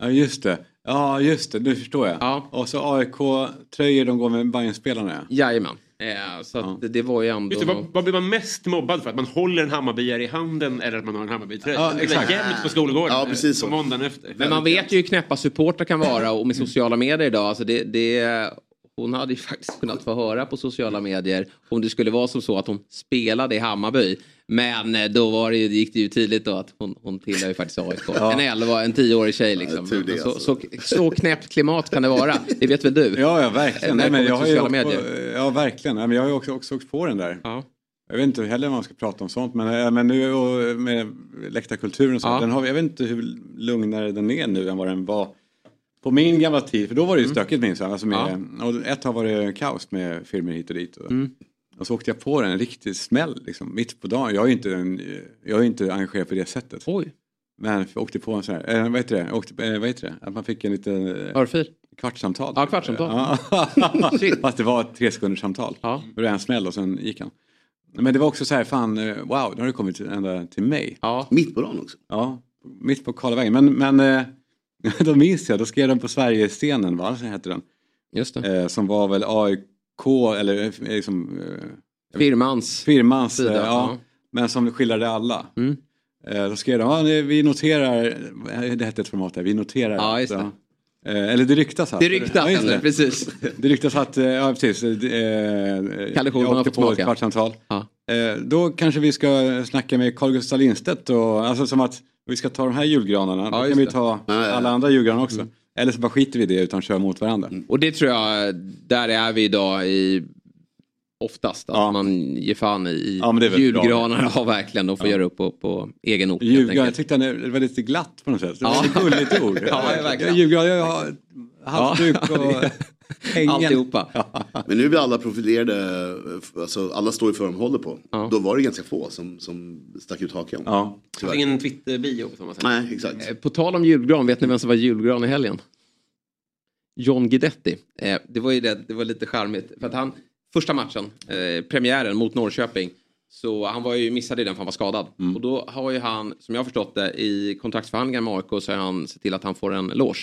Ja just det. Ja just det, nu förstår jag. Ja. Och så AIK-tröjor de går med Bajen-spelarna. Jajamän. Eh, så att det, det var ju ändå... Just det, vad, vad blir man mest mobbad för? Att man håller en Hammarbyare i handen eller att man har en Hammarbytröja? Ja, exakt. jämnt på skolgården Ja, eh, precis på så. måndagen efter. Men man vet ju hur knäppa supportrar kan vara och med sociala medier idag. Alltså det, det, hon hade ju faktiskt kunnat få höra på sociala medier om det skulle vara som så att hon spelade i Hammarby. Men eh, då var det, gick det ju tydligt då att hon, hon tillhör ju faktiskt AIK. En 11, en 10-årig tjej liksom. Ja, så, alltså. så, så knäppt klimat kan det vara. Det vet väl du? Ja, ja verkligen. När Nej, men jag har ju på, ja verkligen. Nej, men jag har ju också, också åkt på den där. Ja. Jag vet inte heller om man ska prata om sånt men, eh, men nu med läktarkulturen och så, Ja. den har, jag vet inte hur lugnare den är nu än vad den var på min gamla tid. För då var det ju stökigt minns jag. Alltså med, och ett tag var det kaos med filmer hit och dit. Och, Mm. och så åkte jag på en riktig smäll liksom, mitt på dagen. Jag är ju inte, en, jag är inte engagerad på det sättet. Oj. Men jag åkte på en sån här, eh, vad heter det? Jag Åkte, eh, vad heter det? Att man fick en liten... Eh, Örfil? Kvartssamtal. Ja, kvartssamtal. Ja. Fast det var ett tre sekunders samtal. Ja. Det var en smäll och sen gick han. Men det var också så här, fan, eh, wow, nu har det kommit till- ända till mig. Ja. Mitt på dagen också. Ja, mitt på Karlavägen. Men, men eh, då minns jag, då skrev de på Sverigescenen, va? Så hette den. Just. Eh, som var väl AIK, eller eh, liksom... Eh, Firmans. Firmans, sida, eh, ja, ja. Men som skildrade alla. Mm. Eh, då skrev de, nej, vi noterar, eh, det hette ett format där, vi noterar. Ja, just det. Eh, eller det ryktas att. Det ryktas, Ja, det. precis. Det ryktas att, ja precis. eh, Kalle Schulman har fått på ett smaka. kvartssamtal. Ja. Eh, då kanske vi ska snacka med Carl Gustaf Lindstedt och alltså som att vi ska ta de här julgranarna. då just kan vi ta Ja, ja. alla andra julgranar också. Eller så bara skiter vi i det utan kör mot varandra. Och det tror jag, där är vi idag i oftast. Att Ja. man ger fan i Ja, men det är väl julgranar. Ja, verkligen. De får göra upp på, på egen ort. Julgran, jag tyckte det var lite glatt på något sätt. Det var Ja. ett gulligt ord. Ja, verkligen. Julgran, jag har halsduk och Alltihopa. Men nu blir alla profilerade, alltså alla står i för vad de håller på. Ja. Då var det ganska få som, som stack ut hakan. Ja. Ingen Twitter-bio på samma sätt. Nej, exakt. Eh, På tal om julgran, vet ni vem som var julgran i helgen? John Guidetti. Eh, det var ju det, det var lite charmigt. För att han, första matchen, eh, premiären mot Norrköping, så han var ju missade i den för han var skadad. Och då har ju han, som jag har förstått det, i kontraktsförhandlingar med AIK så har han sett till att han får en loge.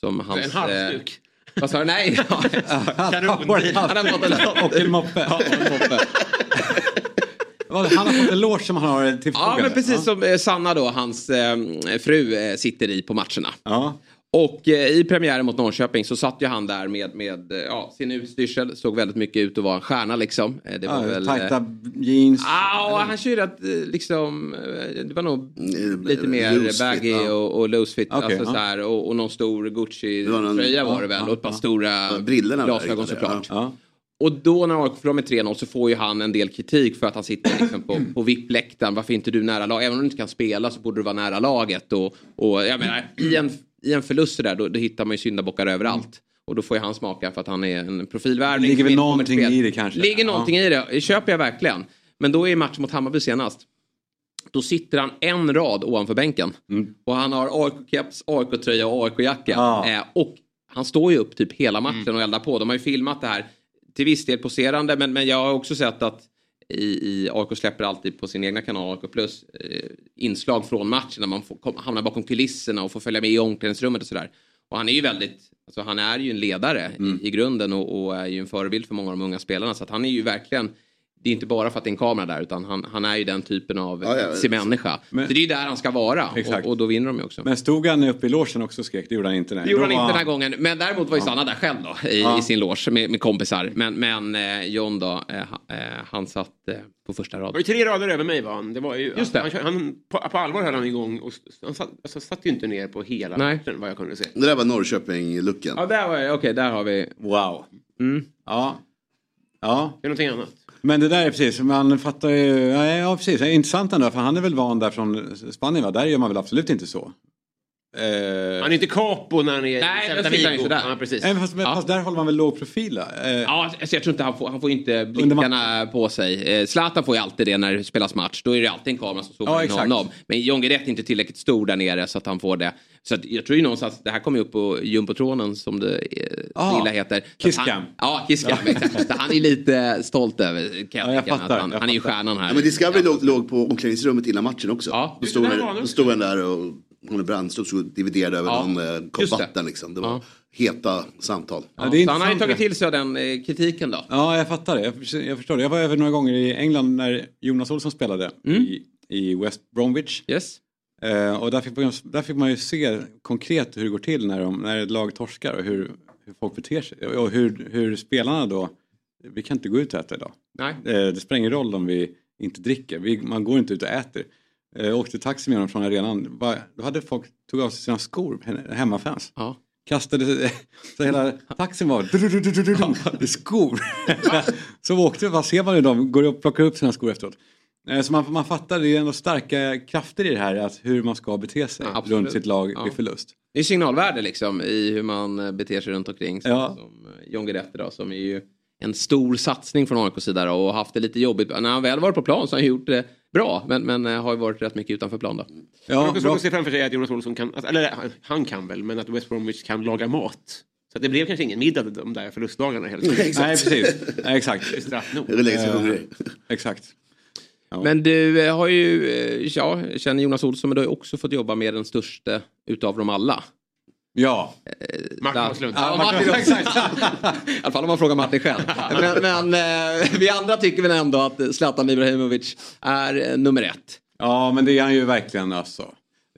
Som hans, En halsduk. Eh, vad sa du? Nej! Kanon. han har fått en, Och en moppe. Ja, en moppe. Vad, Han har fått en loge som han har till Ja, men precis som eh, Sanna då, hans eh, fru, eh, sitter i på matcherna. Ja. Och eh, i premiären mot Norrköping så satt ju han där med, med eh, ja, sin utstyrsel. Såg väldigt mycket ut att vara en stjärna liksom. Eh, det var Ja, väl... tajta jeans. Ja, han kör eh, liksom, det var nog lite mer baggy ja. och, och loose fit. Okej, alltså, så här, och, och någon stor var Gucci-tröja var det väl. och ett par stora glasögon inne, såklart. Och då när AIK förlorar med 3-0 så får ju han en del kritik för att han sitter liksom på, på VIP-läktaren. Varför inte du nära laget? Även om du inte kan spela så borde du vara nära laget. Och, och jag menar, i en, i en förlust där då, då hittar man ju syndabockar överallt. Och då får ju han smaka för att han är en profilvärvning. Ligger väl någonting i det kanske. ligger Ja. någonting i det. Köper jag verkligen. Men då är matchen mot Hammarby senast. Då sitter han en rad ovanför bänken. Och han har AIK-keps, AIK-tröja och AIK-jacka. Ja. Eh, och han står ju upp typ hela matchen och eldar på. De har ju filmat det här till viss del poserande. Men, men jag har också sett att i, i AIK släpper alltid på sin egna kanal AIK Plus eh, inslag från matchen när man får, kom, hamnar bakom kulisserna och får följa med i omklädningsrummet och sådär. Och han är ju väldigt, alltså han är ju en ledare i, i grunden och, och är ju en förebild för många av de unga spelarna. Så att han är ju verkligen det är inte bara för att det är en kamera där utan han, han är ju den typen av Ja, ja. sin människa. Men- så det är ju där han ska vara och, och då vinner de ju också. Men stod han uppe i logen också och skrek? Det gjorde han inte. Nej. Det gjorde han Då inte den här gången. Men däremot var ju Sanna där själv då i, Ja. i sin loge med, med kompisar. Men, men eh, John då, eh, eh, han satt eh, på första Det var raden. ju tre rader över mig var han. Det var ju, Just det. Han, han, på, på allvar höll han igång och han satt, alltså, satt ju inte ner på hela Nej. matchen vad jag kunde se. Det där var Norrköping-looken. Ja, där var jag. Okej, där har vi. Wow. Mm. Ja. Ja. Det är någonting annat. Men det där är precis, man fattar ju, ja, precis, intressant ändå för han är väl van där från Spanien va? Där gör man väl absolut inte så. Eh, Han är inte capo när han är Nej, Celta Vigo. Ja, precis. Nej, fast, Ja. fast där håller man väl låg profil? Eh, Ja, alltså jag tror inte han får, han får inte blickarna på sig. Eh, Zlatan får ju alltid det när det spelas match. Då är det alltid en kamera som Ja, zoomar in exakt. honom. Men John Guidetti är inte tillräckligt stor där nere så att han får det. Så att jag tror ju någonstans, det här kommer ju upp på jumbotronen som det eh, Ah, lilla heter. Kisscam. Ja, Kisscam. exakt. Så han är lite stolt över kan jag Ja, jag fattar, att han, jag han är ju stjärnan här. Ja, men Discovery låg, låg på omklädningsrummet innan matchen också. Ja. då, stod han då stod han där och hon Brandström stod och dividerade över Ja, någon eh, kopp vatten. Liksom. Det var Ja. heta samtal. Ja, det är så han har ju tagit till sig av den eh, kritiken då. Ja, jag fattar det. Jag, förstår- jag förstår det. Jag var över några gånger i England när Jonas Olsson spelade Mm. i, i West Bromwich. Yes. Eh, och där fick, man, där fick man ju se konkret hur det går till när, de, när ett lag torskar och hur, hur folk beter sig. Och hur, hur spelarna då, vi kan inte gå ut och äta idag. Nej. Eh, det spelar ingen roll om vi inte dricker, vi, man går inte ut och äter. Eh, Jag åkte taxi med dem från arenan, då hade folk tog av sig sina skor, he- hemmafans. Ja. kastade, så hela taxin var i skor. så åkte, vad ser man ju dem, går upp och plockar upp sina skor efteråt. Eh, Så man, man fattar, det är ändå starka krafter i det här, att hur man ska bete sig absolut. runt sitt lag Ja. vid förlust. Det är signalvärde liksom i hur man eh, beter sig runt omkring. Så, Ja. Som John Guidetti då, som är ju en stor satsning från AIKs sida då, och haft det lite jobbigt. När han väl varit på plan så har han gjort det bra, men, men eh, har ju varit rätt mycket utanför plan då. Ja, svårt att se framför sig att Jonas Olsson kan, alltså, eller han- han kan väl, men att West Bromwich kan laga mat. Så det blev kanske ingen middag de där förlustdagarna helt enkelt. Nej, precis. Nej, exakt. Straffnog. Det lägger sig Eh, hungrig. Exakt. Men du eh, har ju, eh, ja, jag känner Jonas Olsson, men du har ju också fått jobba med den största utav dem alla. Ja. Martin. Åslund. Ja, Martin, exakt. I alla fall om man frågar Martin själv. Men, men eh, vi andra tycker väl ändå att Zlatan Ibrahimovic är eh, nummer ett. Ja, men det är han ju verkligen alltså.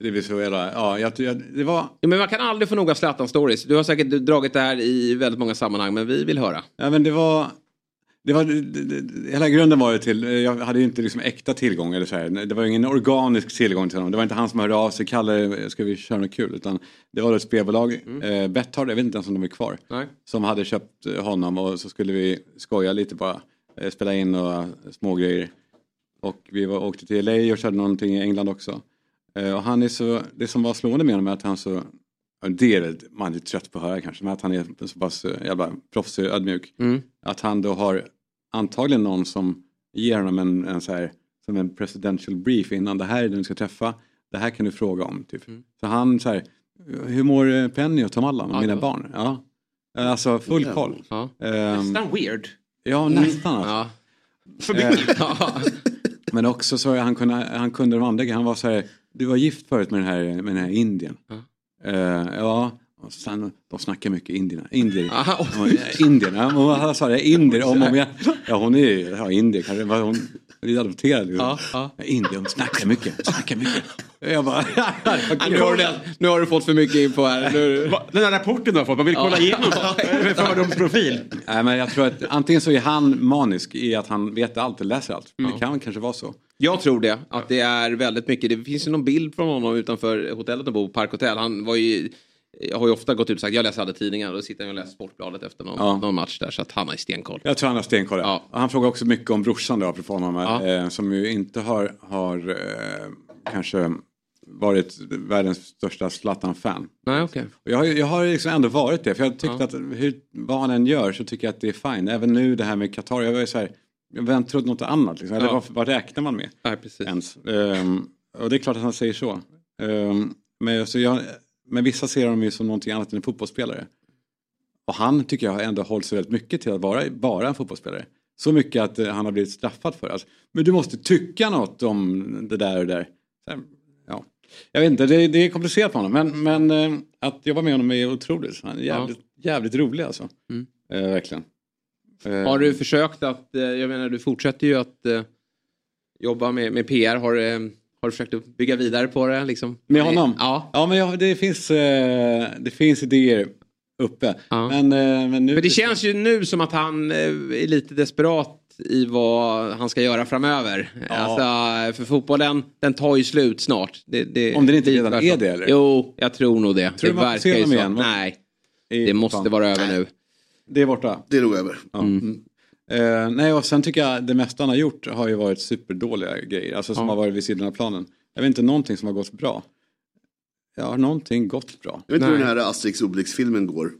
Det blir så jävla, ja, jag, jag, det var... Ja, men man kan aldrig få nog av Zlatan-stories. Du har säkert dragit det här i väldigt många sammanhang, men vi vill höra. Ja, men det var... Det var, det, det, hela grunden var ju till, jag hade ju inte liksom äkta tillgång eller så här. Det var ingen organisk tillgång till honom. Det var inte han som hörde av sig, Kalle, ska vi köra något kul? Utan det var ett spelbolag, eh, Betthard, jag vet inte ens om de är kvar. Nej. Som hade köpt eh, honom och så skulle vi skoja lite bara. Eh, spela in några små grejer. Och vi var, åkte till LA och körde någonting i England också. Eh, och han är så, det som var slående med honom är att han så, det är man är trött på att höra kanske, men att han är så pass eh, jävla proffsig och ödmjuk. Mm. Att han då har antagligen någon som ger honom en, en så här, som en presidential brief innan. Det här är den du ska träffa, det här kan du fråga om. Typ. Så han så här, hur mår eh, Penny och Tom Allan och Ja, mina var- barn? Ja. Alltså full koll. Ja. Ehm, Nästan weird. ja, nästan. Alltså. Ja. För Eh, mycket. Men också så han kunde, han kunde de andra grejerna. Han var så här, du var gift förut med den här, med den här indien. Ja. Eh, ja, och sen, de snackar mycket indierna. Indier. Aha, Ja, Indien, ja, hon sa det, indier om om igen. Ja hon är ja, indier kanske, Vad hon är adopterad. Liksom. Ja, ja. Indier, hon snackar mycket, snackar mycket. Jag bara, Nu har, du, nu har du fått för mycket info här. Nu... Den här rapporten du har fått, man vill kolla igenom fördomsprofil. Nej men jag tror att antingen så är han manisk i att han vet allt och läser allt. Det kan kanske vara så. Jag tror det. Att det är väldigt mycket. Det finns ju någon bild från honom utanför hotellet han bor, Park Hotel. Han var ju... Jag har ju ofta gått ut och sagt jag läser alla tidningar och då sitter han och läser Sportbladet efter någon, Ja. någon match där så att han har ju stenkoll. Jag tror han har stenkoll. Ja. Han frågar också mycket om brorsan då, apropå honom. Ja. Eh, som ju inte har, har eh, kanske varit världens största Zlatan-fan. Nej. Och Jag, har- jag har liksom ändå varit det. För jag tyckte Ja. att hur, vad han än gör så tycker jag att det är fine. Även nu det här med Qatar. Jag var ju så här, jag trott något annat. Liksom. Eller vad, vad räknar man med Nej, precis. ens? Ehm, och det är klart att han säger så. Ehm, men, så jag, men vissa ser honom ju som någonting annat än en fotbollsspelare. Och han tycker jag har ändå hållit sig väldigt mycket till att vara bara en fotbollsspelare. Så mycket att eh, han har blivit straffad för. Alltså, men du måste tycka något om det där och det där. Här, ja. Jag vet inte, det, det är komplicerat för honom. Men, men eh, att jobba med honom är otroligt. Han är jävligt, jävligt rolig alltså. Mm. Eh, verkligen. Eh, Har du försökt att, jag menar du fortsätter ju att jobba med, med PR. Har, har du försökt att bygga vidare på det? Liksom? Med honom? Ja. Ja, men jag, det, finns, eh, det finns idéer uppe. Ja. Men, eh, men nu... Men det känns ju nu som att han eh, är lite desperat i vad han ska göra framöver. Alltså, för fotbollen, den tar ju slut snart. Det, det, Om den inte redan tvärtom. är det, eller? Jo, jag tror nog det. Tror det verkar ju dem så. igen? Nej, det måste fan. vara över nu. Det är borta. Det är nog över. Ja. Mm. Eh, nej, och sen tycker jag det mesta han har gjort har ju varit superdåliga grejer. Alltså som Ja. har varit vid sidan av planen. Jag vet inte någonting som har gått bra. Ja, har någonting gått bra? Jag vet inte hur den här Asterix Obelix-filmen går.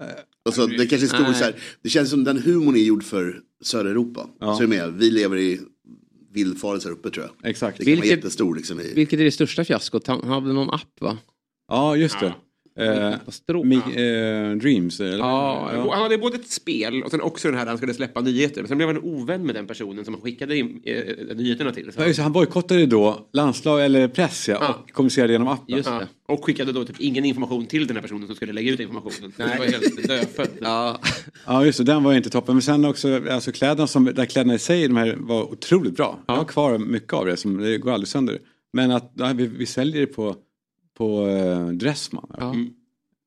Eh, Alltså, det kanske är stor, Nej. så här, det känns som den humorn är gjord för södra Europa. Ja. Så är med, vi lever i villfarelse här uppe tror jag. Exakt. Det kan vara Vilket- jättestor liksom. I, Vilket är det största fiaskot? Han hade någon app va? Ja, just det. Eh. Mi- eh, Dreams, eller? Ja, Han hade både ett spel och sen också den här han skulle släppa nyheter. Men sen blev han ovän med den personen som han skickade in, eh, nyheterna till. Så. Ja, just han bojkottade då landslag eller press ja, Ja. och kommunicerade genom appen. Ja, och skickade då typ ingen information till den här personen som skulle lägga ut informationen. Det var helt dödfött. Ja. Ja just det, den var inte toppen. Men sen också alltså kläderna, som, där kläderna i sig de här var otroligt bra. Jag har kvar mycket av det, som, det går aldrig sönder. Men att ja, vi, vi säljer det på, på eh, Dressman. Ja.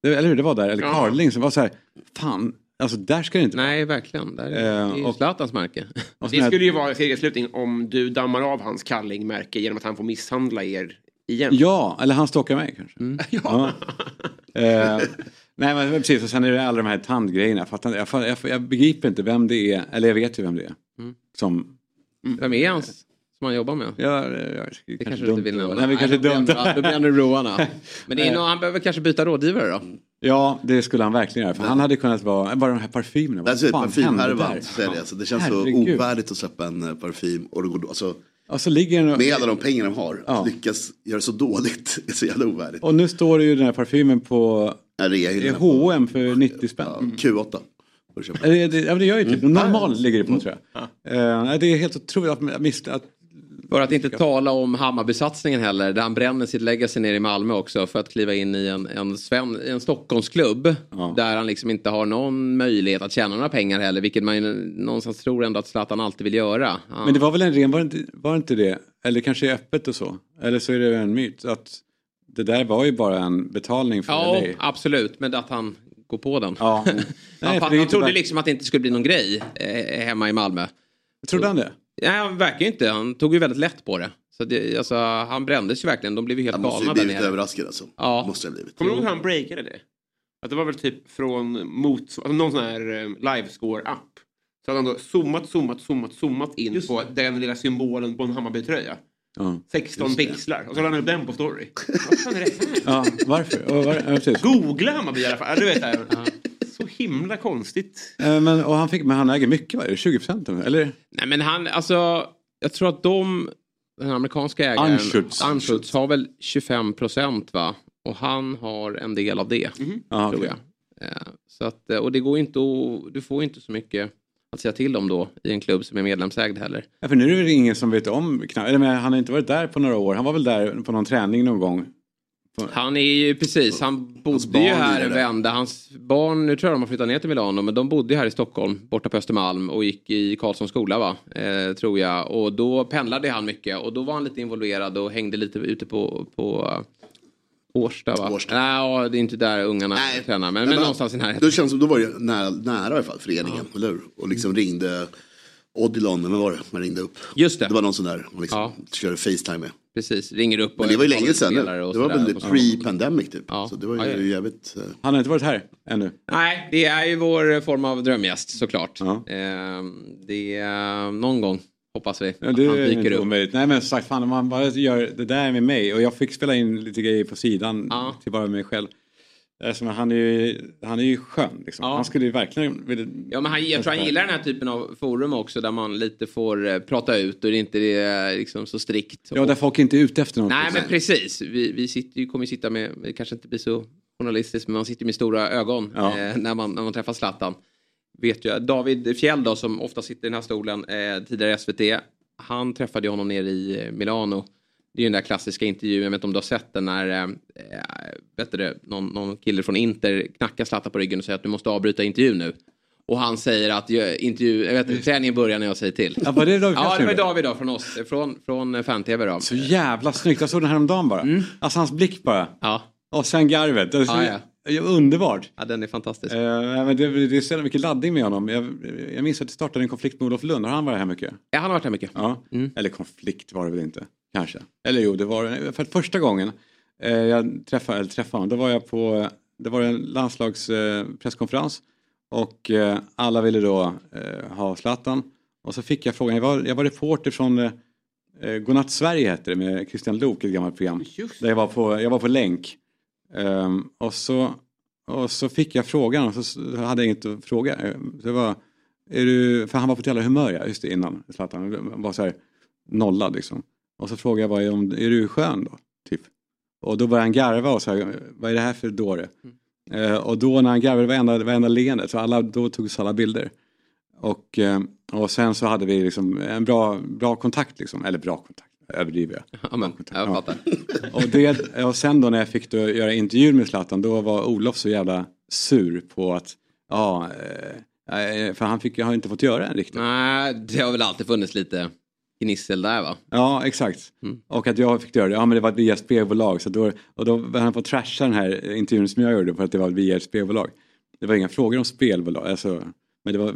Det, eller hur, det var där. Eller Ja. Carling som var så här, fan, alltså där ska det inte vara. Nej, verkligen. Det är, Eh, det är ju Zlatans märke. Och Det här- skulle ju vara serieslutning om du dammar av hans kallingmärke genom att han får misshandla er igen. Ja, eller han stalkar mig kanske. Mm. Ja. Eh, nej men precis och sen är det alla de här tandgrejerna. Jag, fattar, jag, jag, jag begriper inte vem det är, eller jag vet ju vem det är. Mm. Som... Vem är han som han jobbar med? Ja, jag, Det kanske kanske du inte vill dumt. nämna. Nej, vi kanske dumt. Då blir han roarna. Men det är nog, han behöver kanske byta rådgivare då. Ja, det skulle han verkligen göra. För han hade kunnat vara, bara de här parfymerna. vad Alltså fan hände parfymhärvan, det, alltså, det känns Herregud. så ovärdigt att släppa en eh, parfym och det går, alltså, Och så ligger den... med alla de pengar de har, att lyckas göra det så dåligt är så jävla ovärdigt. Och nu står det ju den här parfymen på Ja, det H&M för 90 spänn. Q8. får du köpa. Ja, det, det, ja, men det gör ju typ. Mm. Normalt ligger det på tror jag. Nej, det är helt otroligt att, att För att inte tala om Hammarby-satsningen heller, där han bränner sitt legacy ner i Malmö också för att kliva in i en, en, Sven, en Stockholmsklubb. Där han liksom inte har någon möjlighet att tjäna några pengar heller, vilket man ju någonstans tror ändå att Zlatan alltid vill göra. Han, Men det var väl en ren, var det, inte, var det inte det? Eller kanske öppet och så? Eller så är det en myt att det där var ju bara en betalning för Ja, LA. absolut, men att han går på den. Ja. Nej, han, trodde bara- liksom att det inte skulle bli någon grej eh, hemma i Malmö. Trodde han det? Nej, han verkar ju inte. Han tog ju väldigt lätt på det. Så det, alltså, han brändes ju verkligen. De blev ju helt Han måste ju galna där blivit nere. överraskad alltså. Ja. Måste ha blivit. Kommer du ihåg hur han breakade det? Att det var väl typ från mot, alltså någon sån här eh, livescore-app. Så hade han då zoomat, zoomat, zoomat, zoomat in på den lilla symbolen på en Hammarby-tröja. Ja. 16 Just det. pixlar. Och så lade han upp den på story. Vad fan är det här? Ja, varför? Var, ja. Googla Hammarby i alla fall. Ja, Du vet, här. Så himla konstigt. Eh, Men, och han, fick, men han äger mycket, va? Är det 20 procent? Eller? Nej men han, alltså. Jag tror att de, den amerikanska ägaren, Anschutz. Anschutz har väl 25 procent va? Och han har en del av det. Ja, tror okej. jag. Eh, Så att, eh, och det går inte att, du får inte så mycket att säga till om då i en klubb som är medlemsägd heller. Ja, för nu är det ingen som vet om knappt. Eller men han har inte varit där på några år. Han var väl där på någon träning någon gång. Han är ju precis, han bodde ju här en vända. Hans barn, nu tror jag de har flyttat ner till Milano, men de bodde här i Stockholm, borta på Östermalm och gick i Karlssons skola va, eh, tror jag. Och då pendlade han mycket och då var han lite involverad och hängde lite ute på, på uh, Årsta va? Nej, ja, det är inte där ungarna tränar, men, men, någonstans i närheten. Då känns det, då var det nära, nära i alla fall föreningen, eller hur? Och liksom ringde Odilon, men vad var det man ringde upp? Just det. Det var någon sån där man liksom körde Facetime med. Precis, ringer upp Men det var ju länge sedan. spelare Det och var väl Och pre-pandemic typ. Så det var ju Ja, ja. jävligt... eh, Han har inte varit här ännu. Nej, det är ju vår form av drömgäst såklart. Eh, det är någon gång, hoppas vi, Ja, det han är dyker inte upp. omöjligt. Nej men som sagt, fan, om man bara gör det där med mig och jag fick spela in lite grejer på sidan till bara mig själv. Men han, är ju, han är ju skön. Liksom. Han skulle ju verkligen vilja... Ja, men han, jag tror han gillar den här typen av forum också där man lite får eh, prata ut och det inte är liksom så strikt. Ja, där folk inte är ute efter något. Nej, men precis. Vi, vi sitter, kommer ju sitta med, det kanske inte blir så journalistiskt, men man sitter med stora ögon Ja. eh, när, man, när man träffar Zlatan. Vet jag, David Fjell då, som ofta sitter i den här stolen, eh, tidigare SVT, han träffade ju honom nere i eh, Milano. Det är ju den där klassiska intervjun, jag vet inte om du har sett den när eh, vet du, någon, någon kille från Inter knackar Zlatan på ryggen och säger att du måste avbryta intervjun nu. Och han säger att intervju, jag vet, träningen börjar när jag säger till. Ja, var det David Ja, det var? David då från oss, från, från fan-tv då. Så jävla snyggt. Jag såg den här om dagen bara. Alltså hans blick bara. Ja. Och sen garvet. Det är så Ja, ja. Underbart. Ja, den är fantastisk. Eh, men det, det är så mycket laddning med honom. Jag, jag minns att det startade en konflikt med Olof Lund. Har han varit här mycket? Ja, han har varit här mycket. Ja. Eller konflikt var det väl inte. Kanske. Eller jo, det var. För första gången eh, jag träffade, eller träffade honom, då var jag på det var en landslagspresskonferens eh, och eh, alla ville då eh, ha Zlatan. Och så fick jag frågan, jag var, jag var reporter från Godnatt Sverige hette det med Christian Lok, ett gammalt program. Där jag var på, jag var på länk. Ehm, och, så, och så fick jag frågan och så, hade jag inget att fråga. Det var, är du, för han var på ett jävla humör ja, just det innan Zlatan. Han var så här nollad liksom. Och så frågade jag bara, är, om, är du skön då? Typ. Och då började han garva och här, vad är det här för dåre? Eh, och då när han garvade varenda, varenda leende, så alla, då togs alla bilder. Och, eh, och sen så hade vi liksom en bra, bra kontakt liksom, eller bra kontakt, överdriver jag. Ja, men, jag fattar. Och, det, och sen då när jag fick då göra intervjuer med Zlatan då var Olof så jävla sur på att ja, eh, för han fick, har inte fått göra den riktigt. Nej, det har väl alltid funnits lite gnissel där va? Ja, exakt. Mm. Och att jag fick göra det, ja men det var via spelbolag. Så då, och då var han på trasha den här intervjun som jag gjorde för att det var via ett spelbolag. Det var inga frågor om spelbolag. Alltså, men var,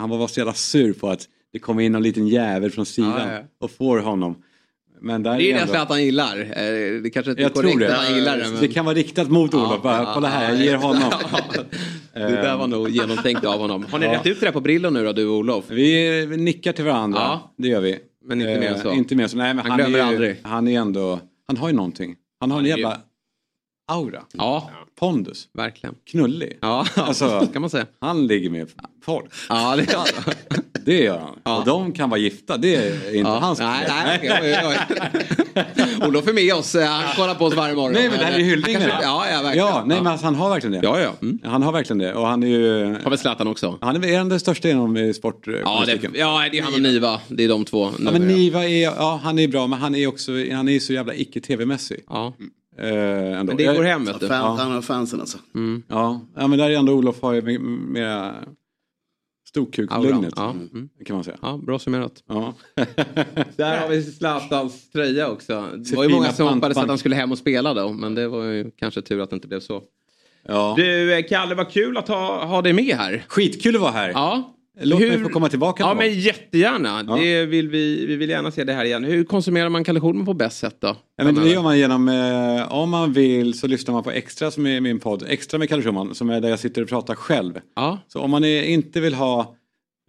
han var så jävla sur på att det kom in en liten jävel från sidan Ja, ja. och får honom. Men där Det är ju ändå- nästan att han gillar. Eh, Det kanske inte är Jag korrekt det. att han gillar det. Men... Det kan vara riktat mot Olof. bara, Kolla här, jag ger honom. Det där var nog genomtänkt av honom. Har ni Ja. rätt ut det där på Brillo nu då, du och Olof? Vi nickar till varandra, Ja. det gör vi. Men inte mer än så. Eh, Inte mer så. Nej, men Han han, glömmer är ju, aldrig. Han är ändå, han har ju någonting. Han har en jävla aura. Ja, Pondus. verkligen. Knullig. Ja, Alltså, kan man säga. Han ligger med folk. Ja, det gör han. Det gör han. Och de kan vara gifta, det är inte Ja. hans Nej, problem. nej, okej, oj, oj. Olof är med oss. eh, Han kollar på oss varje morgon. Nej men det här är Han hyllning nu. kanske- Ja, ja, verkligen. Ja, nej men alltså, han har verkligen det. Ja, ja. Mm. Han har verkligen det. Och han är ju... Har väl Zlatan också? Han är en den största inom eh, Ja, det, ja, det är han och Niva. Det är de två. Ja, men Niva är, ja han är bra men han är också, han är så jävla icke-tv-mässig. Ja. Eh, ändå. Men det går hem, vet du. Fan, Han har fansen alltså. Mm. Ja, ja men där är ändå Olof har ju mer- mera storkuklugnet. Ja, mm. Kan man säga. Ja, bra summerat. Ja. Där har vi Zlatans tröja också. Det var ju många som hoppades att han skulle hem och spela då. Men det var ju kanske tur att det inte blev så. Ja. Du eh, Kalle, vad kul att ha, ha dig med här. Skitkul att vara här. Ja. Låt mig få komma tillbaka Ja någon men jättegärna. Ja. Det vill vi, vi vill gärna se det här igen. Hur konsumerar man Kalle Schulman på bäst sätt då? Ja, men det gör man genom, eh, om man vill så lyssnar man på Extra som är min podd. Extra med Kalle Schumann som är där jag sitter och pratar själv. Ja. Så om man är, inte vill ha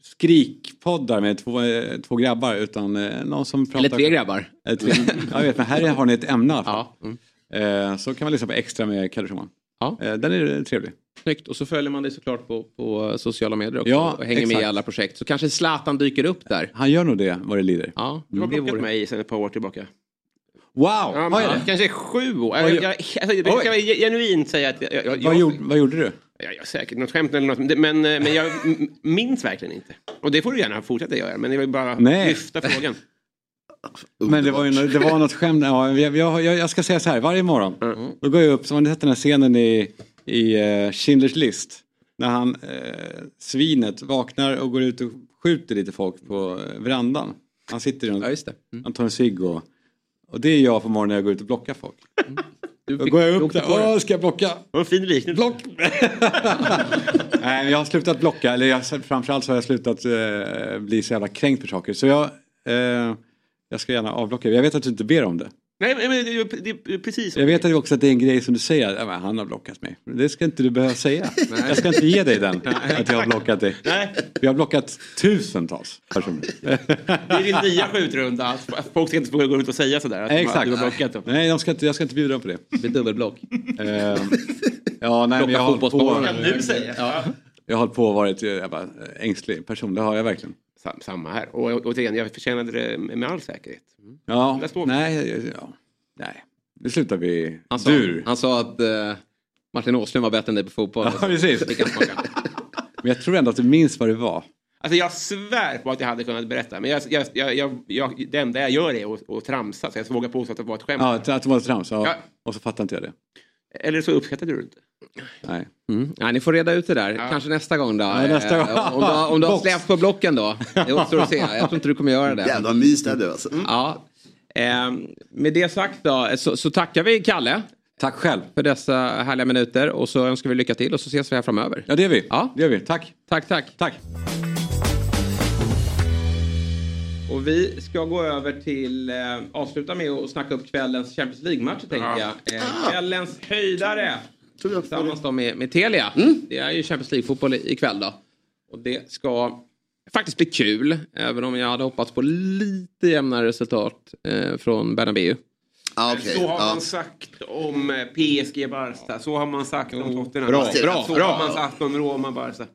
skrikpoddar med två, eh, två grabbar utan eh, någon som pratar... Eller tre grabbar. Eh, tre, jag vet men här har ni ett ämne i alla fall. Ja. Mm. Eh, så kan man lyssna på Extra med Kalle Schumann. Ja. Eh, den är trevlig. Snyggt. Och så följer man dig såklart på, på sociala medier också. Ja, och hänger med i exakt. alla projekt. Så kanske Zlatan dyker upp där. Han gör nog det vad det lider. Ja, Du har blockat vore... mig sedan ett par år tillbaka. Wow! Ja, men, kanske sju år. Vad Jag, jag, alltså, jag, Oj. jag genuint säga att jag, jag, jag, vad, gjorde, vad gjorde du? jag, jag, säkert något skämt eller något. Men, men jag minns verkligen inte. Och det får du gärna fortsätta göra. Men jag vill bara Nej. lyfta frågan. Men det var, ju, det var något skämt. Ja, jag, jag, jag ska säga så här, varje morgon. Då går jag upp, som har ni sett den här scenen i, i uh, Schindler's list. När han, eh, svinet, vaknar och går ut och skjuter lite folk på eh, verandan. Han sitter och Ja, just det. Mm. han tar en cigg och, och det är jag på morgonen när jag går ut och blockar folk. Du Då går jag upp där, åh ska jag blocka? Vad en fin liknelse. Block! Nej, men jag har slutat blocka, eller jag, framförallt så har jag slutat eh, bli så jävla kränkt för saker. Så jag, eh, jag ska gärna avblocka. Jag vet att du inte ber om det. Nej, men det är- det precis. Jag vet också att det är en grej som du säger, ja, men han har blockat mig. Det ska inte du behöva säga. Jag ska inte ge dig den, att jag har blockat dig. Nej. Jag har blockat tusentals personer. Det är din nya skjutrunda. Att folk ska inte få gå ut och säga sådär. Att Exakt. Du har blockat dem. Nej, de ska inte, jag ska inte bjuda dem på det. Det blir dubbelblock. Eh, ja, nej, men jag har hållit på, fotbollsbollen. Kan du säga? Ja. jag har hållit på och varit eh, jag bara, ängslig person, det har jag verkligen. Sam- Samma här. Och återigen, jag förtjänade det med all säkerhet. Ja, Där står vi. nej, ja, nej. Nu slutar vi. Han sa, Dur. han sa att eh, Martin Åslund var bättre än dig på fotboll. Ja, precis. Men jag tror ändå att du minns vad det var. Alltså jag svär på att jag hade kunnat berätta. Men jag, jag, jag, jag, jag, det enda jag gör är att, att tramsa. Så jag vågar påstå att det var ett skämt. Ja, att att det var ett trams. Ja. Ja. Och så fattar inte jag det. Eller så uppskattade du det inte. Nej. Mm. Ja, ni får reda ut det där. Kanske nästa gång då. Ja, nästa Eh, gång. Om du, har- om du har släppt på blocken då. Det återstår att se. Jag tror inte du kommer göra det. Jävla mys det alltså. Ja. Eh, med det sagt då så, så tackar vi Kalle Tack själv. för dessa härliga minuter och så önskar vi lycka till och så ses vi här framöver. Ja, det gör vi. Ja. Det gör vi. Tack. Tack, tack. Tack. Och vi ska gå över till, eh, avsluta med att snacka upp kvällens Champions League-matcher tänker jag. Eh, kvällens höjdare. Tror jag. Tillsammans då med, med Telia. Det är ju Champions League-fotboll i- ikväll då. Och det ska faktiskt bli kul. Även om jag hade hoppats på lite jämnare resultat eh, från Bernabéu. Ah, okej. Så har man sagt om eh, PSG Barca. Så har man sagt om Tottenham. bra, bra, så bra. har man sagt om Roma Barca.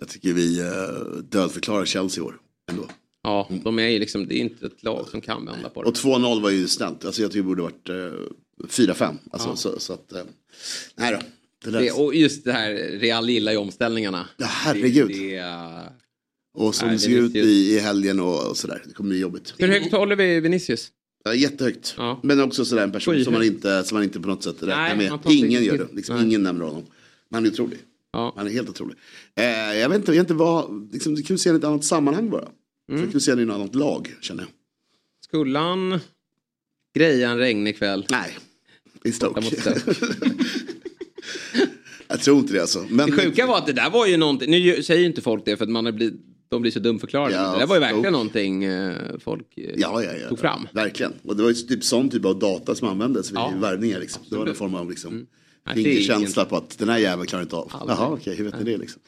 Jag tycker vi uh, dödförklarar Chelsea i år. Ändå. Ja, de är ju liksom, det är inte ett lag som kan vända på det. Och 2-0 var ju snällt. Alltså jag tycker det borde varit uh, 4-5. Alltså, så, så att, eh, nej då. Det där, det. Och just det här, Real gillar ju omställningarna. Ja, herregud. Det, det, och som Nej, det ser ut i, i helgen och, och sådär. Det kommer bli jobbigt. hur högt håller vi Vinicius? Ja, jättehögt. Ja. Men också sådär en person som man, inte, som man inte på något sätt räknar med. Ingen gör det. Liksom, ingen nämner honom. Men han är otrolig. Ja. Han är helt otrolig. Eh, jag vet inte, jag vet inte vad, liksom, det att se i ett annat sammanhang bara. Mm. Kul att se i ett annat lag känner jag. Skulle han greja en regnig kväll? Nej, i Stoke. Jag tror inte det alltså. Men Det sjuka var att det där var ju någonting, nu säger ju inte folk det för att man har blivit de blir så dumförklarade. Ja, det där var ju verkligen någonting eh, folk eh, Ja, ja, tog fram. Verkligen. Och det var ju typ sån typ av data som användes vid Ja. värvningar. Liksom. Det var en form av liksom, är fingerkänsla på att den här jäveln klarar inte av. Aldrig. Jaha, okej, hur vet ni det liksom?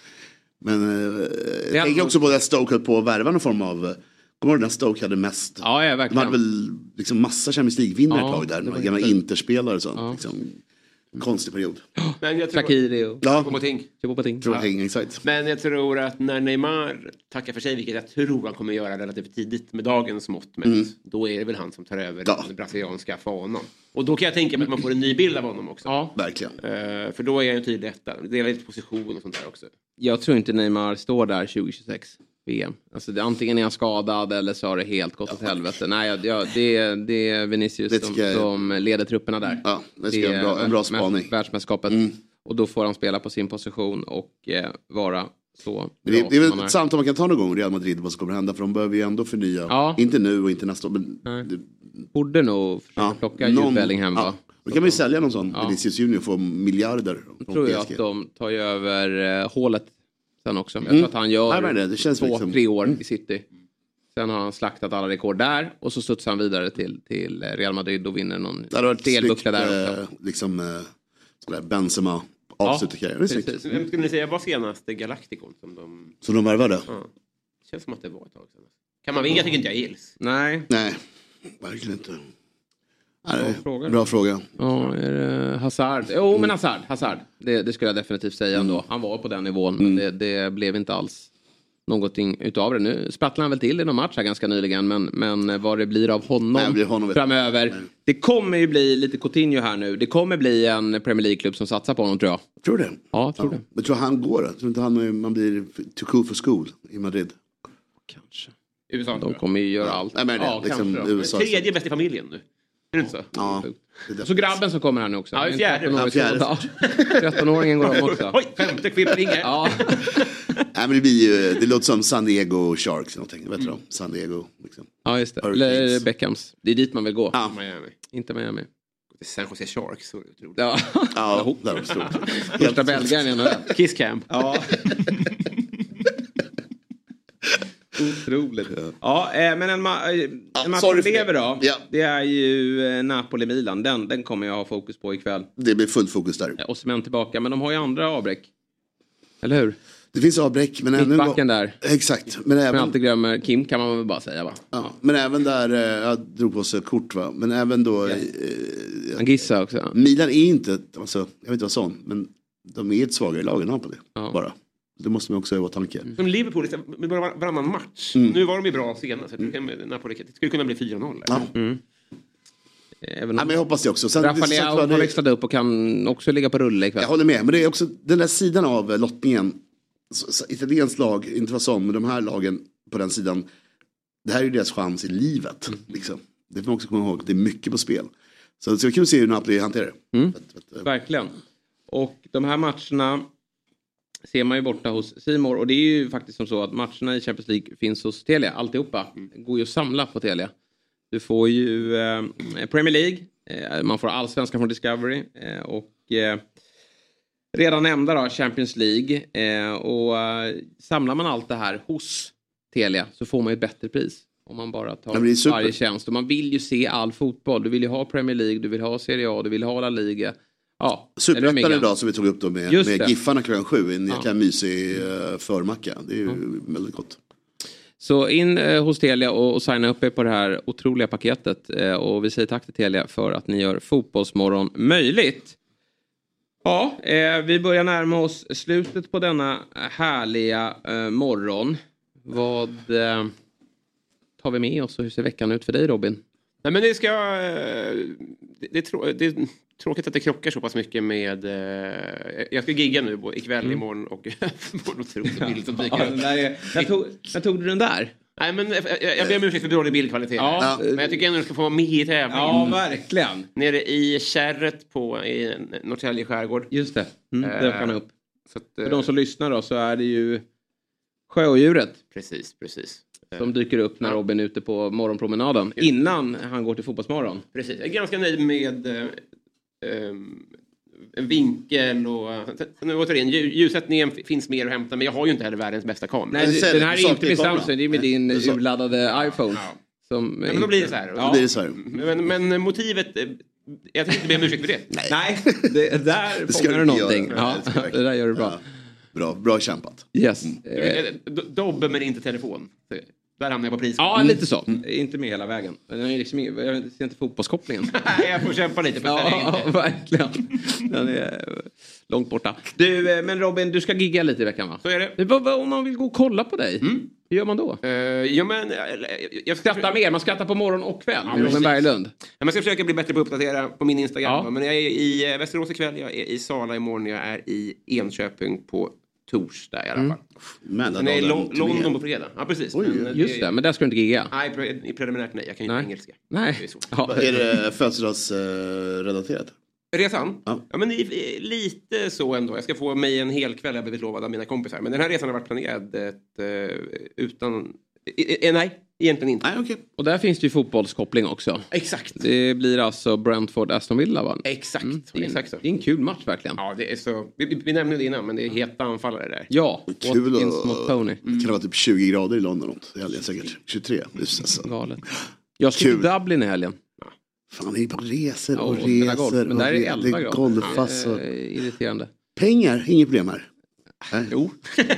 Men eh, jag tänker också på att Stoke höll på att värva någon form av... Kommer du ihåg när Stoke hade mest? Ja, ja De verkligen. hade väl liksom massa Champions League-vinnare Ja, ett tag där. gamla inte- Interspelare och sånt. Ja. Liksom, konstig period. Men jag tror, Shakiri och Ja, Choupo-Moting. Choupo-Moting. exakt. Men jag tror att när Neymar tackar för sig, vilket jag tror han kommer göra relativt tidigt med dagens mått mätt, Mm. då är det väl han som tar över Ja. den brasilianska fanan. Och då kan jag tänka mig att man får en ny bild av honom också. Ja. Verkligen. Eh, för då är han en tydlig etta. Det är lite position och sånt där också. Jag tror inte Neymar står där 2026 VM. Alltså, det, antingen är han skadad eller så har det helt gått åt helvete. Nej, jag, det, det är Vinicius Det som, jag- som leder trupperna där. Ja, det ska jag- bra- en bra spaning. Mm. Världsmästerskapet. Och då får han spela på sin position och eh, vara så det, det är väl ett samtal man kan ta någon gång, Real Madrid, vad som kommer hända. För de behöver ju ändå förnya. Ja. Inte nu och inte nästa år. Men Nej. det, Borde nog försöka ja, plocka Jude Bellingham va? Då kan ju sälja någon sån Ja. Vinicius Junior få miljarder. tror jag att de tar ju över eh, hålet sen också. Jag Mm. tror att han gör Nej, men det- det känns två, liksom- tre år i City. Sen har han slaktat alla rekord där och så studsar han vidare till, till Real Madrid och vinner någon delbuckla där också. eh, liksom, eh, Benzema avslutar karriären. Är snyggt. precis. Vem skulle ni säga var senaste Galacticon som de... Så de värvade? Ja. Känns som att det var ett tag sedan. Kamavinga tycker inte jag gills. Nej. Nej, verkligen inte. Nej, fråga. bra fråga. Ja, är det Hazard? Jo, men Hazard. Hazard. Det, det skulle jag definitivt säga ändå. Han var på den nivån, men det, det blev inte alls någonting utav det. Nu sprattlade han väl till i någon match här ganska nyligen, men, men vad det blir av honom, Nej, det blir honom framöver. Det kommer ju bli lite Coutinho här nu. Det kommer bli en Premier League-klubb som satsar på honom tror jag. Tror du det? Ja, tror det. Men tror han går då? Tror inte han, man blir too cool for school i Madrid? Kanske. USA. De kommer ju göra allt. Nej, men det, ja, liksom. USA. Tredje bäst i familjen nu. Är det inte så? Ja. Så grabben som kommer här nu också. Ja, fjärde. 13-årig Ja, fjärde. Ja. 13-åringen går om också. Oj, femte kvittringen. Ja. Nej, men det blir ju, det låter som San Diego Sharks någonting. Vet du Mm. de? San Diego. Liksom. ja, just det. Eller Beckhams. Det är dit man vill gå. Ja. Miami. Inte Miami. San Jose Sharks. Så otroligt. Ja. Ja, där det stort. Första belgaren i NHL. Kiss Camp. Ja. Otroligt. Ja, eh, men en, ma- eh, en match som lever det. då. Ja. Det är ju eh, Napoli-Milan. Den, den kommer jag ha fokus på ikväll. Det blir fullt fokus där. Och Osimhen tillbaka, men de har ju andra avbräck. Eller hur? Det finns avbräck. Men även, Mittbacken där. Exakt. Men även, alltid glömmer Kim kan man väl bara säga va? ja, men även där, jag drog på sig kort va. Men även då, eh, Angissa också. Milan är inte, alltså, jag vet inte vad sån, men de är ett svagare lag än Napoli. Ja. Bara. Det måste man också ha i åtanke. Som Liverpool, liksom, med bara varannan match. Mm. Nu var de ju bra senast. så Det, kan, Napoli, det skulle kunna bli 4-0. Ja. Även Ja, om men jag hoppas det också. Sen, Rafa det, sagt Leao var, har det, växlat upp och kan också ligga på rulle ikväll. jag håller med, men det är också den där sidan av lottningen. Italienskt lag, inte vad sån, men de här lagen på den sidan. Det här är ju deras chans i livet. Mm. Liksom. Det får man också komma ihåg, det är mycket på spel. Så det ska bli kul att se hur Napoli hanterar det. Mm. Verkligen. Och de här matcherna ser man ju borta hos Simor och det är ju faktiskt som så att matcherna i Champions League finns hos Telia, alltihopa. Det går ju att samla på Telia. Du får ju eh, Premier League, eh, man får allsvenskan från Discovery eh, och eh, redan nämnda då Champions League. Eh, och eh, samlar man allt det här hos Telia så får man ju ett bättre pris. Om man bara tar varje tjänst. Och man vill ju se all fotboll. Du vill ju ha Premier League, du vill ha Serie A, du vill ha La Liga. Ja, Superettan idag som vi tog upp då med, Just med. Giffarna klockan sju. En Ja. jäkla mysig uh, förmacka. Det är ju väldigt gott. Så in eh, hos Telia och, och signa upp er på det här otroliga paketet. Eh, och vi säger tack till Telia för att ni gör Fotbollsmorgon möjligt. Ja, eh, vi börjar närma oss slutet på denna härliga eh, morgon. Vad eh, tar vi med oss och hur ser veckan ut för dig Robin? Nej, men det ska... eh, Det, det, det tråkigt att det krockar så pass mycket med... eh, Jag ska gigga nu både ikväll, Mm. imorgon och som dyker upp. när, tog, när tog du den där? Nej, men jag, jag, jag ber om ursäkt för dålig bildkvalitet. Ja. Men jag tycker ändå att du ska få vara med i tävlingen. Ja, verkligen. Nere i kärret på i Norrtälje skärgård. Just det, mm, Eh, dök han upp. Så att, För eh, de som lyssnar då så är det ju sjöodjuret Precis, precis. Eh, som dyker upp när Robin är ute på morgonpromenaden innan han går till fotbollsmorgon. Precis. Jag är ganska nöjd med eh, en vinkel och... Nu återigen, lju- ljussättningen finns mer att hämta men jag har ju inte heller världens bästa kamera. Nej, det, den här är inte med Samsung, det är med din urladdade iPhone. Som Ja, men då blir det så här. Ja. blir det så här. Men, men motivet, eh, jag tänkte inte be om ursäkt för det. Nej, det, där Det ska fångar du inte någonting. Ja, Det där gör du bra. Bra, bra kämpat. Yes. Eh, eh, do- Dobbe men inte telefon. Där hamnar jag på pris. Ja, lite så. Inte med hela vägen. Den är liksom, jag ser inte fotbollskopplingen. Nej, jag får kämpa lite för Ja, det. verkligen. Den är eh, långt borta. Du, eh, men Robin, du ska gigga lite i veckan va? Så är det. Vad- vad- Om man vill gå och kolla på dig, hur gör man då? Eh, ja, men, jag ska Skrattar mer, man skrattar på morgon och kväll med precis. Robin Berglund. Ja, jag ska försöka bli bättre på att uppdatera på min Instagram. Ja. va. Men jag är i Västerås ikväll, jag är i Sala imorgon, jag är i Enköping på torsdag i alla Mm. fall. Sen är jag i Lo- London på fredag. Ja, precis. Men, eh, Just det, men där ska du inte gigga. Nej, pre- i preliminärt nej. Jag kan ju Nej. inte engelska. Nej. Det är. Ja. Är det födelsedagsrelaterat? Resan? Ja. Ja. men i- i- lite så ändå. Jag ska få mig en hel kväll, jag har blivit lovad av mina kompisar. Men den här resan har varit planerad ett, eh, utan... Eh, eh, nej, egentligen inte. Nej, okej. Och där finns det ju fotbollskoppling också. Exakt. Det blir alltså Brentford-Aston Villa va? Exakt. det, är en, Exakt så. det är en kul match verkligen. Ja, det är så... Vi, vi- nämnde det innan, men det är heta anfallare där. Ja, Kul Watkins och- mot Tony. Kan det vara typ 20 grader i London? är helgen säkert. 23. Just alltså. Galet. Jag ska till. Dublin i helgen. Fan, det är bara resor Ja, och och spela resor. golf. Men och där är 11 det är grader. golfpass och... Eh, irriterande. Pengar, inget problem här. Nej. Jo.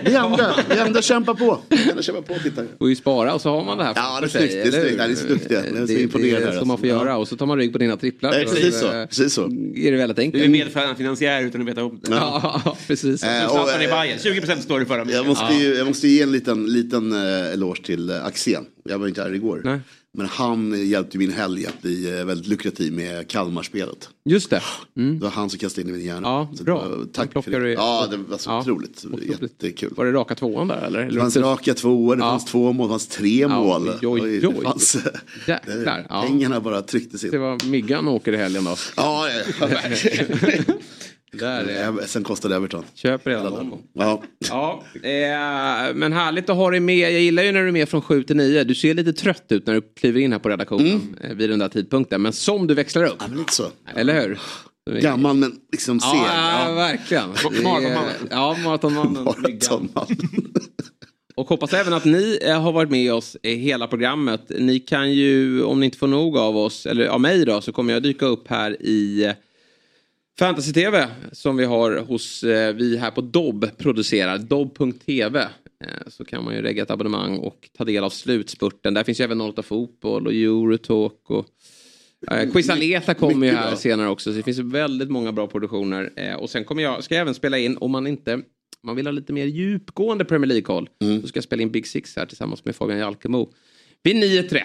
Vi andra, vi andra kämpar på. Vi andra kämpar på, titta. Får ju spara och så har man det här Ja, det är snyggt, det är snyggt. det är så duktiga. Jag är så Det- imponerad Det är så man får alltså. göra och så tar man rygg på dina tripplar. Nej, precis så. eh, Precis så. Är det väldigt Du är enkelt. medfinansiär utan att veta om det. Ja, precis. Eh, och, i eh, Bayern. 20% står det för dem. Jag måste, ju, jag måste ge en liten, liten eloge till Axén. Jag var inte här igår. Nej. Men han hjälpte min helg att bli eh, väldigt lukrativ med Kalmarspelet. Just det. Mm. Det var han som kastade in i min hjärna. Ja, Så bra. det Han Tack för det. du- Ja, det var så Ja, otroligt. otroligt. Jättekul. Var det raka tvåan där eller? Det fanns raka tvåor, det fanns två mål, det fanns tre mål. oj, oj, Det oj. fanns, Jäklar. Ja. Pengarna bara trycktes in. Det var Myggan åker i helgen då. Ja, ja, verkligen. Där är Eh, Sen kostade Everton. Köper redan dem. Ja. Ja, eh, men härligt att ha dig med. Jag gillar ju när du är med från 7 till 9. Du ser lite trött ut när du kliver in här på redaktionen eh, vid den där tidpunkten. Men som du växlar upp. Ja, men lite så. Eller hur? Gammal men liksom seg. Ja, ja, verkligen. Maratonmannen. Ja, maratonmannen. Maratonman. Och hoppas även att ni eh, har varit med oss i hela programmet. Ni kan ju, om ni inte får nog av oss, eller av mig då, så kommer jag dyka upp här i eh, Fantasy-TV som vi har hos, eh, vi här på Dobb producerar, dobb.tv. Eh, så kan man ju lägga ett abonnemang och ta del av slutspurten. Där finns ju även 08 Fotboll och Eurotalk och Eh, Quiz Aleta kommer ju här bra. senare också. Så det finns väldigt många bra produktioner. Eh, och sen kommer jag, ska jag även spela in, om man inte man vill ha lite mer djupgående Premier League-koll. Mm. Så ska jag spela in Big Six här tillsammans med Fabian Jalkemo. Vid 9.30.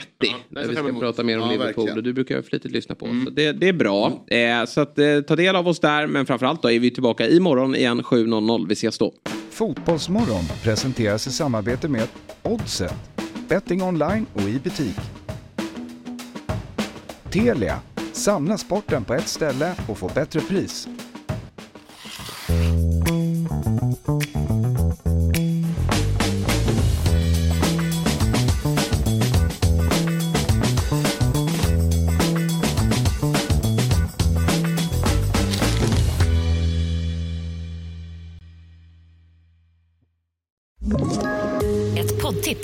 där vi fram ska prata mer om Ja, Liverpool. verkligen. Och du brukar jag flitigt lyssna på. Så det, det är bra. Eh, så att, eh, ta del av oss där. Men framförallt då är vi tillbaka imorgon igen 7.00. Vi ses då. Fotbollsmorgon presenteras i samarbete med Oddset, betting online och i butik. Telia, samla sporten på ett ställe och få bättre pris.